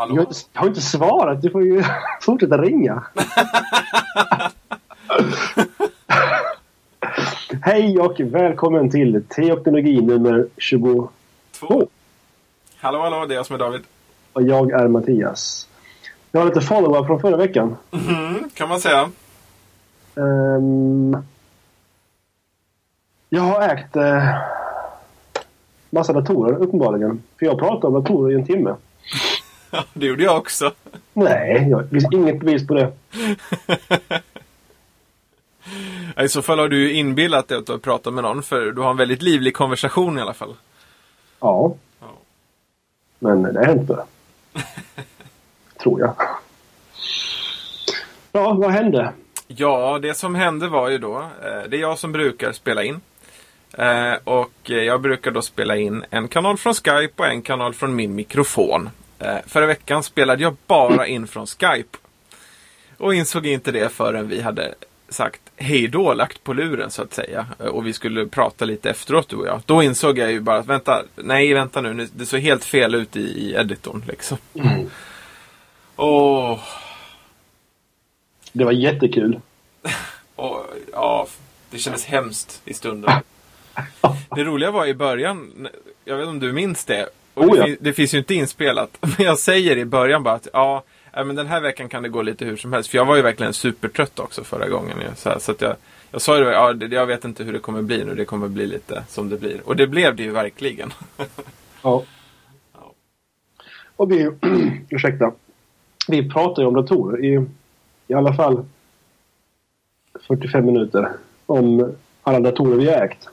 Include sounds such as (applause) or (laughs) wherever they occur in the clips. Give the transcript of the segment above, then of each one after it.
Hallå? Jag jag har inte svarat. Du får ju (laughs) fortsätta ringa. (laughs) Hej och välkommen till Teoknologi nummer 22. Två. Hallå, hallå, det är jag som är David. Och jag är Mattias. Jag har lite follow-up från förra veckan. Mhm, kan man säga. Ehm, jag har ägt uh, massa datorer uppenbarligen. För jag pratade om datorer i en timme. Ja, (laughs) det gjorde jag också. Nej, jag, det finns inget bevis på det. I så fall har du inbillat dig att du har pratat med någon, för du har en väldigt livlig konversation i alla fall. Ja. Ja. Men det är inte. Tror jag. Ja, vad hände? Ja, det som hände var ju då, eh, det är jag som brukar spela in. Eh, och jag brukar då spela in en kanal från Skype och en kanal från min mikrofon. Eh, förra veckan spelade jag bara in från Skype. Och insåg inte det förrän vi hade sagt hej då, lagt på luren så att säga. Eh, Och vi skulle prata lite efteråt du och jag. Då insåg jag ju bara att vänta, nej vänta nu, det såg helt fel ut i, i editorn liksom. Åh, Det var jättekul. (laughs) Och, ja, det kändes hemskt i stunden. (laughs) Det roliga var i början, jag vet inte om du minns det. Oh det, ja. fin- det finns ju inte inspelat. (laughs) Men jag säger i början bara att ja, men den här veckan kan det gå lite hur som helst. För jag var ju verkligen supertrött också förra gången. Så, här, så att jag, jag sa ju det, ja, det- jag vet inte hur det kommer bli nu. Det kommer bli lite som det blir. Och det blev det ju verkligen. (laughs) Ja. Ja. Och vi, (clears throat) ursäkta. Vi pratade ju om datorer i, i alla fall 45 minuter. Om alla datorer vi ägt.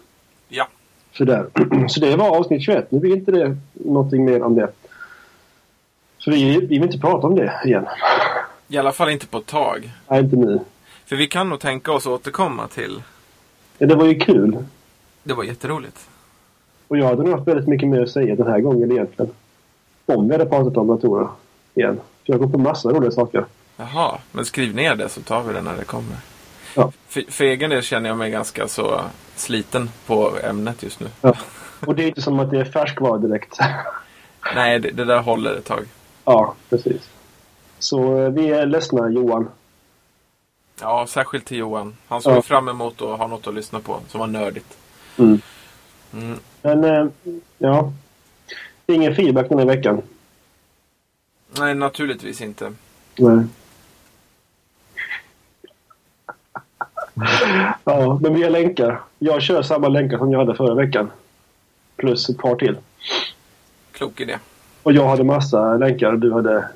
Ja, Så, där. så det var avsnitt 21. Nu blir inte det någonting mer om det. Så vi, vi vill inte prata om det igen. i alla fall inte på ett tag. Nej, inte nu. För vi kan nog tänka oss återkomma till. Ja, det var ju kul. Det var jätteroligt. Och jag hade nog haft väldigt mycket mer att säga den här gången egentligen. Om vi hade pratat om datorer igen. För jag kom på massa roliga saker. Jaha, men skriv ner det så tar vi det när det kommer. Ja. För, för egen del känner jag mig ganska så sliten på ämnet just nu. Ja. (laughs) Och det är inte som att det är färskvara direkt. Nej, det, det där håller ett tag. ja, precis. Så eh, vi är ledsna Johan. Ja, särskilt till Johan. Han såg Ja. fram emot att ha något att lyssna på som var nördigt. Mm. Mm. Men eh, ja. Ingen feedback den här veckan. Nej, naturligtvis inte. Nej. Ja, men vi har länkar. Jag kör samma länkar som jag hade förra veckan. Plus ett par till. Klok idé. Och jag hade massa länkar och du hade...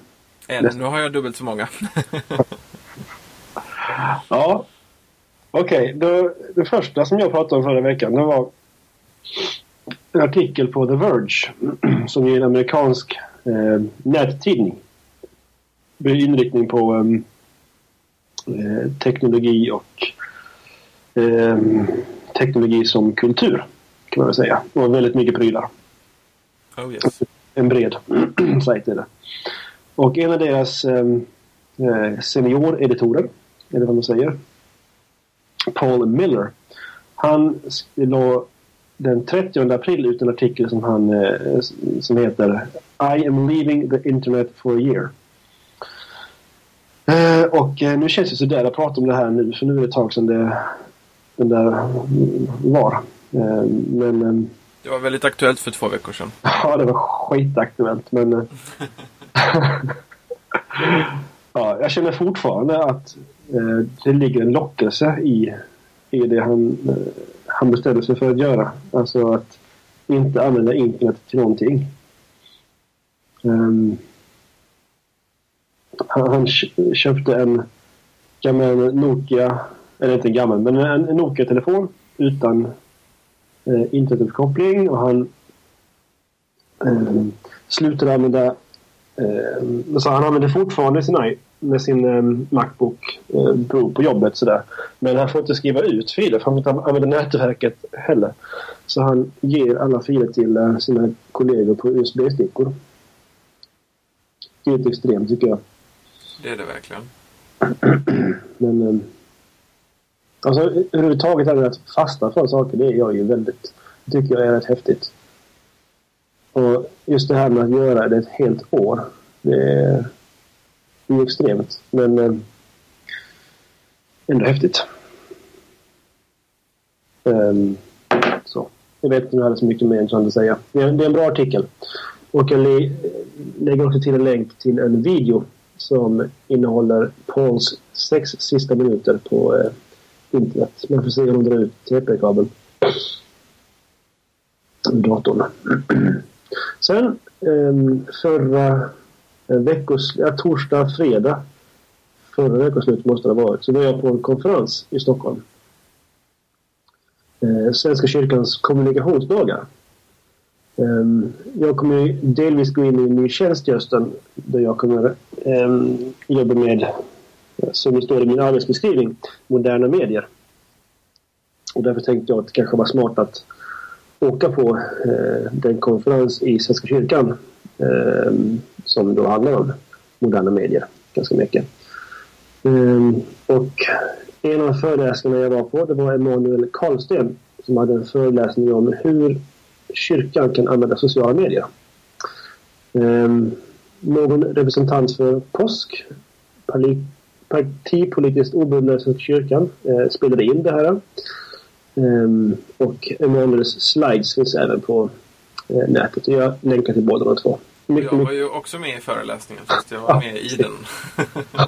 En, nu har jag dubbelt så många. (laughs) Ja. Okej, då det första som jag pratade om förra veckan det var en artikel på The Verge (clears throat) som är en amerikansk eh, nättidning. Med inriktning på ehm, eh, teknologi och ehm, teknologi som kultur kan man väl säga. Och väldigt mycket prylar. Oh yes. En bred (clears throat) sajt är det. Och en av deras ehm, eh, senioreditorer, eller vad man säger, Paul Miller. Han la den 30 april ut en artikel som, han, eh, som heter I am leaving the internet for a year. Eh, och eh, nu känns det sådär att prata om det här nu för nu är det ett tag sedan det, den där var. Eh, men eh, Det var väldigt aktuellt för två veckor sedan. (laughs) Ja, det var skitaktuellt men... eh, (laughs) ja, jag känner fortfarande att det ligger en lockelse i, i det han, han bestämde sig för att göra. Alltså att inte använda internet till någonting. Ehm, han han kö- köpte en gammal Nokia, eller inte en gammal, men en, en Nokia-telefon utan eh, internetuppkoppling och han eh, slutade använda eh, så han använder fortfarande sin, med sin eh, Macbook eh, Pro på jobbet sådär. Men han får inte skriva ut filer för han får inte använda nätverket heller. Så han ger alla filer till eh, sina kollegor på USB-stickor. Helt extremt tycker jag. Det är det verkligen. (clears throat) Men eh, alltså, överhuvudtaget är det att fasta för saker, det är jag ju väldigt, det tycker jag är rätt häftigt. Och just det här med att göra det ett helt år Det är, det är extremt, men eh, ändå häftigt. Um, så. Jag vet inte om jag hade så mycket mer att säga. Det är, det är en bra artikel. Och jag lä lägger också till en länk till en video som innehåller Pauls sex sista minuter på eh, internet. Man får se hur de drar ut TP-kabeln. Datorn. Sen ehm, förra eh, veckos, ja, torsdag, fredag förra veckoslutet måste det ha varit, så var jag på en konferens i Stockholm. Eh, Svenska kyrkans kommunikationsdagar. Ehm, jag kommer delvis gå in i en ny tjänst i hösten där jag kommer ehm, jobba med, som det står i min arbetsbeskrivning, moderna medier. Och därför tänkte jag att det kanske var smart att åka på eh, den konferens i Svenska kyrkan eh, som då handlar om moderna medier ganska mycket. Ehm, och en av föreläsningarna jag var på det var Emanuel Karlsten som hade en föreläsning om hur kyrkan kan använda sociala medier. Ehm, någon representant för POSK partipolitiskt obundna Svenska kyrkan, uh, spelade in det här. Um, och Emanuels slides finns även på uh, nätet. Jag länkar till båda de två. Mycket, jag var ju också med i föreläsningen fast jag var med i den. (laughs)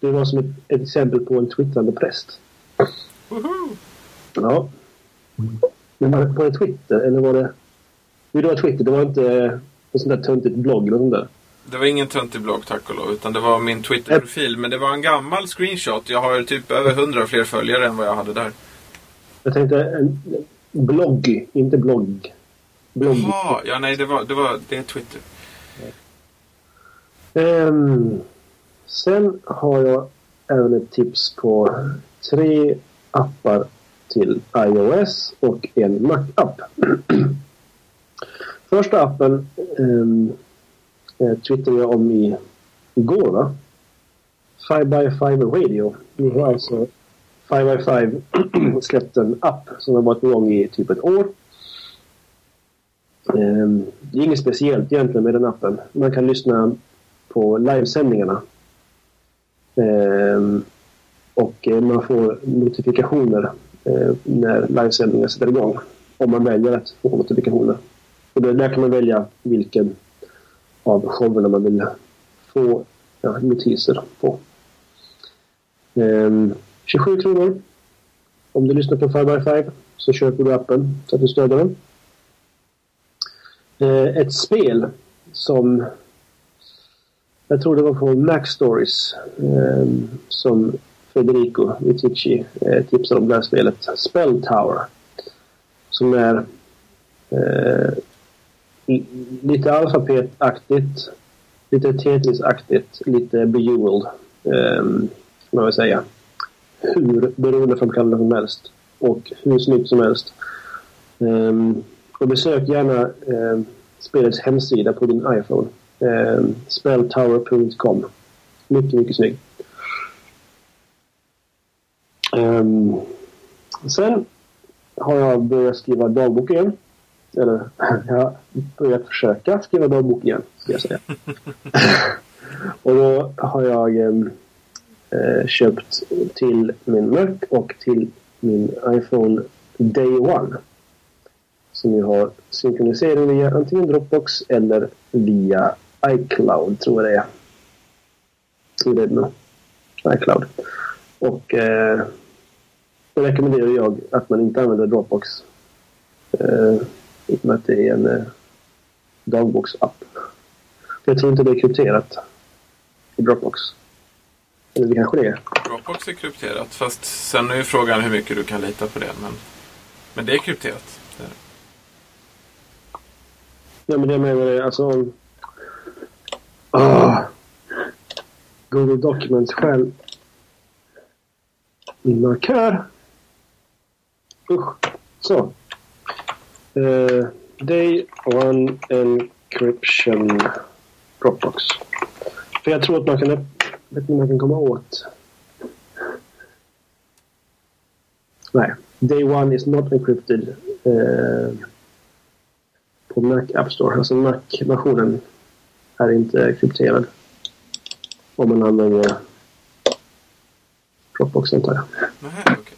Det var som ett, ett exempel på en twittrande präst. Woho! Ja. Men var det, var det Twitter eller var det... Jo, det var Twitter. Det var inte en sån där töntigt blogg eller sånt där. Det var ingen töntig blogg tack och lov. Utan det var min Twitter-profil. Men det var en gammal screenshot. Jag har typ över hundra fler följare än vad jag hade där. Jag tänkte en blogg, inte blogg. Blogg. Jaha, ja nej det var, det var det är Twitter. Um, Sen har jag även ett tips på tre appar till iOS och en Mac-app. (clears throat) Första appen ehm, eh, twittrade jag om i, igår. Va? Five by five-radio. Nu har alltså Five by Five (clears throat) släppt en app som har varit igång i typ ett år. Eh, det är inget speciellt egentligen med den appen. Man kan lyssna på livesändningarna ehm, Eh, och man får notifikationer eh, när livesändningar sätter igång. Om man väljer att få notifikationer. Och där kan man välja vilken av showerna man vill få ja, notiser på. Ehm, 27 kronor. Om du lyssnar på 5x5 så köper du appen så att du stöder den. Ehm, ett spel som jag tror det var på Mac Stories ehm, som Federico Vitici eh, tipsade om det här spelet. Spell Tower. Som är eh, lite alfabetaktigt, lite Tetris-aktigt, lite Bejeweled. Eh, man vill säga. Hur beroendeframkallande som helst. Och hur snyggt som helst. Um, och besök gärna um, spelets hemsida på din iPhone ehm, Um, spelltower.com. Mycket, mycket snygg. Um, sen har jag börjat skriva dagbok igen. Eller (clears throat) jag har börjat försöka skriva dagbok igen, ska jag säga. (laughs) och då har jag eh, köpt till min Mac och till min iPhone Day One. Som ju har synkronisering via antingen Dropbox eller via iCloud tror jag det är. Tror det är nog. iCloud. Och eh, då rekommenderar jag att man inte använder Dropbox. Eh, Med att det är en eh, dagboks-app. Jag tror inte det är krypterat i Dropbox. Eller det kanske det är. Dropbox är krypterat. Fast sen är ju frågan hur mycket du kan lita på det. Men, men det är krypterat. Det är det. Ja, men det menar jag alltså Ah. Google Documents själv. Min markör. Usch. Så. Uh, day one encryption Dropbox. För jag tror att man kan... Jag vet inte om man kan komma åt... Nej. Day one is not encrypted. Uh, på Mac App Store. Alltså Mac-versionen är inte krypterad. Om man använder Dropbox antar jag. Nähä, okej.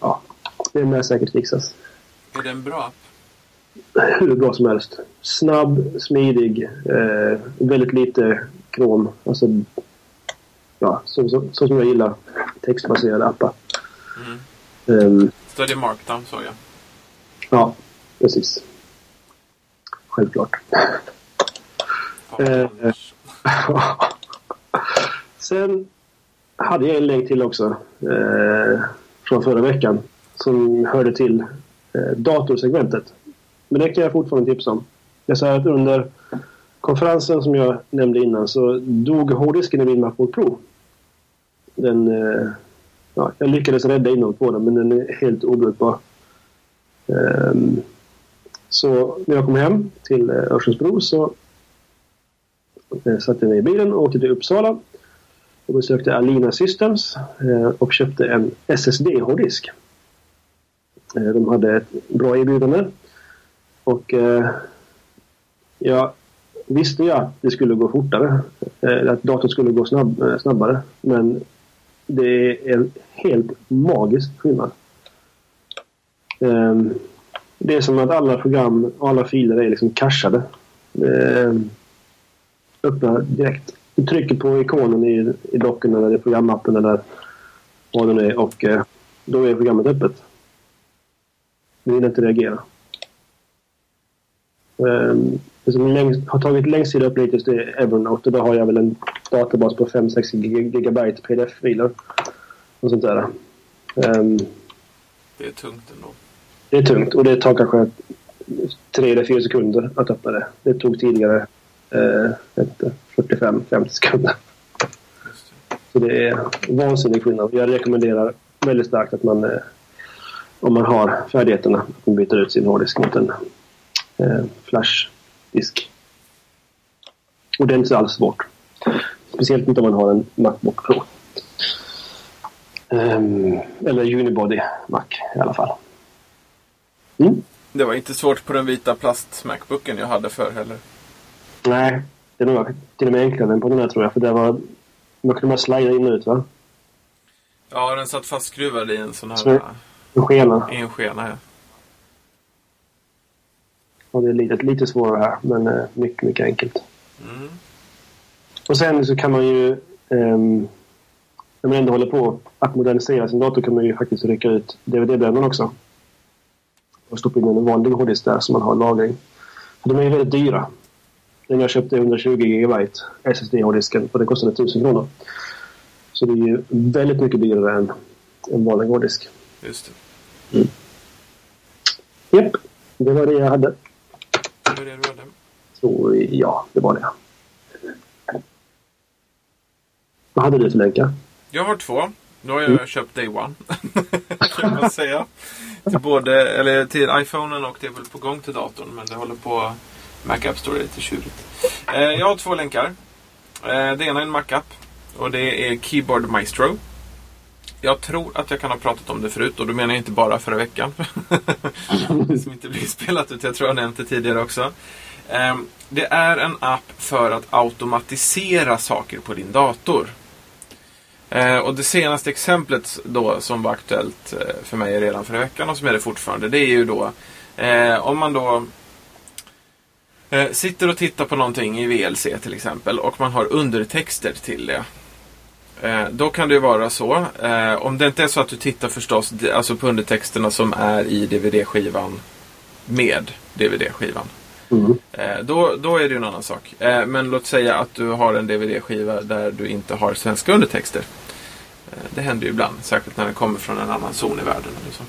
Ja. Det med säkert fixas. Är det en bra app? Hur bra som helst. Snabb, smidig, eh, väldigt lite krom. Alltså, ja, så, så, så som jag gillar textbaserade appar. Mm. Ehm, Stödjer Markdown såg jag. ja, precis. Självklart. Ja, Eh. (laughs) Sen hade jag en länk till också eh, från förra veckan som hörde till Eh, datorsegmentet. Men det kan jag fortfarande tipsa om. Jag sa att under konferensen som jag nämnde innan så dog hårddisken i min Macbook Pro. Den, eh, ja, jag lyckades rädda innehållet på den men den är helt obrukbar. Ehm, så när jag kom hem till eh, Örsundsbro så satte jag mig i bilen och åkte till Uppsala och besökte Alina Systems och köpte en SSD-hårddisk. Eh, de hade ett bra erbjudande och eh, jag visste ju att det skulle gå fortare. eh, Att datorn skulle gå snabb, eh, snabbare. Men det är en helt magisk skillnad. Ehm, det är som att alla program och alla filer är liksom cachade. Ehm, Öppna direkt. Du trycker på ikonen i, i docken eller i programappen eller vad det nu är och eh, då är programmet öppet. Du vill inte reagera. Ehm, Det som har tagit längst tid att hittills det är Evernote och då har jag väl en databas på 5-6 gigabyte pdf-filer. Och sånt där. Ehm, Det är tungt ändå. Det är tungt och det tar kanske 3 eller 4 sekunder att öppna det. Det tog tidigare eh, 45-50 sekunder. Just det. Så det är vansinnig skillnad. Jag rekommenderar väldigt starkt att man, eh, om man har färdigheterna, att man byter ut sin hårddisk mot en eh, flashdisk. Och det är inte alls svårt. Speciellt inte om man har en Macbook Pro. Ehm, eller Unibody Mac i alla fall. Mm. Det var inte svårt på den vita plast-Macbooken jag hade förr heller. Nej, det nog till och med enklare än på den här tror jag. För det var, man kunde bara slida in och ut va? Ja, den satt fastskruvad i en sån här Så- äh, En skena. i en skena. här. Och det är lite, lite svårare här, men eh, mycket, mycket enkelt. Mm. Och sen så kan man ju, ehm, när man ändå håller på att modernisera sin dator kan man ju faktiskt rycka ut DVD-brännaren också. Och stoppa in en vanlig hårddisk där som man har lagring. För de är ju väldigt dyra. Den jag köpte är 120 GB SSD-hårddisken och den kostade 1000 kronor. Så det är ju väldigt mycket dyrare än en vanlig hårddisk. Just det. Japp, det var det jag hade. Det var det du hade. Så ja, det var det. Vad hade du för länkar? Jag har två. Nu har jag köpt Day One. (laughs) kan man säga. Till, både, eller till iPhonen och det är väl på gång till datorn. Men det håller på Mac App Store är lite tjurigt. Eh, jag har två länkar. Eh, det ena är en Mac-app. Och det är Keyboard Maestro. Jag tror att jag kan ha pratat om det förut och då menar jag inte bara förra veckan. (laughs) som inte blir spelat ut. Jag tror jag nämnt det tidigare också. Ehm, det är en app för att automatisera saker på din dator. Ehm, och det senaste exemplet då som var aktuellt eh, för mig redan förra veckan och som är det fortfarande. Det är ju då eh, om man då eh, sitter och tittar på någonting i VLC till exempel och man har undertexter till det. Eh, då kan det ju vara så. Eh, om det inte är så att du tittar förstås alltså på undertexterna som är i DVD-skivan med DVD-skivan. Mm. Eh, då, då är det ju en annan sak. Eh, men låt säga att du har en DVD-skiva där du inte har svenska undertexter. Eh, det händer ju ibland, särskilt när den kommer från en annan zon i världen. Så.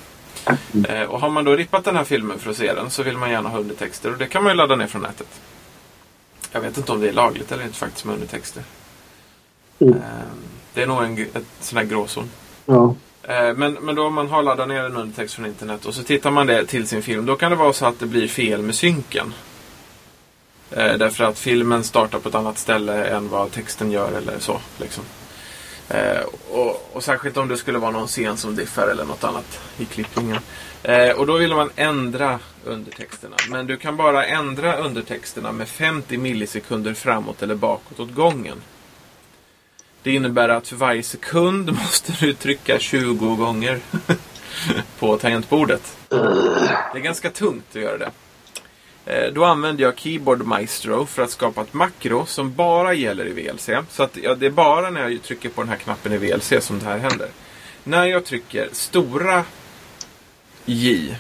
Eh, och har man då rippat den här filmen för att se den så vill man gärna ha undertexter och det kan man ju ladda ner från nätet. Jag vet inte om det är lagligt eller inte faktiskt med undertexter. Mm. Det är nog en ett sån här gråzon. Ja. Eh, Men, men då om man har laddat ner en undertext från internet och så tittar man det till sin film. Då kan det vara så att det blir fel med synken. Eh, därför att filmen startar på ett annat ställe än vad texten gör eller så. Liksom. Eh, och, och särskilt om det skulle vara någon scen som diffar eller något annat i klippningen. Eh, och då vill man ändra undertexterna. Men du kan bara ändra undertexterna med 50 millisekunder framåt eller bakåt åt gången. Det innebär att för varje sekund måste du trycka 20 gånger (laughs) på tangentbordet. Det är ganska tungt att göra det. Eh, då använder jag Keyboard Maestro för att skapa ett makro som bara gäller i VLC. Så att, ja, det är bara när jag trycker på den här knappen i VLC som det här händer. När jag trycker stora J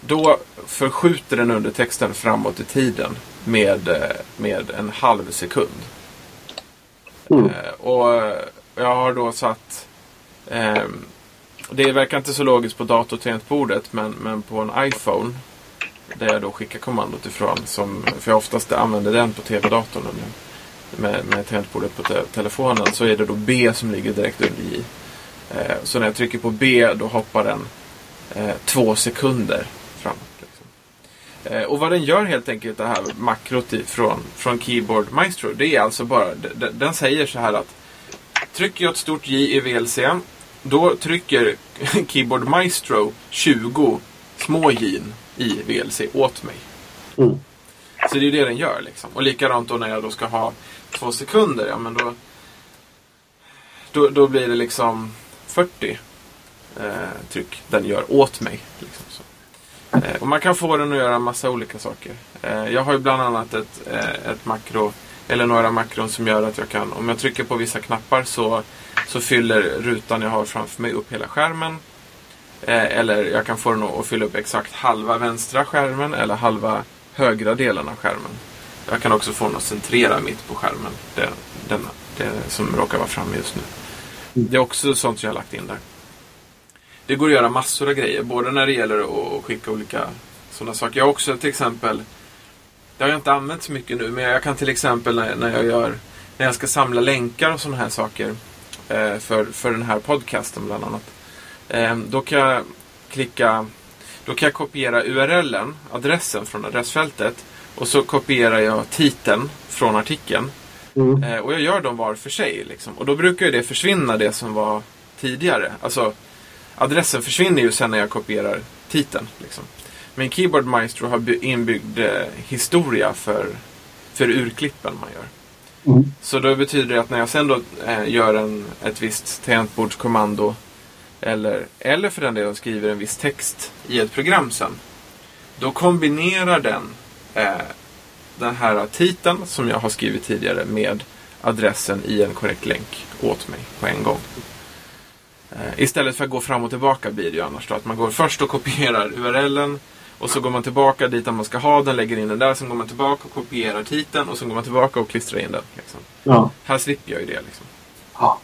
då förskjuter den undertexten framåt i tiden med, eh, med en halv sekund. Mm. Eh, och eh, jag har då satt... Eh, det verkar inte så logiskt på datortangentbordet men, men på en iPhone där jag då skickar kommandot ifrån. Som, för jag oftast använder den på tv-datorn med, med tangentbordet på te telefonen. Så är det då B som ligger direkt under J. Eh, så när jag trycker på B då hoppar den eh, två sekunder framåt. Eh, och vad den gör helt enkelt det här makrot från, från Keyboard Maestro. Det är alltså bara, de- de- den säger så här att trycker jag ett stort J i VLC då trycker (laughs) Keyboard Maestro 20 små J i VLC åt mig. Mm. Så det är det den gör liksom. Och likadant då när jag då ska ha två sekunder. Ja men då, då, då blir det liksom 40 eh, tryck den gör åt mig. Liksom Eh, och man kan få den att göra massa olika saker. Eh, jag har ju bland annat ett, eh, ett makro eller några makron som gör att jag kan, om jag trycker på vissa knappar så, så fyller rutan jag har framför mig upp hela skärmen. Eller jag kan få den att fylla upp exakt halva vänstra skärmen eller halva högra delen av skärmen. Jag kan också få den att centrera mitt på skärmen. Det, denna, det som råkar vara framme just nu. Det är också sånt jag har lagt in där. Det går att göra massor av grejer. Både när det gäller att skicka olika sådana saker. Jag har också till exempel Det har jag inte använt så mycket nu. Men jag kan till exempel när, när jag gör När jag ska samla länkar och sådana här saker. Eh, för, för den här podcasten bland annat. Eh, då kan jag klicka Då kan jag kopiera URLen, adressen från adressfältet. Och så kopierar jag titeln från artikeln. Mm. Eh, och jag gör dem var för sig. Liksom. Och då brukar ju det försvinna det som var tidigare. Alltså adressen försvinner ju sen när jag kopierar titeln. Liksom. Men Keyboard Maestro har by- inbyggd eh, historia för, för urklippen man gör. Mm. Så då betyder det att när jag sen då eh, gör en, ett visst tangentbordskommando eller, eller för den delen skriver en viss text i ett program sen. Då kombinerar den eh, den här titeln som jag har skrivit tidigare med adressen i en korrekt länk åt mig på en gång. Eh, istället för att gå fram och tillbaka blir det ju annars då. Att man går först och kopierar URLen och så går man tillbaka dit där man ska ha den, lägger in den där. Sen går man tillbaka och kopierar titeln och sen går man tillbaka och klistrar in den. Liksom. Ja. Här slipper jag ju det. Liksom. ja.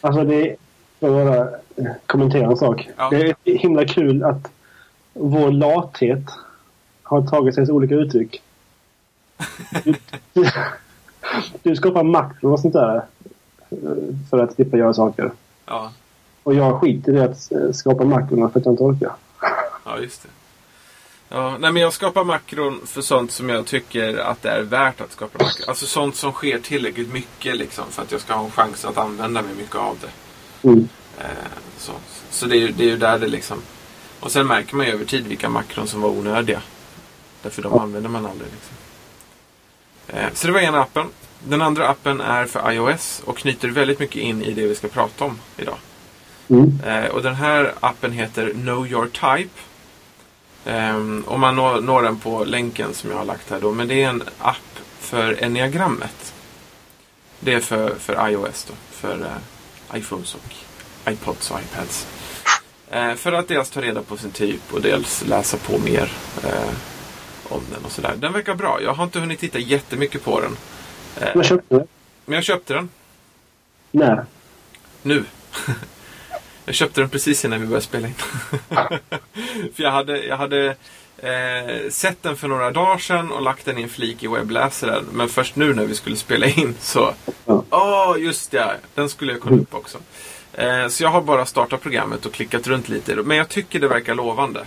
Alltså det... Jag bara eh, kommentera en sak. Ja. Det är himla kul att vår lathet har tagit sig olika uttryck. Du, (laughs) du, du skapar makro och sånt där eh, för att slippa göra saker. Ja, Och jag skiter i att skapa makrona för att jag inte orkar. ja just det. Ja, nej, men jag skapar makron för sånt som jag tycker att det är värt att skapa makron. Alltså sånt som sker tillräckligt mycket liksom, för att jag ska ha en chans att använda mig mycket av det. Mm. Eh, så så det, är, ju- det är ju där det liksom... Och sen märker man ju över tid vilka makron som var onödiga. Därför de använder man aldrig. Liksom. Eh, så det var ena appen. Den andra appen är för iOS och knyter väldigt mycket in i det vi ska prata om idag. Mm. Eh, och den här appen heter Know Your Type. Ehm, och man når, når den på länken som jag har lagt här då. Men det är en app för enneagrammet. Det är för, för iOS då. För eh, iPhones och iPods och iPads. Eh, för att dels ta reda på sin typ och dels läsa på mer eh, om den och sådär. Den verkar bra. Jag har inte hunnit titta jättemycket på den. Eh, Jag köpte det. men jag köpte den. När? Nu. (laughs) jag köpte den precis innan vi började spela in. (laughs) för jag hade, jag hade eh, sett den för några dagar sedan och lagt den i en flik i webbläsaren. Men först nu när vi skulle spela in så... Ja. just det! Den skulle jag kolla upp också. Eh, så jag har bara startat programmet och klickat runt lite. Men jag tycker det verkar lovande.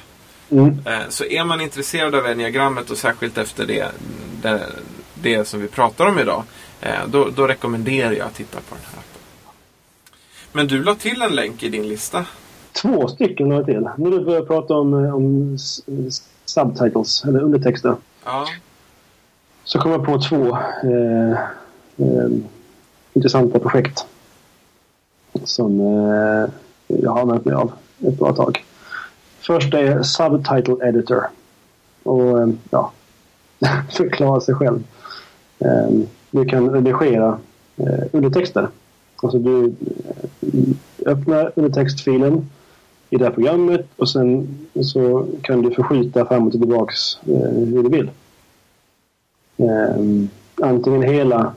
Mm. Eh, Så är man intresserad av enneagrammet och särskilt efter det, det, det som vi pratar om idag. eh, Då, då rekommenderar jag att titta på den här. Men du la till en länk i din lista. Två stycken la jag till. När du börjar prata om, eh, om subtitles, eller undertexter. Ja. Så kom jag på två eh, eh, intressanta projekt. Som eh, jag har använt mig av ett bra tag. Första är Subtitle Editor. Och eh, ja, (laughs) förklara sig själv. Eh, du kan redigera undertexter. Alltså du eh, öppnar öppnar undertextfilen i det här programmet och sen så kan du förskjuta fram och tillbaks eh, hur du vill. Eh, antingen hela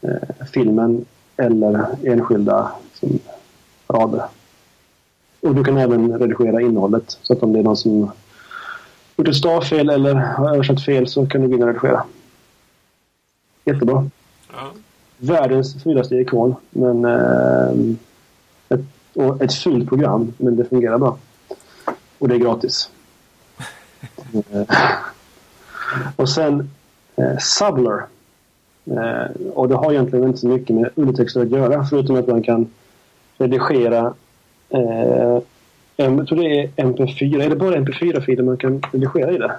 eh, filmen eller enskilda som, rader. Och du kan även redigera innehållet. Så att om det är någon som gjort ett stavfel eller har översatt fel så kan du gå in och redigera. Jättebra. ja. Världens fulaste ikon. Men eh, ett, och ett fult program. Men det fungerar bra. Och det är gratis. Eh, och sen eh, Subler. Eh, och det har egentligen inte så mycket med undertexter att göra. Förutom att man kan redigera eh, jag tror det är MP4. Är det bara MP4-filer man kan redigera i det?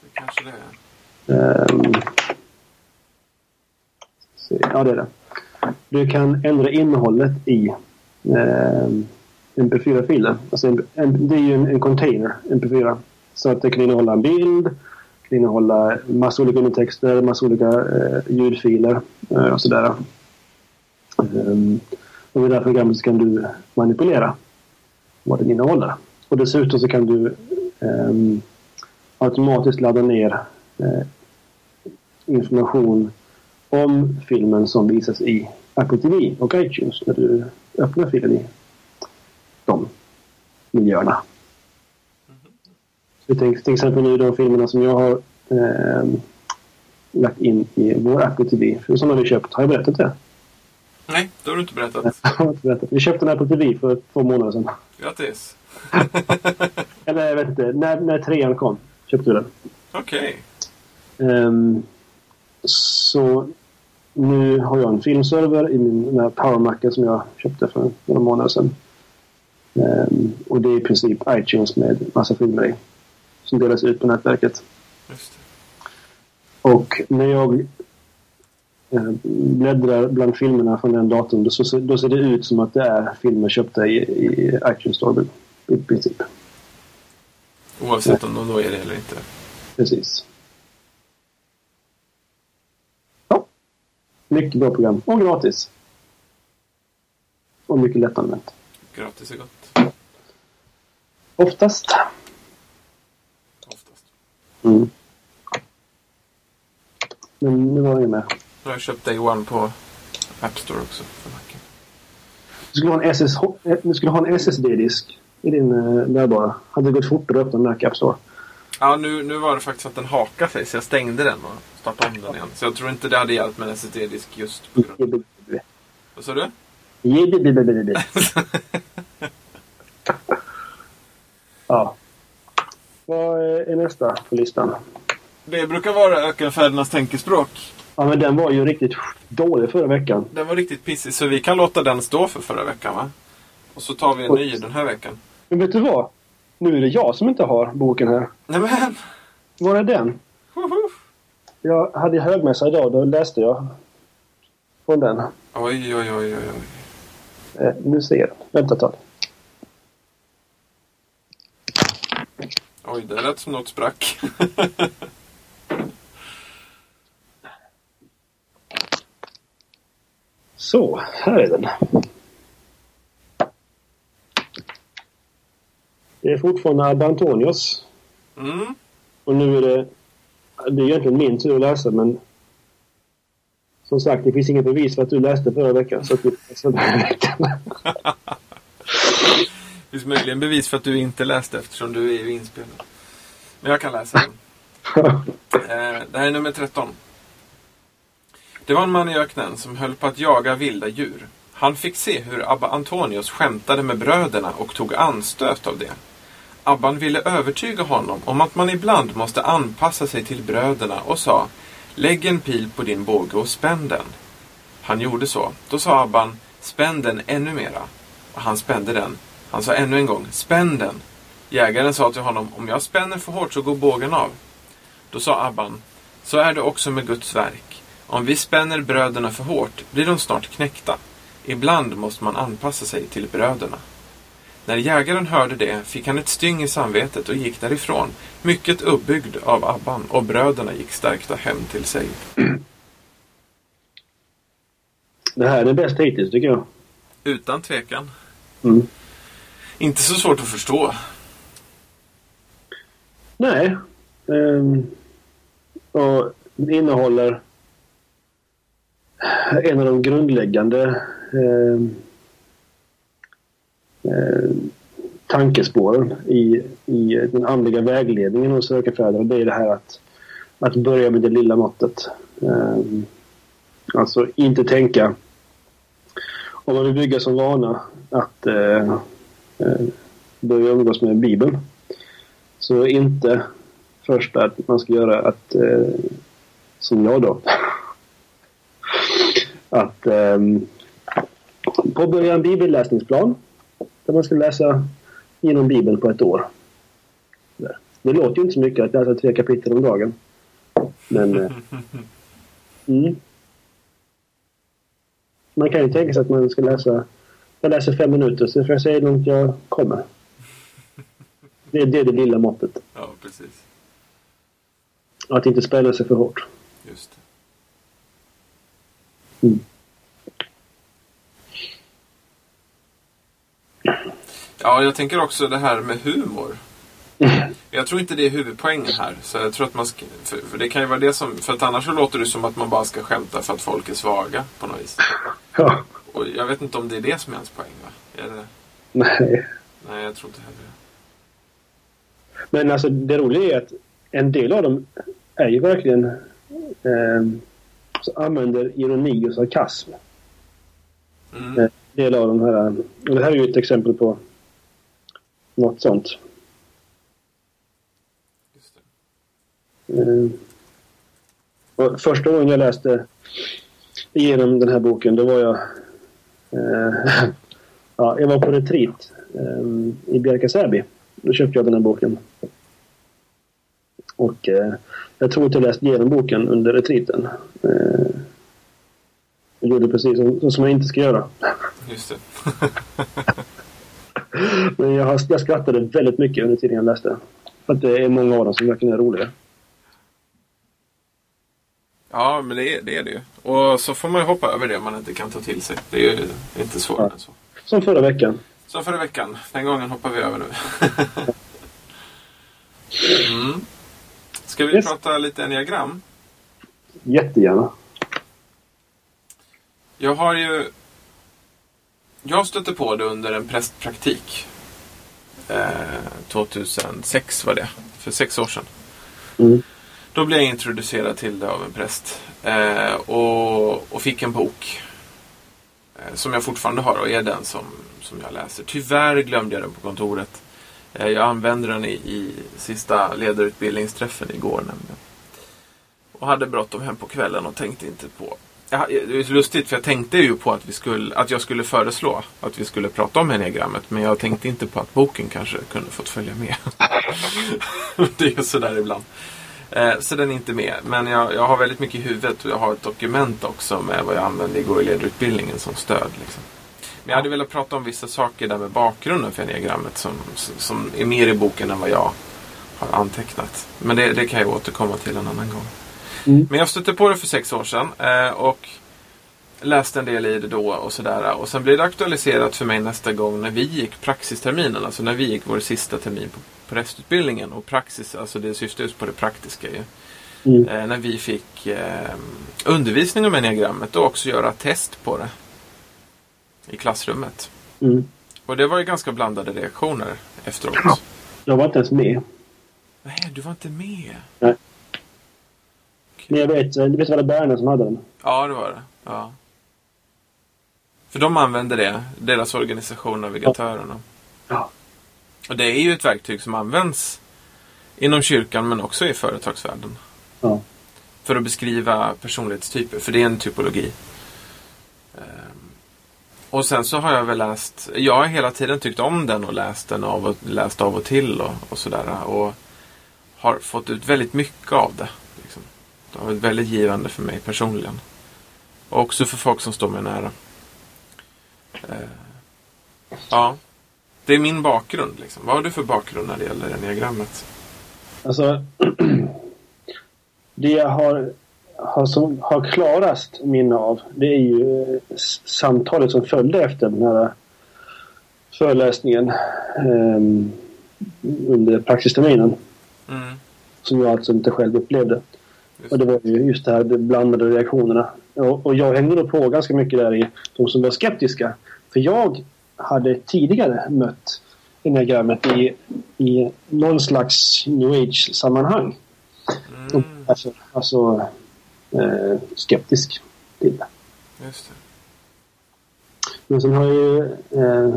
Det kanske det är. Se, ja, det är det. Du kan ändra innehållet i eh, MP4-filen. Alltså, en, en, det är ju en, en container, MP4. Så att det kan innehålla en bild, kan innehålla massa olika undertexter, massa olika eh, ljudfiler eh, och sådär. Um, och med det här programmet så kan du manipulera vad den innehåller. Och dessutom så kan du um, automatiskt ladda ner eh, information om filmen som visas i Apple TV och iTunes när du öppnar filen i de miljöerna. Så tänk, till exempel nu de filmerna som jag har eh, lagt in i vår Apple TV. För sådana har vi köpt. Har jag berättat det? Nej, det har du inte berättat. (laughs) Jag har inte berättat. Vi köpte en Apple TV för två månader sedan. Grattis. (laughs) Eller jag vet inte. När, när trean kom köpte vi den. Okej. Ehm, så nu har jag en filmserver i min PowerMacen som jag köpte för några månader sedan. Ehm, och det är i princip iTunes med massa filmer i. Som delas ut på nätverket. Och när jag eh, bläddrar bland filmerna från den datorn då, så, då ser det ut som att det är filmer köpta i, i iTunes Store i princip. Oavsett om de då är det eller inte. Precis. Mycket bra program. Och gratis. Och mycket lättanvänt. Gratis är gott. Oftast. Oftast. Mm. Men nu var jag med. Nu har jag köpt Day One på App Store också. För Macen. Du skulle ha en, SS, eh, du skulle ha en SSD-disk i din bärbara. Hade det gått fortare att öppna Mac App Store. Ja, nu, nu var det faktiskt att den hakade sig så jag stängde den och startade om den igen. Så jag tror inte det hade hjälpt med en SSD-disk just på grund av... Vad sa du? Ja. Vad är nästa på listan? Det brukar vara ökenfädernas tänkespråk. Ja, men den var ju riktigt dålig förra veckan. Den var riktigt pissig så vi kan låta den stå för förra veckan va? Och så tar vi en ny den här veckan. Men vet du vad? Nu är det jag som inte har boken här. Nämen! Var är den? Jag hade högmässa idag. Då läste jag från den. Oj, oj, oj, oj, oj. Eh, nu ser jag. Vänta ett tag. Oj, det lät som något sprack. Så, här är den. Det är fortfarande Abba Antonios. Mm. Och nu är det... Det är egentligen min tur att läsa men... Som sagt, det finns inget bevis för att du läste förra veckan. Så att du läser den här veckan. Det finns möjligen bevis för att du inte läste eftersom du är inspelad. Men jag kan läsa den. (laughs) Eh, det här är nummer 13. Det var en man i öknen som höll på att jaga vilda djur. Han fick se hur Abba Antonius skämtade med bröderna och tog anstöt av det. Abban ville övertyga honom om att man ibland måste anpassa sig till bröderna och sa Lägg en pil på din båge och spänn den. Han gjorde så. Då sa Abban Spänn den ännu mera. Och han spände den. Han sa ännu en gång, spänn den. Jägaren sa till honom, om jag spänner för hårt så går bågen av. Då sa Abban, så är det också med Guds verk. Om vi spänner bröderna för hårt blir de snart knäckta. Ibland måste man anpassa sig till bröderna. När jägaren hörde det fick han ett styng i samvetet och gick därifrån, mycket uppbyggd av Abban, och bröderna gick stärkta hem till sig. Det här är det bästa hittills tycker jag. Utan tvekan. Mm. Inte så svårt att förstå. Nej. Ehm, och innehåller en av de grundläggande ehm, Eh, tankespåren i, i den andliga vägledningen hos sökefäder. Det är det här att, att börja med det lilla måttet. Eh, alltså inte tänka om man vill bygga som vana att eh, eh börja umgås med Bibeln. Så inte först att man ska göra att, eh, som jag då, (laughs) att eh, påbörja en bibelläsningsplan där man ska läsa genom Bibeln på ett år. Det låter ju inte så mycket att läsa tre kapitel om dagen. Men... Eh, (laughs) mm. Man kan ju tänka sig att man ska läsa... Jag läser fem minuter, så får jag se hur långt jag kommer. Det är det, det lilla måttet. Ja, precis. Att inte spänna sig för hårt. Just det. Mm. Ja, jag tänker också det här med humor. (laughs) Jag tror inte det är huvudpoängen här. Så jag tror att man ska, för, för det kan ju vara det som... För att annars så låter det som att man bara ska skämta för att folk är svaga på något vis. Ja. Och jag vet inte om det är det som är ens poäng va? Är det? Nej. Nej, jag tror inte heller. Men alltså det roliga är att en del av dem är ju verkligen eh, använder ironi och sarkasm. Mm. En del av de här. Och det här är ju ett exempel på något sånt. Just. Eh, första gången jag läste igenom den här boken då var jag eh, (laughs) ja, jag var på retreat eh, i Bjärka-Säby. Då köpte jag den här boken. Och eh, jag tror att jag läste igenom boken under retreaten. Eh, jag gjorde precis som, som jag inte ska göra. Just det. (laughs) (laughs) Men jag, jag skrattade väldigt mycket under tiden jag läste. För att det är många av dem som verkligen är roliga. Ja, men det är, det är det ju. Och så får man ju hoppa över det man inte kan ta till sig. Det är ju inte svårare än så. Som förra veckan. Så förra veckan. Den gången hoppar vi över nu. (laughs) mm. Ska vi Yes. prata lite enneagram? Jättegärna. Jag har ju... Jag stötte på det under en prästpraktik. Eh, 2006 var det. För sex år sedan. Mm. Då blev jag introducerad till det av en präst. Eh, och, och fick en bok. Eh, som jag fortfarande har och är den som, som jag läser. Tyvärr glömde jag den på kontoret. Eh, jag använde den i, i sista ledarutbildningsträffen igår nämligen. Och hade bråttom hem på kvällen och tänkte inte på Ja, det är lustigt för jag tänkte ju på att, vi skulle, att jag skulle föreslå att vi skulle prata om enneagrammet. Men jag tänkte inte på att boken kanske kunde fått följa med. (laughs) det är ju sådär ibland. Eh, så den är inte med. Men jag, jag har väldigt mycket i huvudet och jag har ett dokument också med vad jag använde igår i ledarutbildningen som stöd. Liksom. Men jag hade velat prata om vissa saker där med bakgrunden för enneagrammet som, som är mer i boken än vad jag har antecknat. Men det, det kan jag återkomma till en annan gång. Mm. Men jag stötte på det för sex år sedan eh, och läste en del i det då och sådär. Och sen blev det aktualiserat för mig nästa gång när vi gick praxisterminen. Alltså när vi gick vår sista termin på prästutbildningen. Och praxis, alltså det syftar just på det praktiska ju. Mm. Eh, när vi fick eh, undervisning om enneagrammet och också göra test på det. I klassrummet. Mm. Och det var ju ganska blandade reaktioner efteråt. Ja. Jag var inte ens med. Nej, du var inte med. Nej. Men jag vet, du vet var det Berna som hade den? Ja, det var det. Ja. För de använder det, deras organisation Navigatörerna. Ja. Och det är ju ett verktyg som används inom kyrkan men också i företagsvärlden. Ja. För att beskriva personlighetstyper, för det är en typologi. Ehm, Och sen så har jag väl läst, jag har hela tiden tyckt om den och läst den av och, läst av och till och, och sådär. Och har fått ut väldigt mycket av det. Det har varit väldigt givande för mig personligen. Och också för folk som står mig nära. Eh, ja, det är min bakgrund. Liksom. Vad har du för bakgrund när det gäller enneagrammet? Alltså, (clears throat) det jag har, har, som, har klarast minne av det är ju eh, samtalet som följde efter den här föreläsningen um, under praxisterminen. Mm, Som jag alltså inte själv upplevde. Och det var ju just det här de blandade reaktionerna. Och, och jag hängde nog på ganska mycket där i de som var skeptiska. För jag hade tidigare mött enneagrammet i, i någon slags new age-sammanhang. Och Mm, därför alltså eh, skeptisk till det. just det. Men sen har jag ju... Eh,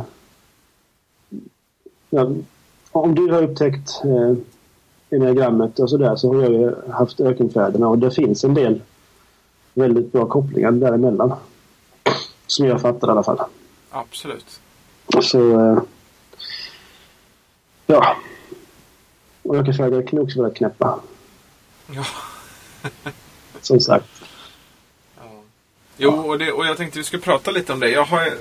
ja, om du har upptäckt eh, enneagrammet och sådär så har jag ju haft ökenfäderna och det finns en del väldigt bra kopplingar däremellan. Som jag fattar i alla fall. Absolut. Så... Eh, ja. Och ökenfäder kan också vara knäppa. Ja. Som sagt. Ja. Jo, och, det, och jag tänkte vi skulle prata lite om det. Jag, har,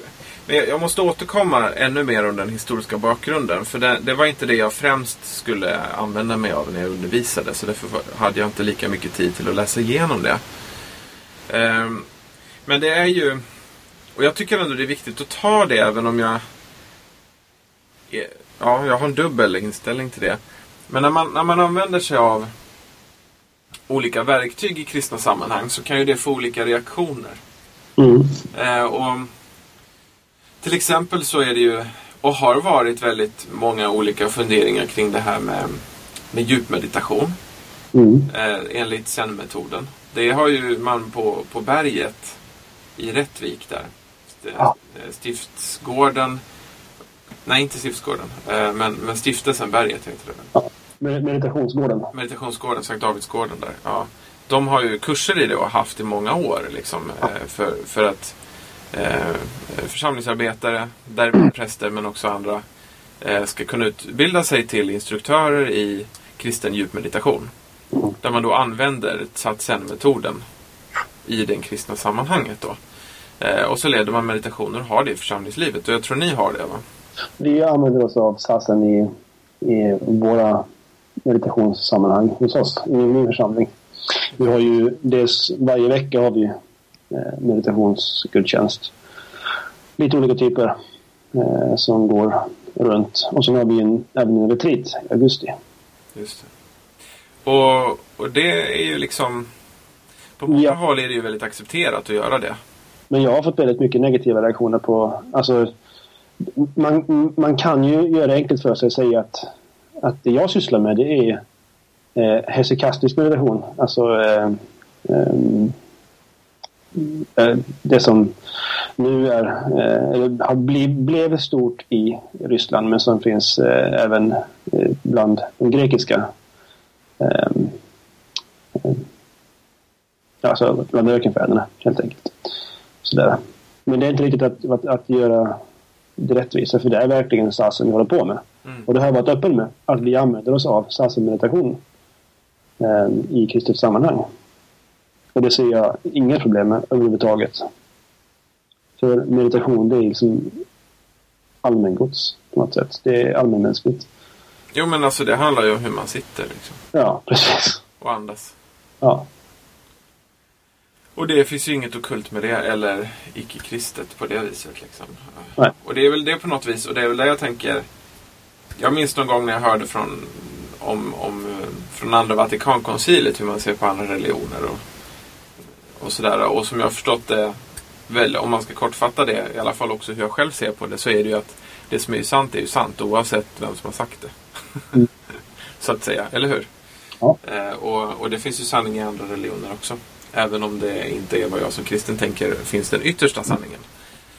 men jag måste återkomma ännu mer om den historiska bakgrunden. För det, det var inte det jag främst skulle använda mig av när jag undervisade. Så därför hade jag inte lika mycket tid till att läsa igenom det. Ehm, men det är ju... Och jag tycker ändå det är viktigt att ta det även om jag... är- Ja, jag har en dubbel inställning till det. Men när man, när man använder sig av olika verktyg i kristna sammanhang så kan ju det få olika reaktioner. Mm. Eh, och till exempel så är det ju och har varit väldigt många olika funderingar kring det här med, med djupmeditation Mm. eh, enligt Zen-metoden. Det har ju man på, på berget i Rättvik där. Ja. eh, Stiftsgården. Nej, inte Stiftsgården. Eh, men, men Stiftelsen Berget heter det väl. Med- Meditationsgården. Meditationsgården, Sankt Davidsgården där. Ja. De har ju kurser i det och haft i många år. Liksom, eh, för, för att Eh, församlingsarbetare, där präster men också andra, eh, ska kunna utbilda sig till instruktörer i kristen djupmeditation. Där man då använder Satsen-metoden i det kristna sammanhanget. Då. Eh, och så leder man meditationer och har det i församlingslivet. Och jag tror ni har det va? Vi använder oss av Satsen i, i våra meditationssammanhang hos oss i min församling. Vi har ju dels varje vecka har vi meditationsgudstjänst. Lite olika typer eh, som går runt. Och så har vi en, även en retreat i augusti. Just det. Och, och det är ju liksom... På många Ja. håll är det ju väldigt accepterat att göra det. Men jag har fått väldigt mycket negativa reaktioner på... Alltså, man, man kan ju göra det enkelt för sig och säga att, att det jag sysslar med det är eh, hesychastisk meditation. Alltså eh, eh, det som nu är, eh, har bli, blev stort i Ryssland men som finns eh, även eh, bland de grekiska ehm, eh, alltså bland ökenfäderna helt enkelt. Sådär. Men det är inte riktigt att, att, att göra det rättvisa för det är verkligen sasen vi håller på med. Mm. Och det har jag varit öppen med. Att vi använder oss av sasen-meditation eh, i kristet sammanhang. Och det ser jag inga problem med överhuvudtaget. För meditation det är liksom allmängods på något sätt. Det är allmänmänskligt. Jo men alltså det handlar ju om hur man sitter liksom. Ja, precis. Och andas. Ja. Och det finns ju inget okult med det eller icke-kristet på det viset. Liksom. Nej. Och det är väl det på något vis. Och det är väl det jag tänker. Jag minns någon gång när jag hörde från, om, om, eh, från andra Vatikankoncilet hur man ser på andra religioner. Och, och sådär. Och som jag har förstått det, väl, om man ska kortfatta det, i alla fall också hur jag själv ser på det, så är det ju att det som är sant är ju sant oavsett vem som har sagt det. Mm. (laughs) så att säga, eller hur? Ja. Eh, och, och det finns ju sanning i andra religioner också. Även om det inte är vad jag som kristen tänker finns den yttersta sanningen.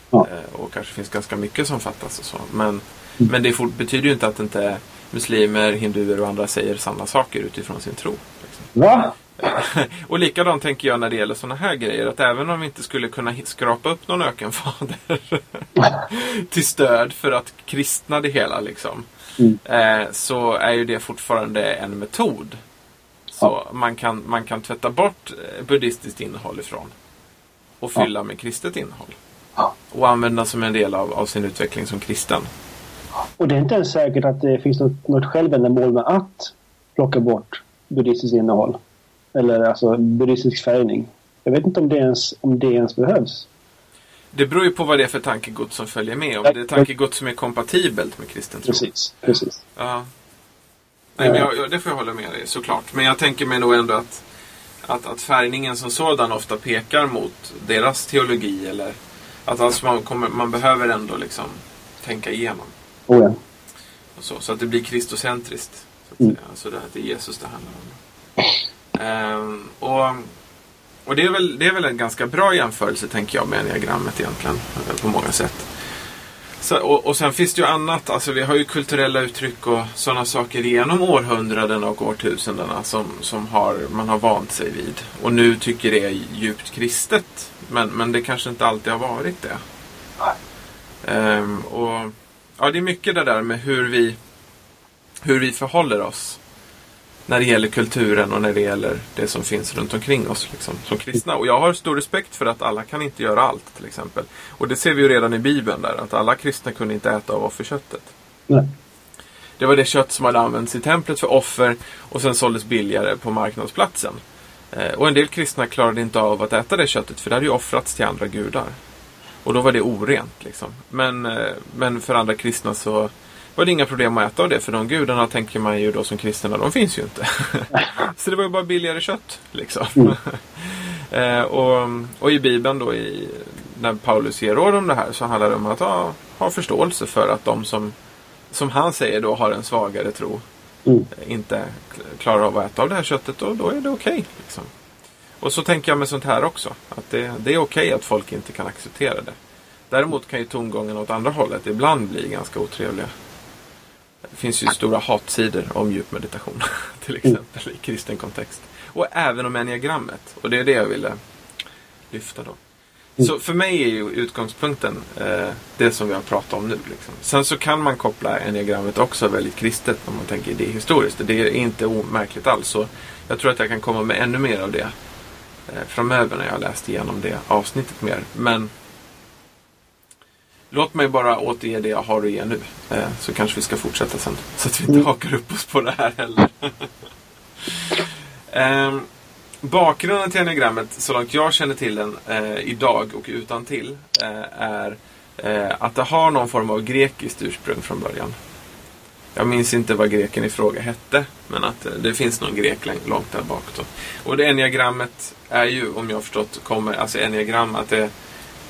Ja. Eh, och kanske finns ganska mycket som fattas och så. Men, men det fort, betyder ju inte att inte muslimer, hinduer och andra säger samma saker utifrån sin tro. Liksom. Va? (laughs) och likadant tänker jag när det gäller sådana här grejer. Att även om vi inte skulle kunna skrapa upp någon ökenfader (laughs) till stöd för att kristna det hela liksom. Mm. Eh, så är ju det fortfarande en metod. Så man, kan, man kan tvätta bort eh, buddhistiskt innehåll ifrån. Och Ja. fylla med kristet innehåll. Ja. Och använda som en del av, av sin utveckling som kristen. Och det är inte ens säkert att det finns något, något självändamål med att plocka bort buddhistiskt innehåll. Eller alltså buddhistisk färgning. Jag vet inte om det ens, om det ens behövs. Det beror ju på vad det är för tankegods som följer med. Om det är tankegods som är kompatibelt med kristen tro. Precis. Precis. Ja. Nej, men jag, jag, det får jag hålla med dig såklart. Men jag tänker mig nog ändå att, att, att färgningen som sådan ofta pekar mot deras teologi. Eller att alltså man, kommer, man behöver ändå liksom tänka igenom. Oh, ja. Och så, så att det blir kristocentriskt. Så att Mm. Alltså det, det är Jesus det handlar om. Ehm, och och det, är väl, det är väl en ganska bra jämförelse tänker jag med enneagrammet egentligen. Eh, på många sätt. Så, och, och sen finns det ju annat. Alltså vi har ju kulturella uttryck och sådana saker genom århundraden och årtusendena som, som har, man har vant sig vid. Och nu tycker det är djupt kristet. Men, men det kanske inte alltid har varit det. Ehm, och ja, Det är mycket det där med hur vi, hur vi förhåller oss när det gäller kulturen och när det gäller det som finns runt omkring oss liksom, som kristna. Och jag har stor respekt för att alla kan inte göra allt till exempel. Och det ser vi ju redan i Bibeln där, att alla kristna kunde inte äta av offerköttet. Nej. Det var det kött som hade använts i templet för offer och sen såldes billigare på marknadsplatsen. Eh, och en del kristna klarade inte av att äta det köttet för det hade ju offrats till andra gudar. Och då var det orent. Liksom. Men, eh, men för andra kristna så var det inga problem att äta av det. För de gudarna tänker man ju då som kristna, de finns ju inte. (laughs) så det var ju bara billigare kött. Liksom. Mm. (laughs) eh, och, och i Bibeln då, i, när Paulus ger råd om det här, så handlar det om att ha, ha förståelse för att de som, som han säger då har en svagare tro Mm. inte kl- klarar av att äta av det här köttet, och då är det okej. liksom. Och så tänker jag med sånt här också. Att det, det är okej att folk inte kan acceptera det. Däremot kan ju tongången åt andra hållet ibland bli ganska otrevliga. Det finns ju stora hatsidor om djup meditation. (laughs) Till exempel i kristen kontext. Och även om enneagrammet. Och det är det jag ville lyfta då. Så för mig är ju utgångspunkten eh, det som vi har pratat om nu. Liksom. Sen så kan man koppla enneagrammet också väldigt kristet om man tänker idéhistoriskt. Det är inte omärkligt alls. Så jag tror att jag kan komma med ännu mer av det eh, framöver när jag har läst igenom det avsnittet mer. Men låt mig bara återge det jag har att ge nu. Eh, så kanske vi ska fortsätta sen. Så att vi inte Mm. hakar upp oss på det här heller. (laughs) Ehm, bakgrunden till enneagrammet, så långt jag känner till den eh, idag och utan till eh, är eh, att det har någon form av grekiskt ursprung från början. Jag minns inte vad greken i fråga hette, men att eh, det finns någon grek långt där bak. Då. Och det enneagrammet är ju, om jag förstått, kommer, alltså enneagram, att det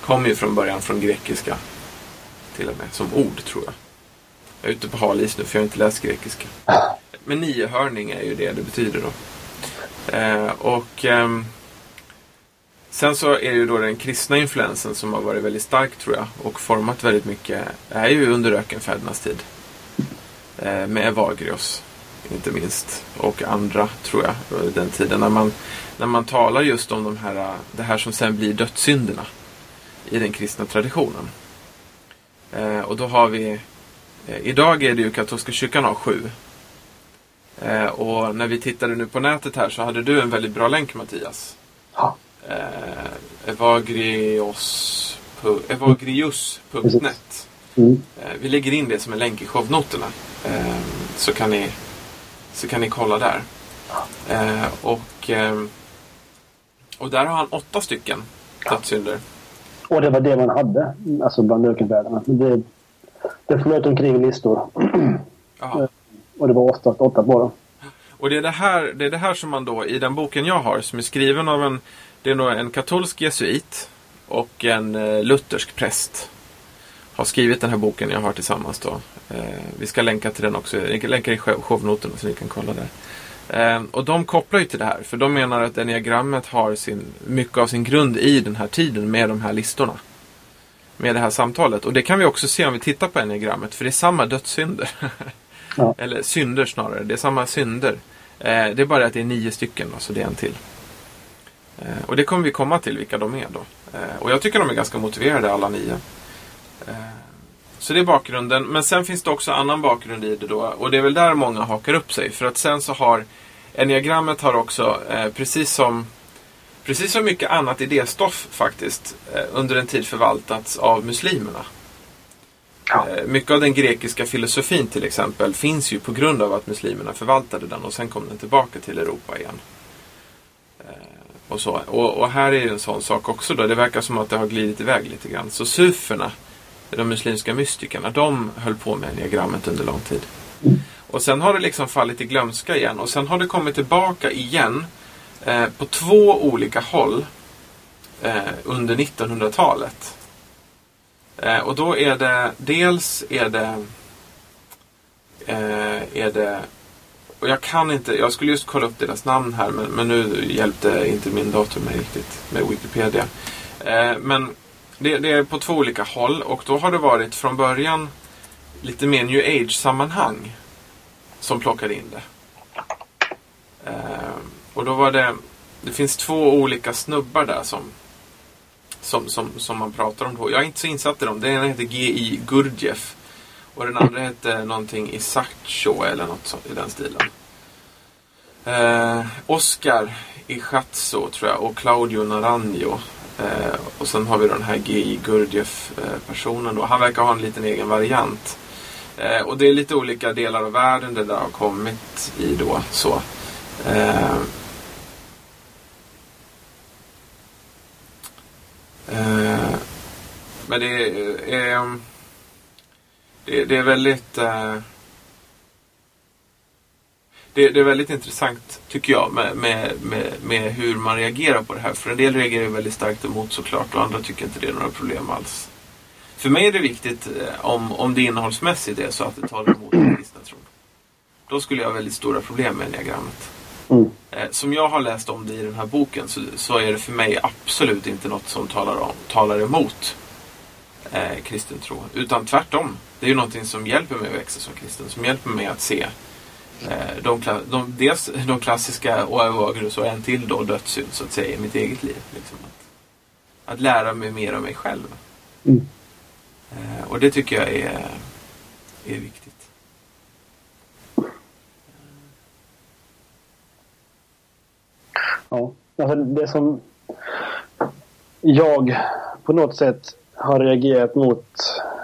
kommer ju från början från grekiska. Till och med, som ord tror jag. Jag är ute på hal is nu, för jag har inte läst grekiska. Men niohörning är ju det det betyder då. Eh, och eh, Sen så är det ju då den kristna influensen som har varit väldigt stark tror jag och format väldigt mycket är ju under ökenfädernas tid. Eh, med Evagrios inte minst och andra tror jag den tiden när man, när man talar just om de här, det här som sen blir dödssynderna i den kristna traditionen. Eh, och då har vi eh, Idag är det ju katolska kyrkan har sju Eh, och när vi tittade nu på nätet här så hade du en väldigt bra länk Mattias. Ja. Eh, Evagrios, Evagrius.net. Mm. Eh, vi lägger in det som en länk i shownoterna. Eh, så, kan ni, så kan ni kolla där. Eh, och, och där har han åtta stycken dödssynder. Och det var det man hade, alltså bland ökenfäderna. Det, det flöt omkring listor. (clears throat) Och det var oftast åtta på dem. Och det är det, här, det är det här som man då, i den boken jag har, som är skriven av en, det är nog en katolsk jesuit och en eh, luthersk präst. Har skrivit den här boken jag har tillsammans då. Eh, vi ska länka till den också, jag kan länka i show- shownoterna så ni kan kolla där. Eh, och de kopplar ju till det här, för de menar att enneagrammet har sin, mycket av sin grund i den här tiden med de här listorna. Med det här samtalet. Och det kan vi också se om vi tittar på enneagrammet, för det är samma dödssynder. Ja. (laughs) Eller synder snarare. Det är samma synder. Eh, det är bara att det är nio stycken, så det är en till. Eh, och det kommer vi komma till vilka de är då. Och jag tycker de är ganska motiverade alla nio. Så det är bakgrunden. Men sen finns det också annan bakgrund i det då. Och det är väl där många hakar upp sig. För att sen så har Enneagrammet har också, eh, precis som Precis som mycket annat idéstoff faktiskt eh, under en tid förvaltats av muslimerna. Ja. Eh, Mycket av den grekiska filosofin till exempel finns ju på grund av att muslimerna förvaltade den och sen kom den tillbaka till Europa igen. Eh, Och, så. Och, och här är ju en sån sak också då. Det verkar som att det har glidit iväg lite grann. Så suferna, de muslimska mystikerna, de höll på med diagrammet under lång tid. Och sen har det liksom fallit i glömska igen och sen har det kommit tillbaka igen eh, på två olika håll eh, under 1900-talet. Eh, och då är det dels är det eh, är det och jag kan inte, jag skulle just kolla upp deras namn här men, men nu hjälpte inte min dator mig riktigt med Wikipedia. Eh, men det, det är på två olika håll och då har det varit från början lite mer new age-sammanhang som plockade in det. Eh, och då var det, det finns två olika snubbar där som, som, som, som man pratar om då. Jag är inte så insatt i dem. Den ena heter G.I. Gurdjieff och den andra hette någonting Isacho eller något sånt i den stilen. Eh, Oscar Ichatso tror jag och Claudio Naranjo. Eh, och sen har vi den här G.I. Gurdjieff-personen då. Han verkar ha en liten egen variant. Eh, och det är lite olika delar av världen det där har kommit i då. Så. Eh, eh, men det är, eh, det, det är väldigt eh, det, det är väldigt intressant tycker jag med, med, med, med hur man reagerar på det här. För en del reagerar väldigt starkt emot såklart och andra tycker inte det är några problem alls. För mig är det viktigt eh, om, om det innehållsmässigt är så att det talar emot den kristna tron. Då skulle jag ha väldigt stora problem med diagrammet. Mm. Eh, Som jag har läst om det i den här boken så, så är det för mig absolut inte något som talar, om, talar emot eh, kristen tro. Utan tvärtom. Det är ju någonting som hjälper mig att växa som kristen. Som hjälper mig att se de, kla- de, dels de klassiska oagrus och en till då dödssynd så att säga i mitt eget liv. Liksom. Att, att lära mig mer om mig själv. Mm. Eh, och det tycker jag är, är viktigt. Ja, alltså det som jag på något sätt har reagerat mot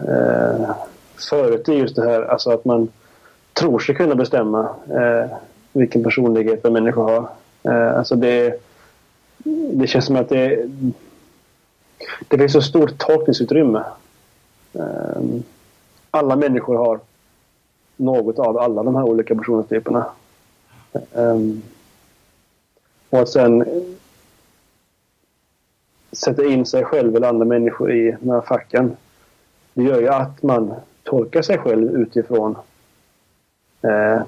eh, förut är just det här alltså att man tror sig kunna bestämma eh, vilken personlighet en människa har. Eh, alltså det, det känns som att det, det finns så stort tolkningsutrymme. Eh, alla människor har något av alla de här olika personlighetstyperna. Eh, och att sen sätta in sig själv eller andra människor i de här facken. Det gör ju att man tolkar sig själv utifrån eh,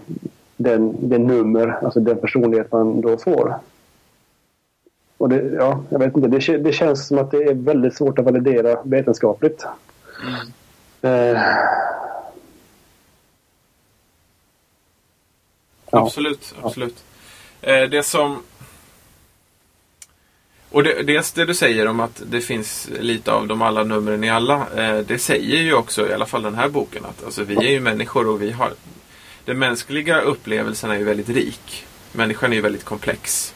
den, den nummer, alltså den personlighet man då får. Och det, ja, jag vet inte, det, det känns som att det är väldigt svårt att validera vetenskapligt. Eh, Ja. Absolut, absolut. Eh, det som... Och det, dels det du säger om att det finns lite av de alla numren i alla. Eh, det säger ju också, i alla fall den här boken, att alltså, vi är ju människor och vi har... Den mänskliga upplevelsen är ju väldigt rik. Människan är ju väldigt komplex.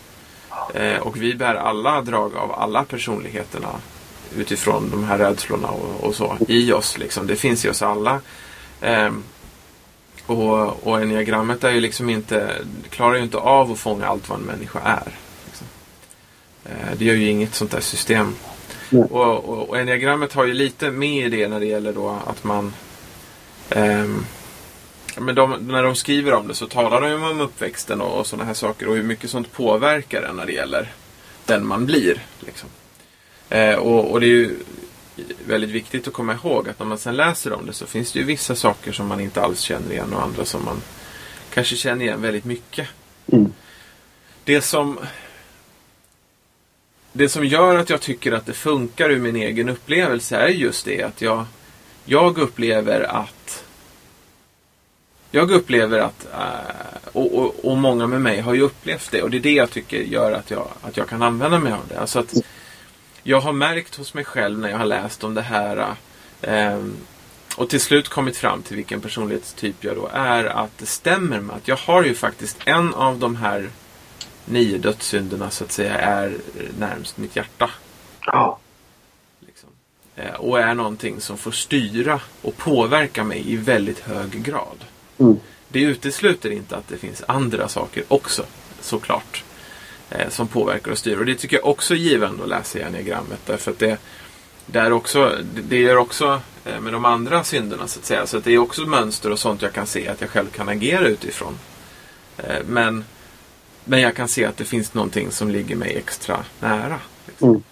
Eh, och vi bär alla drag av alla personligheterna utifrån de här rädslorna och, och så i oss. Liksom. Det finns i oss alla. Ehm, och, och enneagrammet är ju liksom inte, klarar ju inte av att fånga allt vad en människa är. Liksom. Eh, det gör ju inget sånt där system. Nej. Och, och, och enneagrammet har ju lite med i det när det gäller då att man ehm, men de, när de skriver om det så talar de ju om uppväxten och, och sådana här saker och hur mycket sånt påverkar en när det gäller den man blir. Liksom. Eh, och, och det är ju väldigt viktigt att komma ihåg att när man sen läser om det så finns det ju vissa saker som man inte alls känner igen och andra som man kanske känner igen väldigt mycket. Mm. Det som det som gör att jag tycker att det funkar ur min egen upplevelse är just det att jag, jag upplever att jag upplever att, eh, och, och, och, många med mig har ju upplevt det och det är det jag tycker gör att jag, att jag kan använda mig av det. Alltså att jag har märkt hos mig själv när jag har läst om det här eh, och till slut kommit fram till vilken personlighetstyp jag då är att det stämmer med att jag har ju faktiskt en av de här nio dödssynderna så att säga är närmst mitt hjärta. Ja. Liksom. Eh, och är någonting som får styra och påverka mig i väldigt hög grad. Mm. Det utesluter inte att det finns andra saker också, såklart. Eh, som påverkar och styr. Och det tycker jag också är givande att läsa i enneagrammet. Därför att det, det, är också, det gör också eh, med de andra synderna så att säga. Så att det är också mönster och sånt jag kan se att jag själv kan agera utifrån. Eh, men, men jag kan se att det finns någonting som ligger mig extra nära. Liksom. Mm.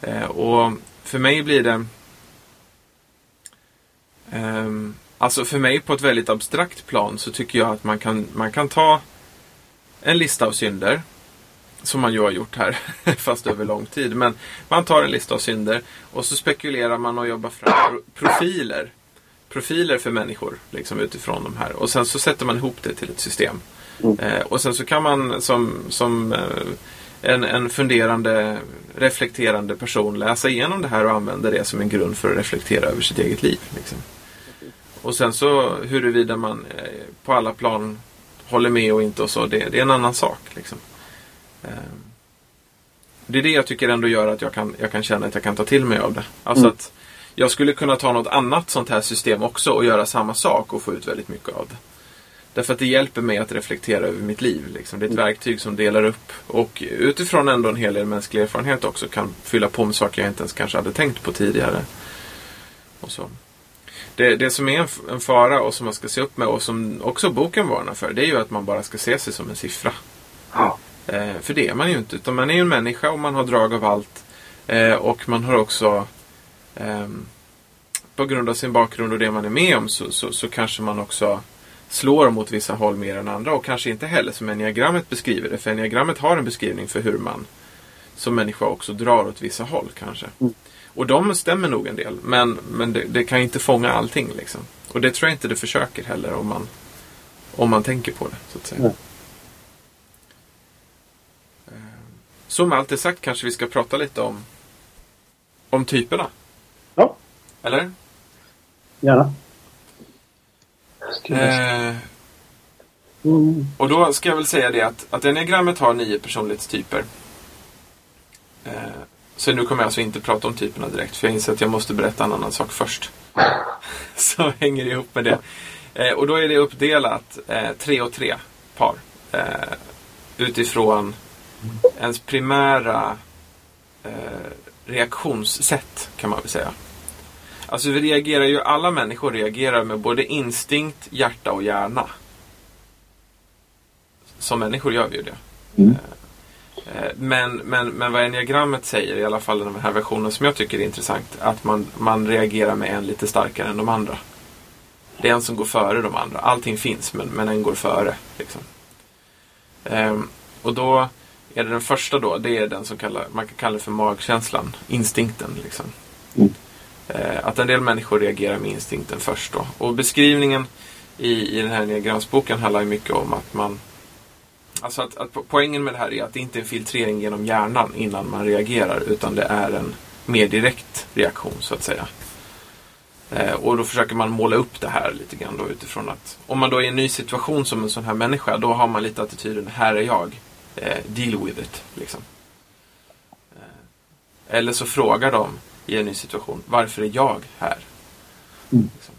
Eh, och för mig blir det ehm, Alltså för mig på ett väldigt abstrakt plan så tycker jag att man kan, man kan ta en lista av synder. Som man ju har gjort här, (laughs) fast över lång tid. Men man tar en lista av synder och så spekulerar man och jobbar fram profiler. Profiler för människor liksom utifrån de här. Och sen så sätter man ihop det till ett system. Mm. Eh, och sen så kan man som, som eh, en, en funderande, reflekterande person läsa igenom det här och använda det som en grund för att reflektera över sitt eget liv. Liksom. Och sen så huruvida man eh, på alla plan håller med och inte och så, det, det är en annan sak. Liksom. Eh, det är det jag tycker ändå gör att jag kan, jag kan känna att jag kan ta till mig av det. Alltså Mm. att jag skulle kunna ta något annat sånt här system också och göra samma sak och få ut väldigt mycket av det. Därför att det hjälper mig att reflektera över mitt liv. Liksom. Det är ett verktyg som delar upp och utifrån ändå en hel del mänsklig erfarenhet också kan fylla på med saker jag inte ens kanske hade tänkt på tidigare. Och så. Det, det som är en, en fara och som man ska se upp med och som också boken varnar för det är ju att man bara ska se sig som en siffra. Ja. Eh, för det är man ju inte. Utan man är ju en människa och man har drag av allt. Eh, och man har också ehm, på grund av sin bakgrund och det man är med om så, så, så kanske man också slår mot vissa håll mer än andra. Och kanske inte heller som enneagrammet beskriver det. För enneagrammet har en beskrivning för hur man som människa också drar åt vissa håll kanske. Mm. Och de stämmer nog en del. Men, men det, det kan inte fånga allting. Liksom. Och det tror jag inte det försöker heller om man, om man tänker på det. Så att säga. Nej. Eh, Så med allt det sagt kanske vi ska prata lite om, om typerna. Ja, Eller? gärna. Eh, Mm. och då ska jag väl säga det att, att enneagrammet har nio personlighetstyper. Eh, så nu kommer jag alltså inte prata om typerna direkt för jag inser att jag måste berätta en annan sak först. (laughs) Så hänger ihop med det. Eh, och då är det uppdelat eh, tre och tre par. Eh, utifrån ens primära eh, reaktionssätt kan man väl säga. Alltså vi reagerar ju, alla människor reagerar med både instinkt, hjärta och hjärna. Som människor gör vi ju det. Mm. Eh, Men, men, men vad enneagrammet säger, i alla fall den här versionen som jag tycker är intressant, att man, man reagerar med en lite starkare än de andra. Det är en som går före de andra. Allting finns, men, men en går före. Liksom. Ehm, och då är det den första då, det är den som kallar, man kan kalla det för magkänslan, instinkten. Liksom. Mm. Eh, att en del människor reagerar med instinkten först då. Och beskrivningen i, i den här enneagramsboken handlar ju mycket om att man Alltså att, att po- poängen med det här är att det inte är en filtrering genom hjärnan innan man reagerar utan det är en mer direkt reaktion så att säga. Eh, och då försöker man måla upp det här lite grann då utifrån att om man då är i en ny situation som en sån här människa då har man lite attityden här är jag. Eh, deal with it. Liksom. Eh, eller så frågar de i en ny situation varför är jag här? Mm. Liksom.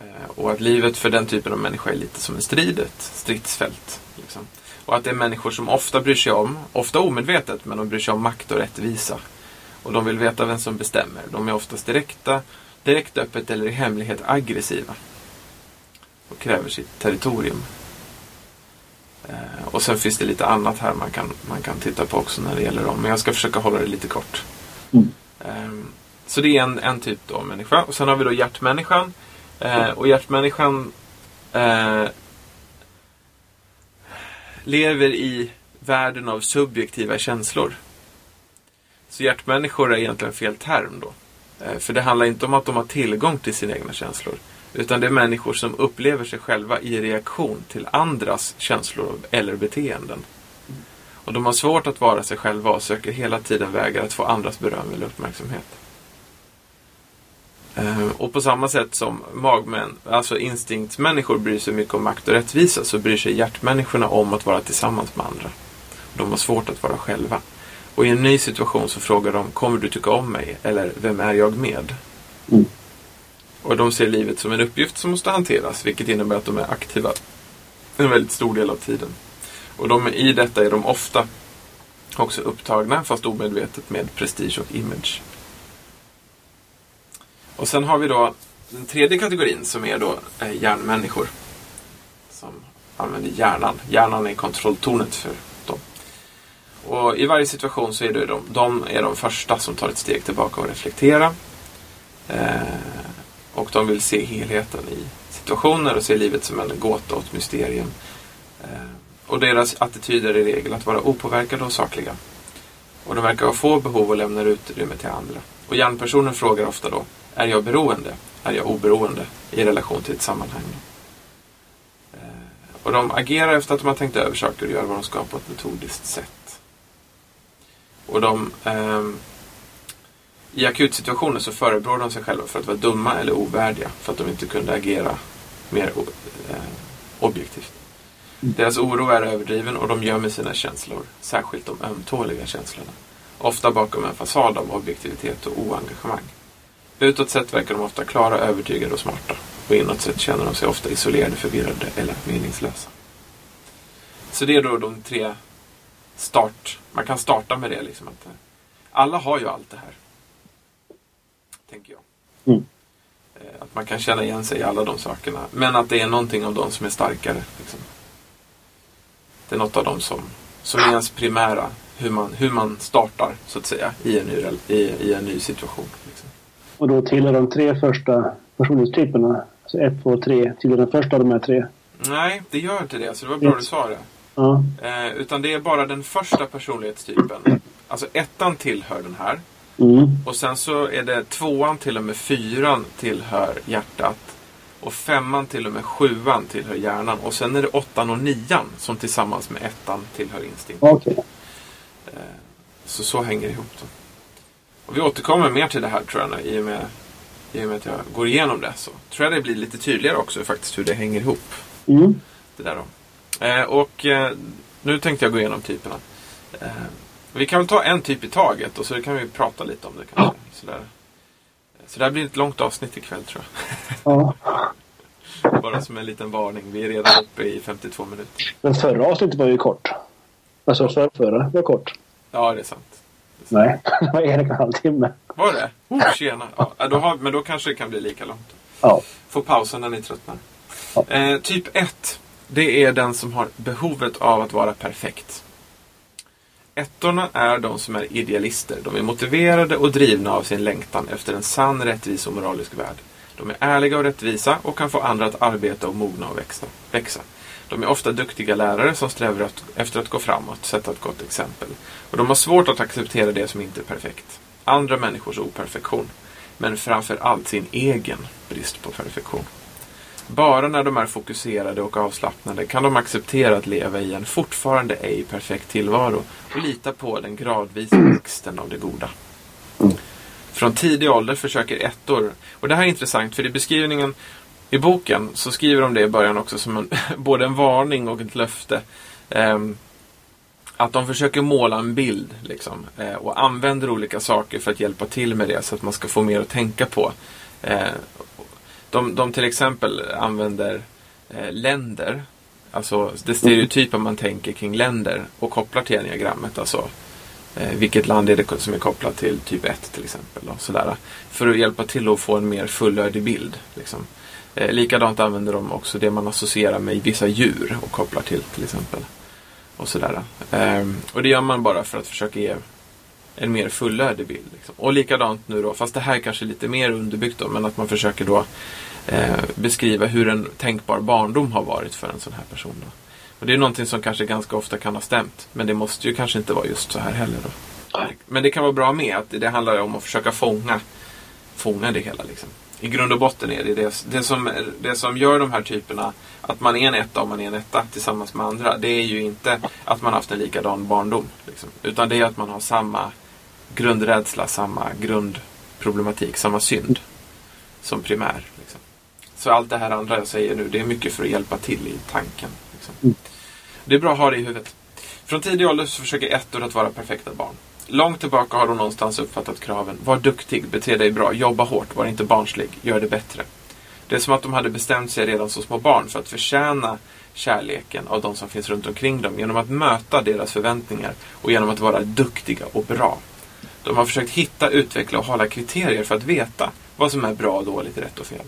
Eh, och att livet för den typen av människa är lite som en strid, ett stridsfält. Liksom. Och att det är människor som ofta bryr sig om, ofta omedvetet, men de bryr sig om makt och rättvisa. Och de vill veta vem som bestämmer. De är oftast direkta, direkt öppet eller i hemlighet aggressiva. Och kräver sitt territorium. Eh, och sen finns det lite annat här man kan, man kan titta på också när det gäller dem. Men jag ska försöka hålla det lite kort. Mm. Ehm, Så det är en, en typ av människa. Och sen har vi då hjärtmänniskan. Eh, och hjärtmänniskan eh, lever i världen av subjektiva känslor. Så hjärtmänniskor är egentligen fel term då. Eh, för det handlar inte om att de har tillgång till sina egna känslor. Utan det är människor som upplever sig själva i reaktion till andras känslor eller beteenden. Och de har svårt att vara sig själva och söker hela tiden vägar att få andras beröm eller uppmärksamhet. Eh, Och på samma sätt som magmän, alltså instinktsmänniskor bryr sig mycket om makt och rättvisa så bryr sig hjärtmänniskorna om att vara tillsammans med andra. De har svårt att vara själva. Och i en ny situation så frågar de, kommer du tycka om mig? Eller, vem är jag med? Mm. Och de ser livet som en uppgift som måste hanteras, vilket innebär att de är aktiva en väldigt stor del av tiden. Och de, i detta är de ofta också upptagna, fast omedvetet, med prestige och image. Och sen har vi då den tredje kategorin som är då eh, hjärnmänniskor. Som använder hjärnan. Hjärnan är kontrolltornet för dem. Och i varje situation så är det de, de är de första som tar ett steg tillbaka och reflekterar. Eh, och de vill se helheten i situationer och se livet som en gåta och ett mysterium. Eh, och deras attityder är i regel att vara opåverkade och sakliga. Och de verkar ha få behov och lämnar utrymme till andra. Och hjärnpersonen frågar ofta då, är jag beroende? Är jag oberoende? I relation till ett sammanhang. Eh, och de agerar efter att de har tänkt över saker och gör vad de ska på ett metodiskt sätt. Och de eh, i akutsituationer så förebrår de sig själva för att vara dumma eller ovärdiga för att de inte kunde agera mer eh, objektivt. Deras oro är överdriven och de gömmer sina känslor, särskilt de ömtåliga känslorna. Ofta bakom en fasad av objektivitet och oengagemang. Utåt sett verkar de ofta klara, övertygade och smarta. Och inåt sett känner de sig ofta isolerade, förvirrade eller meningslösa. Så det är då de tre start... Man kan starta med det. Liksom att, eh, alla har ju allt det här. Tänker jag. Mm. Eh, Att man kan känna igen sig i alla de sakerna. Men att det är någonting av dem som är starkare. Liksom. Det är något av dem som, som är ens primära. Hur man, hur man startar, så att säga, i en ny, i, i en ny situation. Liksom. Och då tillhör de tre första personlighetstyperna, alltså ett, två, tre, tillhör den första av de här tre. Nej, det gör inte det. Så det var bra du sa det. Ja, Eh, utan det är bara den första personlighetstypen. Alltså ettan tillhör den här. mm. Och sen så är det tvåan till och med fyran tillhör hjärtat. Och femman till och med sjuan tillhör hjärnan. Och sen är det åttan och nian som tillsammans med ettan tillhör instinkt. okej. Så så hänger det ihop då. Och vi återkommer mer till det här tror jag nu, i och med, i och med att jag går igenom det. Så tror jag det blir lite tydligare också faktiskt hur det hänger ihop. Mm. Det där då. Eh, och eh, nu tänkte jag gå igenom typerna. Eh, vi kan väl ta en typ i taget och så kan vi prata lite om det kanske. Sådär. Så det här blir ett långt avsnitt ikväll tror Ja. jag. Bara som en liten varning. Vi är redan uppe i 52 minuter. Men förra avsnittet var ju kort. Alltså förra, förra var kort. Ja, det är sant. Nej, (laughs) det var en och en halv timme. Var det? Oh, tjena. Ja, då har, men då kanske det kan bli lika långt. Ja. Få pausa när ni tröttnar. Ja. Eh, typ 1. Det är den som har behovet av att vara perfekt. Ettorna är de som är idealister. De är motiverade och drivna av sin längtan efter en sann, rättvis och moralisk värld. De är ärliga och rättvisa och kan få andra att arbeta och mogna och växa. växa. De är ofta duktiga lärare som strävar efter att gå framåt, sätta ett gott exempel. Och de har svårt att acceptera det som inte är perfekt. Andra människors operfektion. Men framför allt sin egen brist på perfektion. Bara när de är fokuserade och avslappnade kan de acceptera att leva i en fortfarande ej perfekt tillvaro och lita på den gradvisa växten av det goda. Från tidig ålder försöker ettor, och det här är intressant för i beskrivningen i boken så skriver de det i början också som en, (laughs) både en varning och ett löfte. Eh, att de försöker måla en bild liksom, eh, och använder olika saker för att hjälpa till med det så att man ska få mer att tänka på. Eh, de, de till exempel använder eh, länder, alltså det stereotypa man tänker kring länder och kopplar till enneagrammet. Alltså, eh, vilket land är det som är kopplat till typ 1 till exempel. Då, sådär, för att hjälpa till att få en mer fullödig bild. Liksom. Eh, likadant använder de också det man associerar med vissa djur och kopplar till till exempel. Och, sådär. Eh, och det gör man bara för att försöka ge en mer fullödig bild. Liksom. Och likadant nu då, fast det här är kanske lite mer underbyggt då, men att man försöker då eh, beskriva hur en tänkbar barndom har varit för en sån här person. Då. Och det är någonting som kanske ganska ofta kan ha stämt, men det måste ju kanske inte vara just så här heller. Då. Men det kan vara bra med att det handlar om att försöka fånga, fånga det hela. Liksom. I grund och botten är det det, det, som, det som gör de här typerna, att man är en etta och man är en etta tillsammans med andra. Det är ju inte att man haft en likadan barndom. Liksom, utan det är att man har samma grundrädsla, samma grundproblematik, samma synd som primär. Liksom. Så allt det här andra jag säger nu, det är mycket för att hjälpa till i tanken. Liksom. Mm. Det är bra att ha det i huvudet. Från tidig ålder så försöker ettor att vara perfekta barn. Långt tillbaka har de någonstans uppfattat kraven. Var duktig, bete dig bra, jobba hårt, var inte barnslig, gör det bättre. Det är som att de hade bestämt sig redan som små barn för att förtjäna kärleken av de som finns runt omkring dem genom att möta deras förväntningar och genom att vara duktiga och bra. De har försökt hitta, utveckla och hålla kriterier för att veta vad som är bra och dåligt, rätt och fel.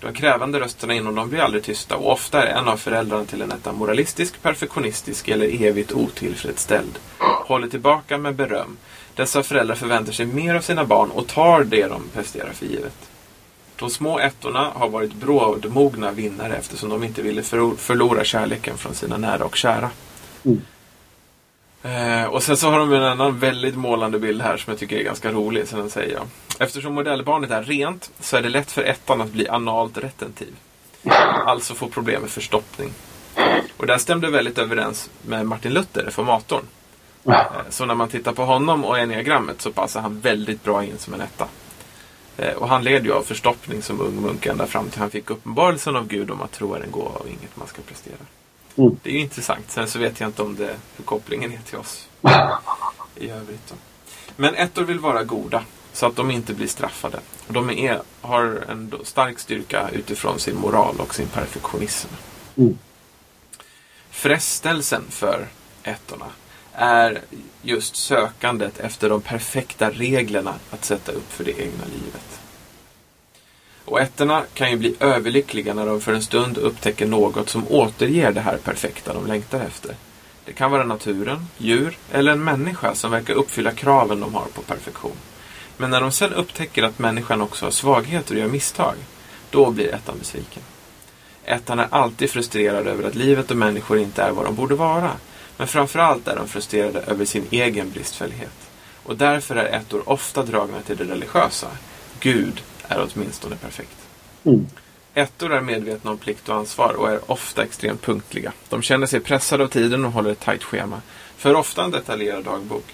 De krävande rösterna inom dem blir aldrig tysta och ofta är en av föräldrarna till en etta moralistisk, perfektionistisk eller evigt otillfredsställd. Håller tillbaka med beröm. Dessa föräldrar förväntar sig mer av sina barn och tar det de presterar för givet. De små ettorna har varit brådmogna vinnare eftersom de inte ville förlora kärleken från sina nära och kära. Mm. Eh, och sen så har de en annan väldigt målande bild här som jag tycker är ganska rolig. Så den säger jag. Eftersom modellbarnet är rent så är det lätt för ettan att bli analt retentiv. Alltså få problem med förstoppning. Och det stämde väldigt överens med Martin Luther, reformatorn. Eh, så när man tittar på honom och enneagrammet så passar han väldigt bra in som en etta. Eh, och han led ju av förstoppning som ung munk ända fram till han fick uppenbarelsen av Gud om att tro är en gåva och inget man ska prestera. Mm. Det är ju intressant. Sen så vet jag inte om det, hur kopplingen är till oss i övrigt. Då. Men ettor vill vara goda så att de inte blir straffade. De är, har en stark styrka utifrån sin moral och sin perfektionism. Mm. Frestelsen för ettorna är just sökandet efter de perfekta reglerna att sätta upp för det egna livet. Och ettorna kan ju bli överlyckliga när de för en stund upptäcker något som återger det här perfekta de längtar efter. Det kan vara naturen, djur eller en människa som verkar uppfylla kraven de har på perfektion. Men när de sen upptäcker att människan också har svagheter och gör misstag, då blir ettan besviken. Ettan är alltid frustrerad över att livet och människor inte är vad de borde vara. Men framförallt är de frustrerade över sin egen bristfällighet. Och därför är ettor ofta dragna till det religiösa. Gud är åtminstone perfekt. Mm. Ettor är medvetna om plikt och ansvar och är ofta extremt punktliga. De känner sig pressade av tiden och håller ett tajt schema. För ofta en detaljerad dagbok.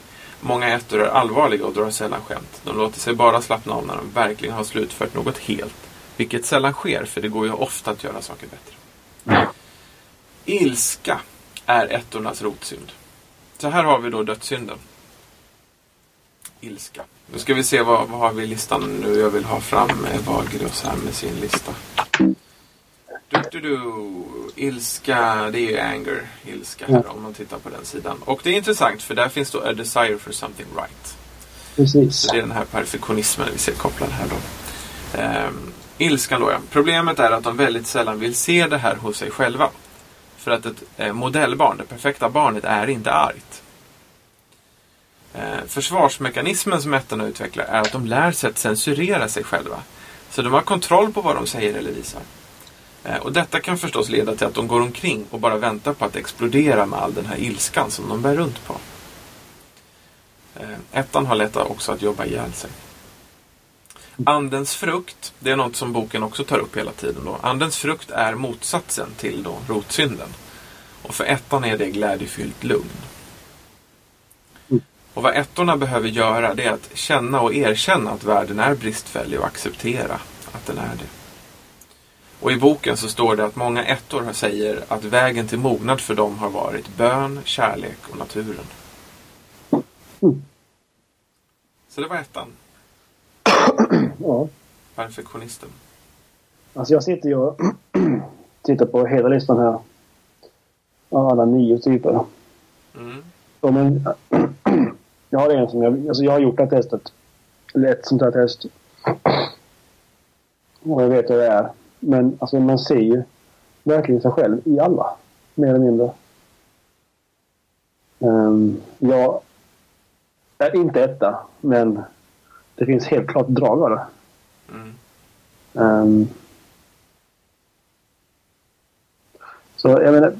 Många ettor är allvarliga och drar sällan skämt. De låter sig bara slappna av när de verkligen har slutfört något helt. Vilket sällan sker, för det går ju ofta att göra saker bättre. Ilska är ettornas rotsynd. Så här har vi då dödssynden. Ilska. Nu ska vi se vad, vad har vi i listan nu. Jag vill ha fram Wahlgros här med sin lista. Du, du, du. Ilska, det är ju anger, ilska här om man tittar på den sidan. Och det är intressant för där finns då a desire for something right. Precis. Så det är den här perfektionismen vi ser kopplad här då. Ehm, ilskan då ja. Problemet är att de väldigt sällan vill se det här hos sig själva. För att ett eh, modellbarn, det perfekta barnet, är inte argt. Eh, försvarsmekanismen som ettorna utvecklar är att de lär sig att censurera sig själva. Så de har kontroll på vad de säger eller visar. Eh, och detta kan förstås leda till att de går omkring och bara väntar på att explodera med all den här ilskan som de bär runt på. Eh, ettan har lätt också att jobba ihjäl sig. Andens frukt, det är något som boken också tar upp hela tiden. Då. Andens frukt är motsatsen till då rotsynden. Och för ettan är det glädjefyllt lugn. Och vad ettorna behöver göra det är att känna och erkänna att världen är bristfällig och acceptera att den är det. Och i boken så står det att många ettor säger att vägen till mognad för dem har varit bön, kärlek och naturen. Så det var ettan. Ja. Perfektionisten. Alltså jag sitter ju och (clears throat) tittar på hela listan här. Alla nio typer. Mm. Jag har en som jag, alltså jag har gjort det här testet. Eller ett sånt här test. Och jag vet hur det är. Men alltså man ser ju verkligen sig själv i alla. Mer eller mindre. Um, jag är inte etta, men det finns helt klart drag av det. Mm. Um, så jag menar...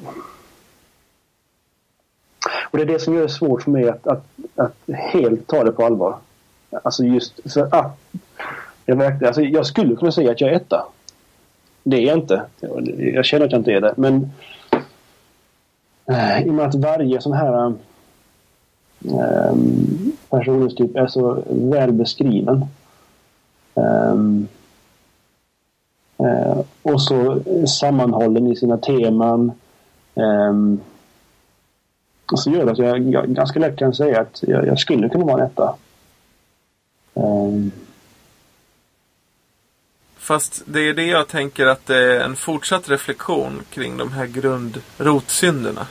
Och det är det som gör det svårt för mig att, att, att helt ta det på allvar. Alltså just för att Jag, verkligen, alltså, jag skulle kunna säga att jag är etta. Det är jag inte. Jag känner att jag inte är det. Men eh, i och med att varje sån här eh, personlighetstyp är så väl beskriven. Um, ehm, uh, eh, och så sammanhållen i sina teman. Um, så gör det att jag, jag ganska lätt kan säga att jag, jag skulle kunna vara en etta. Um, Fast det är det jag tänker att det är en fortsatt reflektion kring de här grundrotsynderna.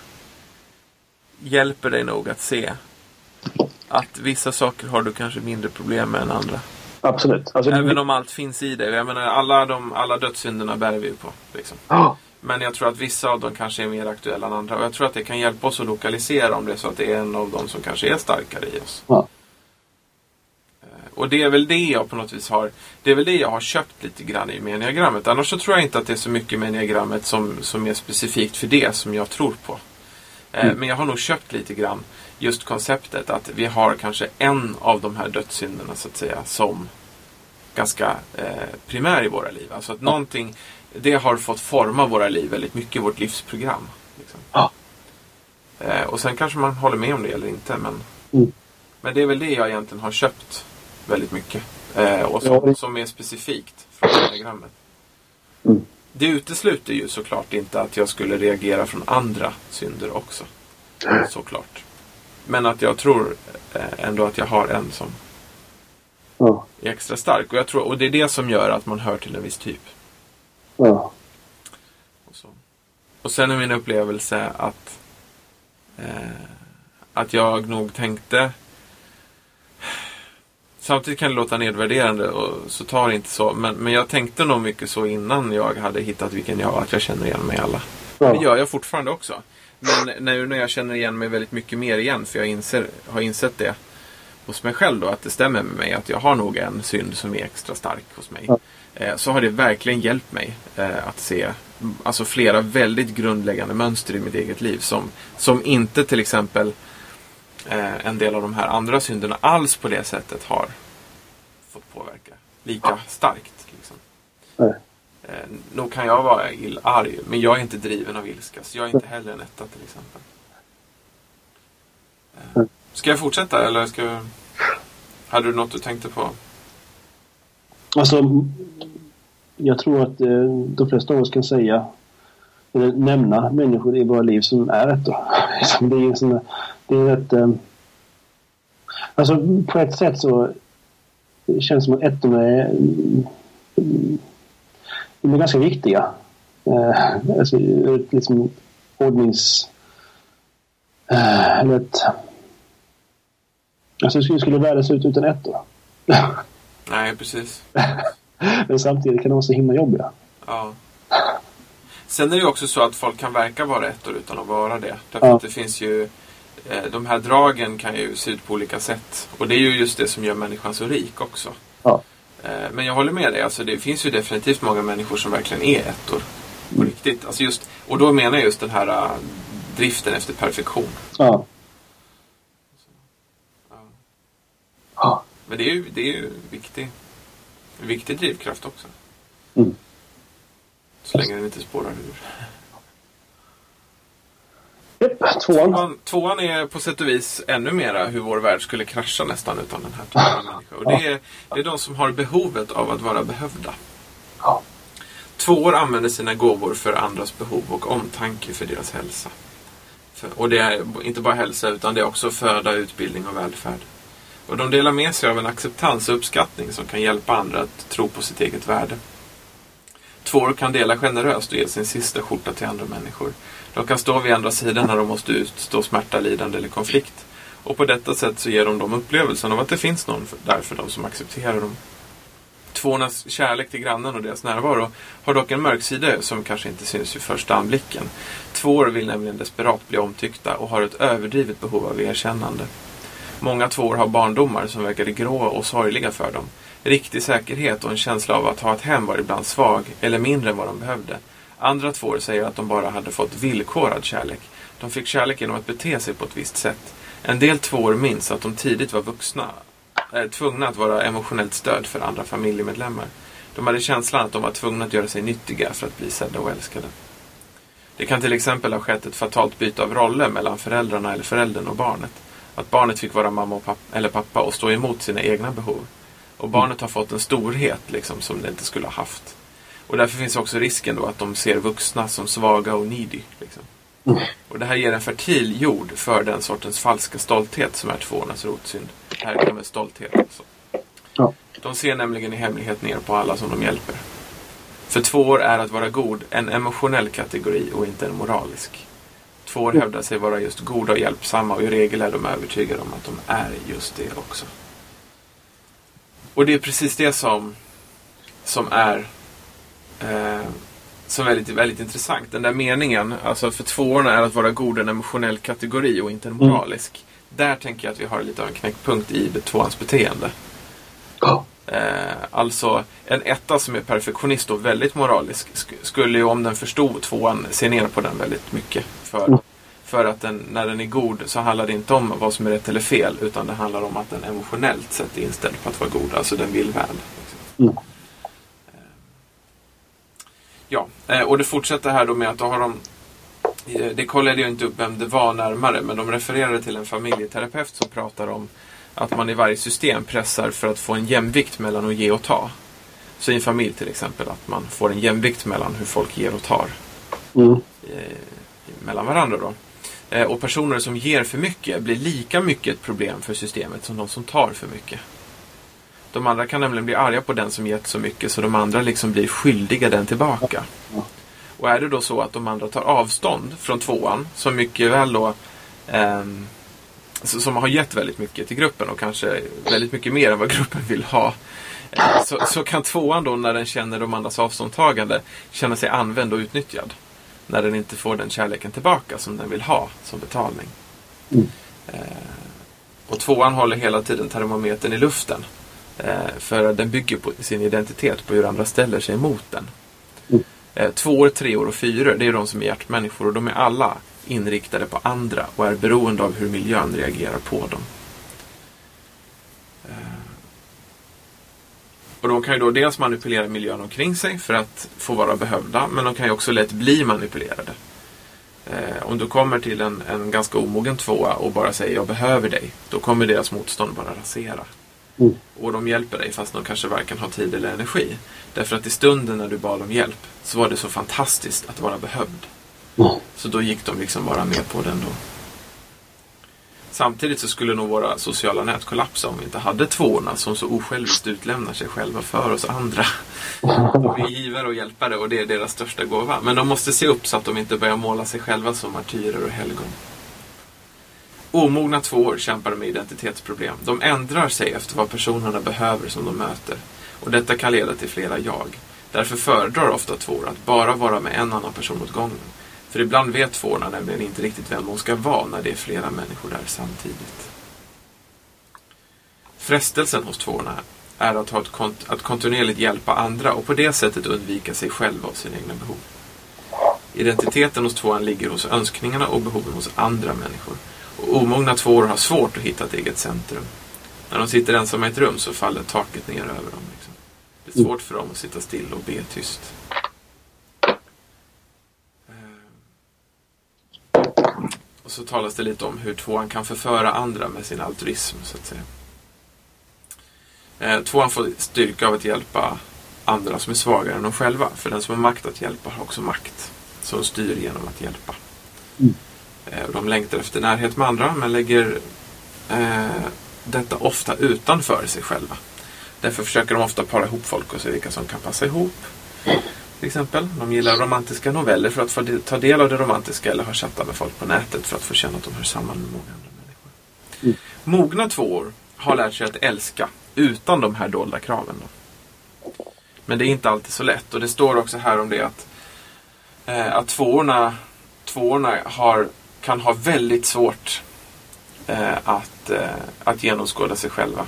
Hjälper dig nog att se att vissa saker har du kanske mindre problem med än andra. Absolut. Alltså, Även om allt finns i dig. Jag menar, alla, de, alla dödssynderna bär vi ju på. Liksom. Oh. Men jag tror att vissa av dem kanske är mer aktuella än andra. Och jag tror att det kan hjälpa oss att lokalisera om det är så att det är en av dem som kanske är starkare i oss. Ja. Och det är väl det jag på något vis har Det är väl det jag har köpt lite grann i meniagrammet. Annars så tror jag inte att det är så mycket meniagrammet som, som är specifikt för det som jag tror på. Mm. Men jag har nog köpt lite grann just konceptet att vi har kanske en av de här dödssynderna så att säga som ganska eh, primär i våra liv. Alltså att någonting, det har fått forma våra liv väldigt mycket, vårt livsprogram. Liksom. Ja. Eh, och sen kanske man håller med om det eller inte. Men, mm. men det är väl det jag egentligen har köpt väldigt mycket. Eh, och som, ja. som är specifikt från diagrammet. Mm. Det utesluter ju såklart inte att jag skulle reagera från andra synder också. Såklart. Men att jag tror eh, ändå att jag har en som är extra stark. Och, jag tror, och det är det som gör att man hör till en viss typ. Ja. Och, så. och sen är min upplevelse att eh, att jag nog tänkte Samtidigt kan det låta nedvärderande och så tar det inte så. Men, men jag tänkte nog mycket så innan jag hade hittat vilken jag var. Att jag känner igen mig alla. Ja. Det gör jag fortfarande också. Men nu när jag känner igen mig väldigt mycket mer igen. För jag inser, har insett det hos mig själv då. Att det stämmer med mig. Att jag har nog en synd som är extra stark hos mig. Ja. Eh, så har det verkligen hjälpt mig eh, att se alltså flera väldigt grundläggande mönster i mitt eget liv. Som, som inte till exempel eh, en del av de här andra synderna alls på det sättet har fått påverka lika starkt. Liksom. Eh, nog kan jag vara ill, arg, men jag är inte driven av ilska. Så jag är inte heller en etta till exempel. Eh, ska jag fortsätta eller ska jag... Hade du något du tänkte på? Alltså, jag tror att eh, de flesta av oss kan säga eller nämna människor i våra liv som är ettor. (laughs) det är en sån det är rätt... Eh, alltså på ett sätt så det känns som att ettorna är, de är ganska viktiga. Eh, alltså ett liksom ordnings... Eh, eller ett... Alltså hur skulle världen se ut utan ettor? (laughs) (laughs) Nej, precis. Men samtidigt kan de vara så himla jobbiga. Ja. Sen är det ju också så att folk kan verka vara ettor utan att vara det. Därför ja. att det finns ju Eh, de här dragen kan ju se ut på olika sätt. Och det är ju just det som gör människan så rik också. Ja. Eh, men jag håller med dig. Alltså det finns ju definitivt många människor som verkligen är ettor. På mm. riktigt. Alltså just, och då menar jag just den här uh, driften efter perfektion. Ja. Men det är ju, det är ju viktig, en viktig drivkraft också. Mm. Så länge den inte spårar ur. Yep, tvåan. tvåan. Tvåan är på sätt och vis ännu mera hur vår värld skulle krascha nästan utan den här typen av (laughs) människor. Och det är, det är de som har behovet av att vara behövda. Ja. Tvåor använder sina gåvor för andras behov och omtanke för deras hälsa. För, och det är inte bara hälsa utan det är också föda, utbildning och välfärd. Och de delar med sig av en acceptans och uppskattning som kan hjälpa andra att tro på sitt eget värde. Tvåor kan dela generöst och ge sin sista skjorta till andra människor. De kan stå vid andra sidan när de måste utstå smärta, lidande eller konflikt. Och på detta sätt så ger de dem upplevelsen av att det finns någon där för dem som accepterar dem. Tvåornas kärlek till grannen och deras närvaro har dock en mörk sida som kanske inte syns vid första anblicken. Tvåor vill nämligen desperat bli omtyckta och har ett överdrivet behov av erkännande. Många tvåor har barndomar som verkade grå och sorgliga för dem. Riktig säkerhet och en känsla av att ha ett hem var ibland svag eller mindre än vad de behövde. Andra tvåor säger att de bara hade fått villkorad kärlek. De fick kärlek genom att bete sig på ett visst sätt. En del tvåor minns att de tidigt var vuxna är tvungna att vara emotionellt stöd för andra familjemedlemmar. De hade känslan att de var tvungna att göra sig nyttiga för att bli sedda och älskade. Det kan till exempel ha skett ett fatalt byte av roller mellan föräldrarna eller föräldern och barnet. Att barnet fick vara mamma pappa, eller pappa och stå emot sina egna behov. Och barnet har fått en storhet liksom, som det inte skulle ha haft. Och därför finns också risken då att de ser vuxna som svaga och needy. Liksom. Och det här ger en fertil jord för den sortens falska stolthet som är tvåornas rotsynd. Här kommer stolthet alltså. Ja. De ser nämligen i hemlighet ner på alla som de hjälper. För tvåor är att vara god en emotionell kategori och inte en moralisk. Tvåor hävdar sig vara just goda och hjälpsamma och i regel är de övertygade om att de är just det också. Och det är precis det som, som är eh, som är väldigt, väldigt intressant. Den där meningen, alltså för tvåorna är att vara god en emotionell kategori och inte en moralisk. Där tänker jag att vi har lite av en knäckpunkt i tvåans beteende. Ja. Eh, alltså en etta som är perfektionist och väldigt moralisk sk- skulle ju om den förstod tvåan se ner på den väldigt mycket. För, Mm. För att den, när den är god så handlar det inte om vad som är rätt eller fel utan det handlar om att den emotionellt sett är inställd på att vara god. Alltså den vill väl. Mm. Ja, eh, och det fortsätter här då med att då har de eh, det kollade jag inte upp vem det var närmare men de refererade till en familjeterapeut som pratar om att man i varje system pressar för att få en jämvikt mellan att ge och ta. Så i en familj till exempel att man får en jämvikt mellan hur folk ger och tar Mm. eh, mellan varandra. Då. Eh, och personer som ger för mycket blir lika mycket ett problem för systemet som de som tar för mycket. De andra kan nämligen bli arga på den som gett så mycket så de andra liksom blir skyldiga den tillbaka. Och är det då så att de andra tar avstånd från tvåan som mycket väl då eh, som har gett väldigt mycket till gruppen och kanske väldigt mycket mer än vad (laughs) gruppen vill ha. eh, Så, så kan tvåan då när den känner de andras avståndstagande känna sig använd och utnyttjad. När den inte får den kärleken tillbaka som den vill ha som betalning. Mm. Eh, och tvåan håller hela tiden termometern i luften. Eh, för den bygger på sin identitet på hur andra ställer sig mot den. Mm. Eh, tvåor, treor och fyror, det är de som är hjärtmänniskor och de är alla inriktade på andra och är beroende av hur miljön reagerar på dem. Eh, Och de kan ju då dels manipulera miljön omkring sig för att få vara behövda, men de kan ju också lätt bli manipulerade. Eh, om du kommer till en, en ganska omogen tvåa och bara säger jag behöver dig, då kommer deras motstånd bara rasera. Mm. Och de hjälper dig fast de kanske varken har tid eller energi. Därför att i stunden när du bad om hjälp så var det så fantastiskt att vara behövd. Mm. Så då gick de liksom bara med på den då. Samtidigt så skulle nog våra sociala nät kollapsa om vi inte hade tvåorna som så osjälviskt utlämnar sig själva för oss andra. De är givare och hjälpare och det är deras största gåva. Men de måste se upp så att de inte börjar måla sig själva som martyrer och helgon. Omogna tvåor kämpar med identitetsproblem. De ändrar sig efter vad personerna behöver som de möter. Och detta kan leda till flera jag. Därför föredrar ofta tvåor att bara vara med en annan person åt gången. För ibland vet tvåorna nämligen inte riktigt vem de ska vara när det är flera människor där samtidigt. Frestelsen hos tvåorna är att, ha ett kont- att kontinuerligt hjälpa andra och på det sättet undvika sig själva och sina egna behov. Identiteten hos tvåan ligger hos önskningarna och behoven hos andra människor. Och omogna tvåor har svårt att hitta ett eget centrum. När de sitter ensamma i ett rum så faller taket ner över dem. Liksom. Det är svårt för dem att sitta still och be tyst. Eh, och så talas det lite om hur tvåan kan förföra andra med sin altruism, så att säga. Eh, Tvåan får styrka av att hjälpa andra som är svagare än de själva. För den som har makt att hjälpa har också makt. Som styr genom att hjälpa. Mm. Eh, De längtar efter närhet med andra men lägger eh, detta ofta utanför sig själva. Därför försöker de ofta para ihop folk och se vilka som kan passa ihop. Till exempel, de gillar romantiska noveller för att få ta del av det romantiska eller har chattat med folk på nätet för att få känna att de hör samman med många andra människor. Mm. Mogna tvåor har lärt sig att älska utan de här dolda kraven. Då. Men det är inte alltid så lätt och det står också här om det att, eh, att tvåorna, tvåorna har, kan ha väldigt svårt eh, att, eh, att genomskåda sig själva.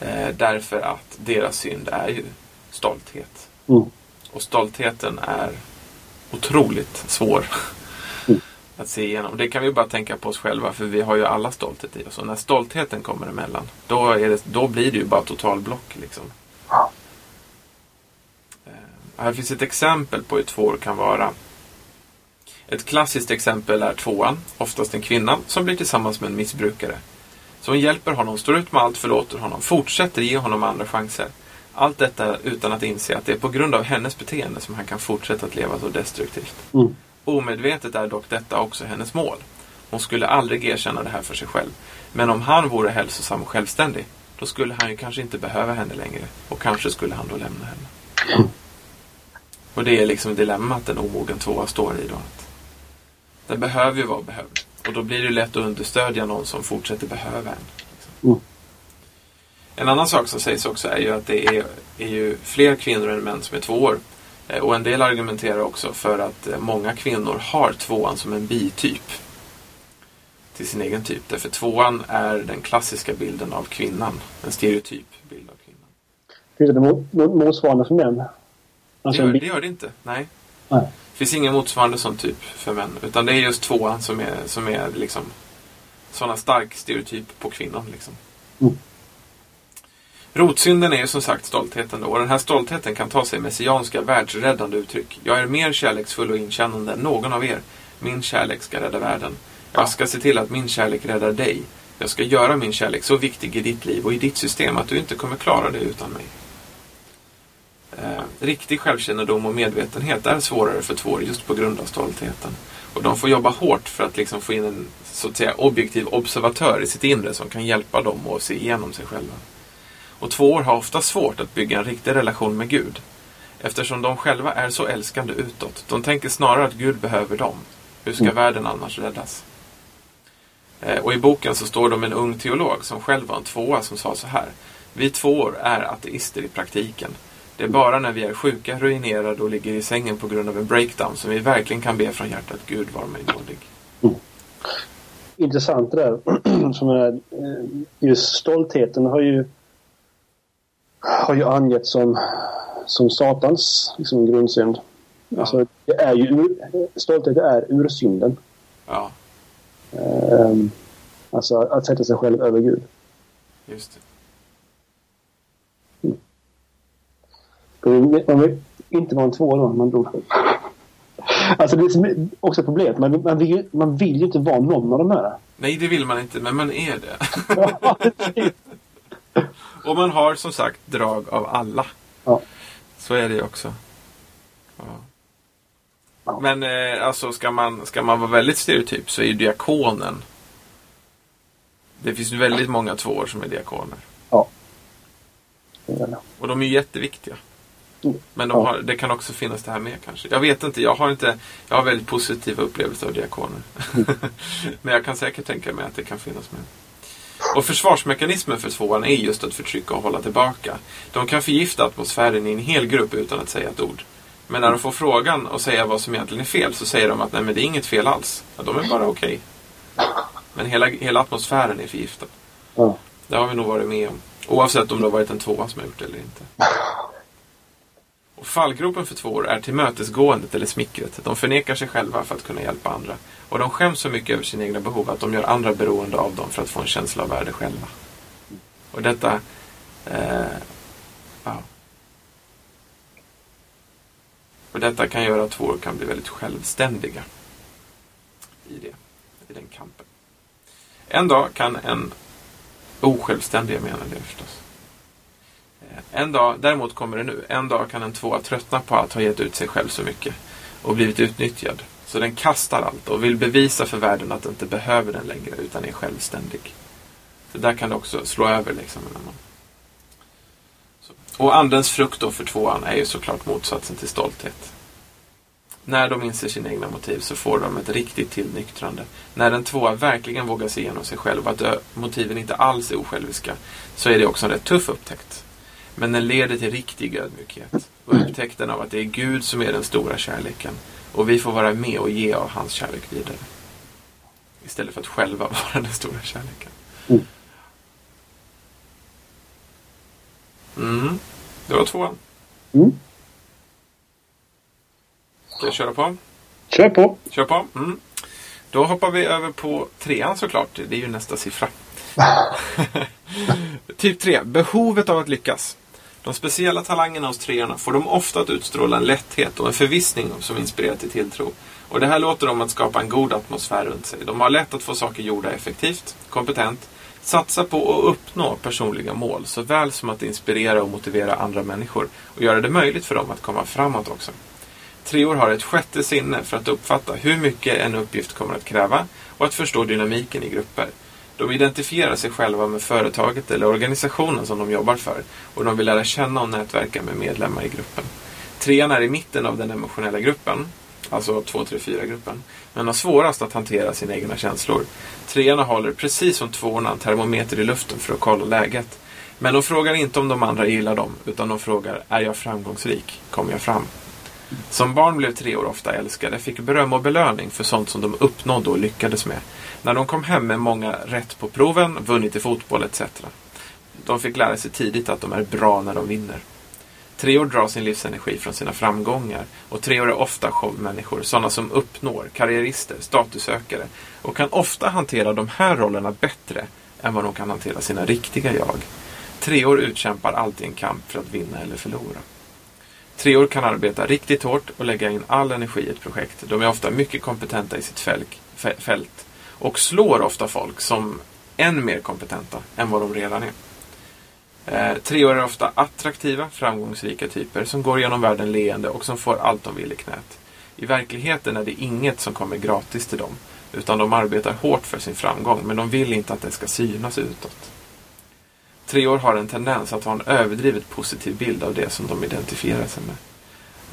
Eh, därför att deras synd är ju stolthet. Mm. Och stoltheten är otroligt svår Mm. att se igenom. Det kan vi bara tänka på oss själva för vi har ju alla stolthet i oss. Och när stoltheten kommer emellan då, är det, då blir det ju bara totalblock. Liksom. Eh, Här finns ett exempel på hur tvåor kan vara. Ett klassiskt exempel är tvåan, oftast en kvinna, som blir tillsammans med en missbrukare. Så hon hjälper honom, står ut med allt, förlåter honom, fortsätter ge honom andra chanser. Allt detta utan att inse att det är på grund av hennes beteende som han kan fortsätta att leva så destruktivt. Mm. Omedvetet är dock detta också hennes mål. Hon skulle aldrig erkänna det här för sig själv. Men om han vore hälsosam och självständig, då skulle han ju kanske inte behöva henne längre. Och kanske skulle han då lämna henne. Och det är liksom dilemmat en omogen tvåa står i då. Att den behöver ju vara behövd. Och då blir det lätt att understödja någon som fortsätter behöva en. Liksom. Mm. En annan sak som sägs också är ju att det är, är ju fler kvinnor än män som är tvåor. Eh, Och en del argumenterar också för att eh, många kvinnor har tvåan som en bityp. Till sin egen typ. Därför tvåan är den klassiska bilden av kvinnan. En stereotyp bild av kvinnan. Finns det mo- mo- motsvarande för män? Alltså det, gör, det gör det inte. Nej. Nej. Det finns ingen motsvarande sån typ för män. Utan det är just tvåan som är, som är liksom sådana stark stereotyp på kvinnan. Liksom. Mm. Rotsynden är ju som sagt stoltheten då. Och den här stoltheten kan ta sig messianska, världsräddande uttryck. Jag är mer kärleksfull och inkännande än någon av er. Min kärlek ska rädda världen. Jag ska se till att min kärlek räddar dig. Jag ska göra min kärlek så viktig i ditt liv och i ditt system att du inte kommer klara det utan mig. Eh, riktig självkännedom och medvetenhet är svårare för tvåor just på grund av stoltheten. Och de får jobba hårt för att liksom få in en så att säga, objektiv observatör i sitt inre som kan hjälpa dem att se igenom sig själva. Och tvåor har ofta svårt att bygga en riktig relation med Gud. Eftersom de själva är så älskande utåt. De tänker snarare att Gud behöver dem. Hur ska Mm. världen annars räddas? Eh, Och i boken så står det om en ung teolog som själv var en tvåa som sa så här. Vi tvåor är ateister i praktiken. Det är bara när vi är sjuka, ruinerade och ligger i sängen på grund av en breakdown som vi verkligen kan be från hjärtat Gud var mig nådig. Intressant det där. (clears throat) Som är, eh, just stoltheten har ju har ju angetts som, som Satans liksom, grundsynd. Ja. Alltså, det är ju ur, stolthet är ursynden. Ja, Ehm, alltså att sätta sig själv över Gud. just det. Man vill inte vara en tvåa då när man själv. Alltså det är också problemet. Man, man, vill, man vill ju inte vara någon av de här. Nej, det vill man inte, men man är det. (laughs) Och man har som sagt drag av alla. Ja. Så är det ju också. Ja. Ja. Men eh, alltså ska man, ska man vara väldigt stereotyp så är ju diakonen. Det finns ju väldigt många tvåor som är diakoner. Ja. Och de är ju jätteviktiga. Mm. Men de har, det kan också finnas det här med kanske. Jag vet inte. Jag har, inte, jag har väldigt positiva upplevelser av diakoner. (laughs) Men jag kan säkert tänka mig att det kan finnas med. Och försvarsmekanismen för tvåan är just att förtrycka och hålla tillbaka. De kan förgifta atmosfären i en hel grupp utan att säga ett ord. Men när de får frågan och säga vad som egentligen är fel så säger de att nej men det är inget fel alls. Ja, de är bara okej. Men hela, hela atmosfären är förgiftad. Det har vi nog varit med om. Oavsett om det har varit en tvåa som har gjort det eller inte. Och fallgropen för tvåor är tillmötesgåendet eller smickret. De förnekar sig själva för att kunna hjälpa andra. Och de skäms så mycket över sina egna behov att de gör andra beroende av dem för att få en känsla av värde själva. Och detta... Eh, ja. Och detta kan göra att tvåor kan bli väldigt självständiga. I det. I den kampen. En dag kan en osjälvständig, jag menar det förstås. En dag, däremot kommer det nu, en dag kan en tvåa tröttna på att ha gett ut sig själv så mycket och blivit utnyttjad. Så den kastar allt och vill bevisa för världen att den inte behöver den längre utan är självständig. Så där kan det också slå över liksom. när man- Så. Och andens frukt då för tvåan är ju såklart motsatsen till stolthet. När de inser sina egna motiv så får de ett riktigt tillnyktrande. När en tvåa verkligen vågar se igenom sig själv och att motiven inte alls är osjälviska så är det också en rätt tuff upptäckt. Men den leder till riktig ödmjukhet och upptäckten av att det är Gud som är den stora kärleken och vi får vara med och ge av hans kärlek vidare. Istället för att själva (laughs) vara den stora kärleken. Mm. Mm. Det var tvåan. Mm. Ska jag köra på? Kör på. Kör på. Mm. Då hoppar vi över på trean såklart. Det är ju nästa siffra. (laughs) (laughs) typ 3. Behovet av att lyckas. De speciella talangerna hos treorna får dem ofta att utstråla en lätthet och en förvissning som inspirerar till tilltro. Och det här låter dem att skapa en god atmosfär runt sig. De har lätt att få saker gjorda effektivt, kompetent, satsa på och uppnå personliga mål såväl som att inspirera och motivera andra människor och göra det möjligt för dem att komma framåt också. Treor har ett sjätte sinne för att uppfatta hur mycket en uppgift kommer att kräva och att förstå dynamiken i grupper. De identifierar sig själva med företaget eller organisationen som de jobbar för och de vill lära känna och nätverka med medlemmar i gruppen. Trean är i mitten av den emotionella gruppen, alltså 2, 3, 4-gruppen, men har svårast att hantera sina egna känslor. Treorna håller, precis som tvåorna, en termometer i luften för att kolla läget. Men de frågar inte om de andra gillar dem, utan de frågar är jag framgångsrik? Kommer jag fram? Som barn blev treor ofta älskade, fick beröm och belöning för sånt som de uppnådde och lyckades med. När de kom hem med många rätt på proven, vunnit i fotboll etc. De fick lära sig tidigt att de är bra när de vinner. Treor drar sin livsenergi från sina framgångar och treor är ofta showmänniskor, sådana som uppnår, karriärister, statussökare och kan ofta hantera de här rollerna bättre än vad de kan hantera sina riktiga jag. Treor utkämpar alltid en kamp för att vinna eller förlora. Treor kan arbeta riktigt hårt och lägga in all energi i ett projekt. De är ofta mycket kompetenta i sitt fält och slår ofta folk som än mer kompetenta än vad de redan är. Eh, treor är ofta attraktiva, framgångsrika typer som går genom världen leende och som får allt de vill i knät. I verkligheten är det inget som kommer gratis till dem, utan de arbetar hårt för sin framgång, men de vill inte att det ska synas utåt. Treor har en tendens att ha en överdrivet positiv bild av det som de identifierar sig med.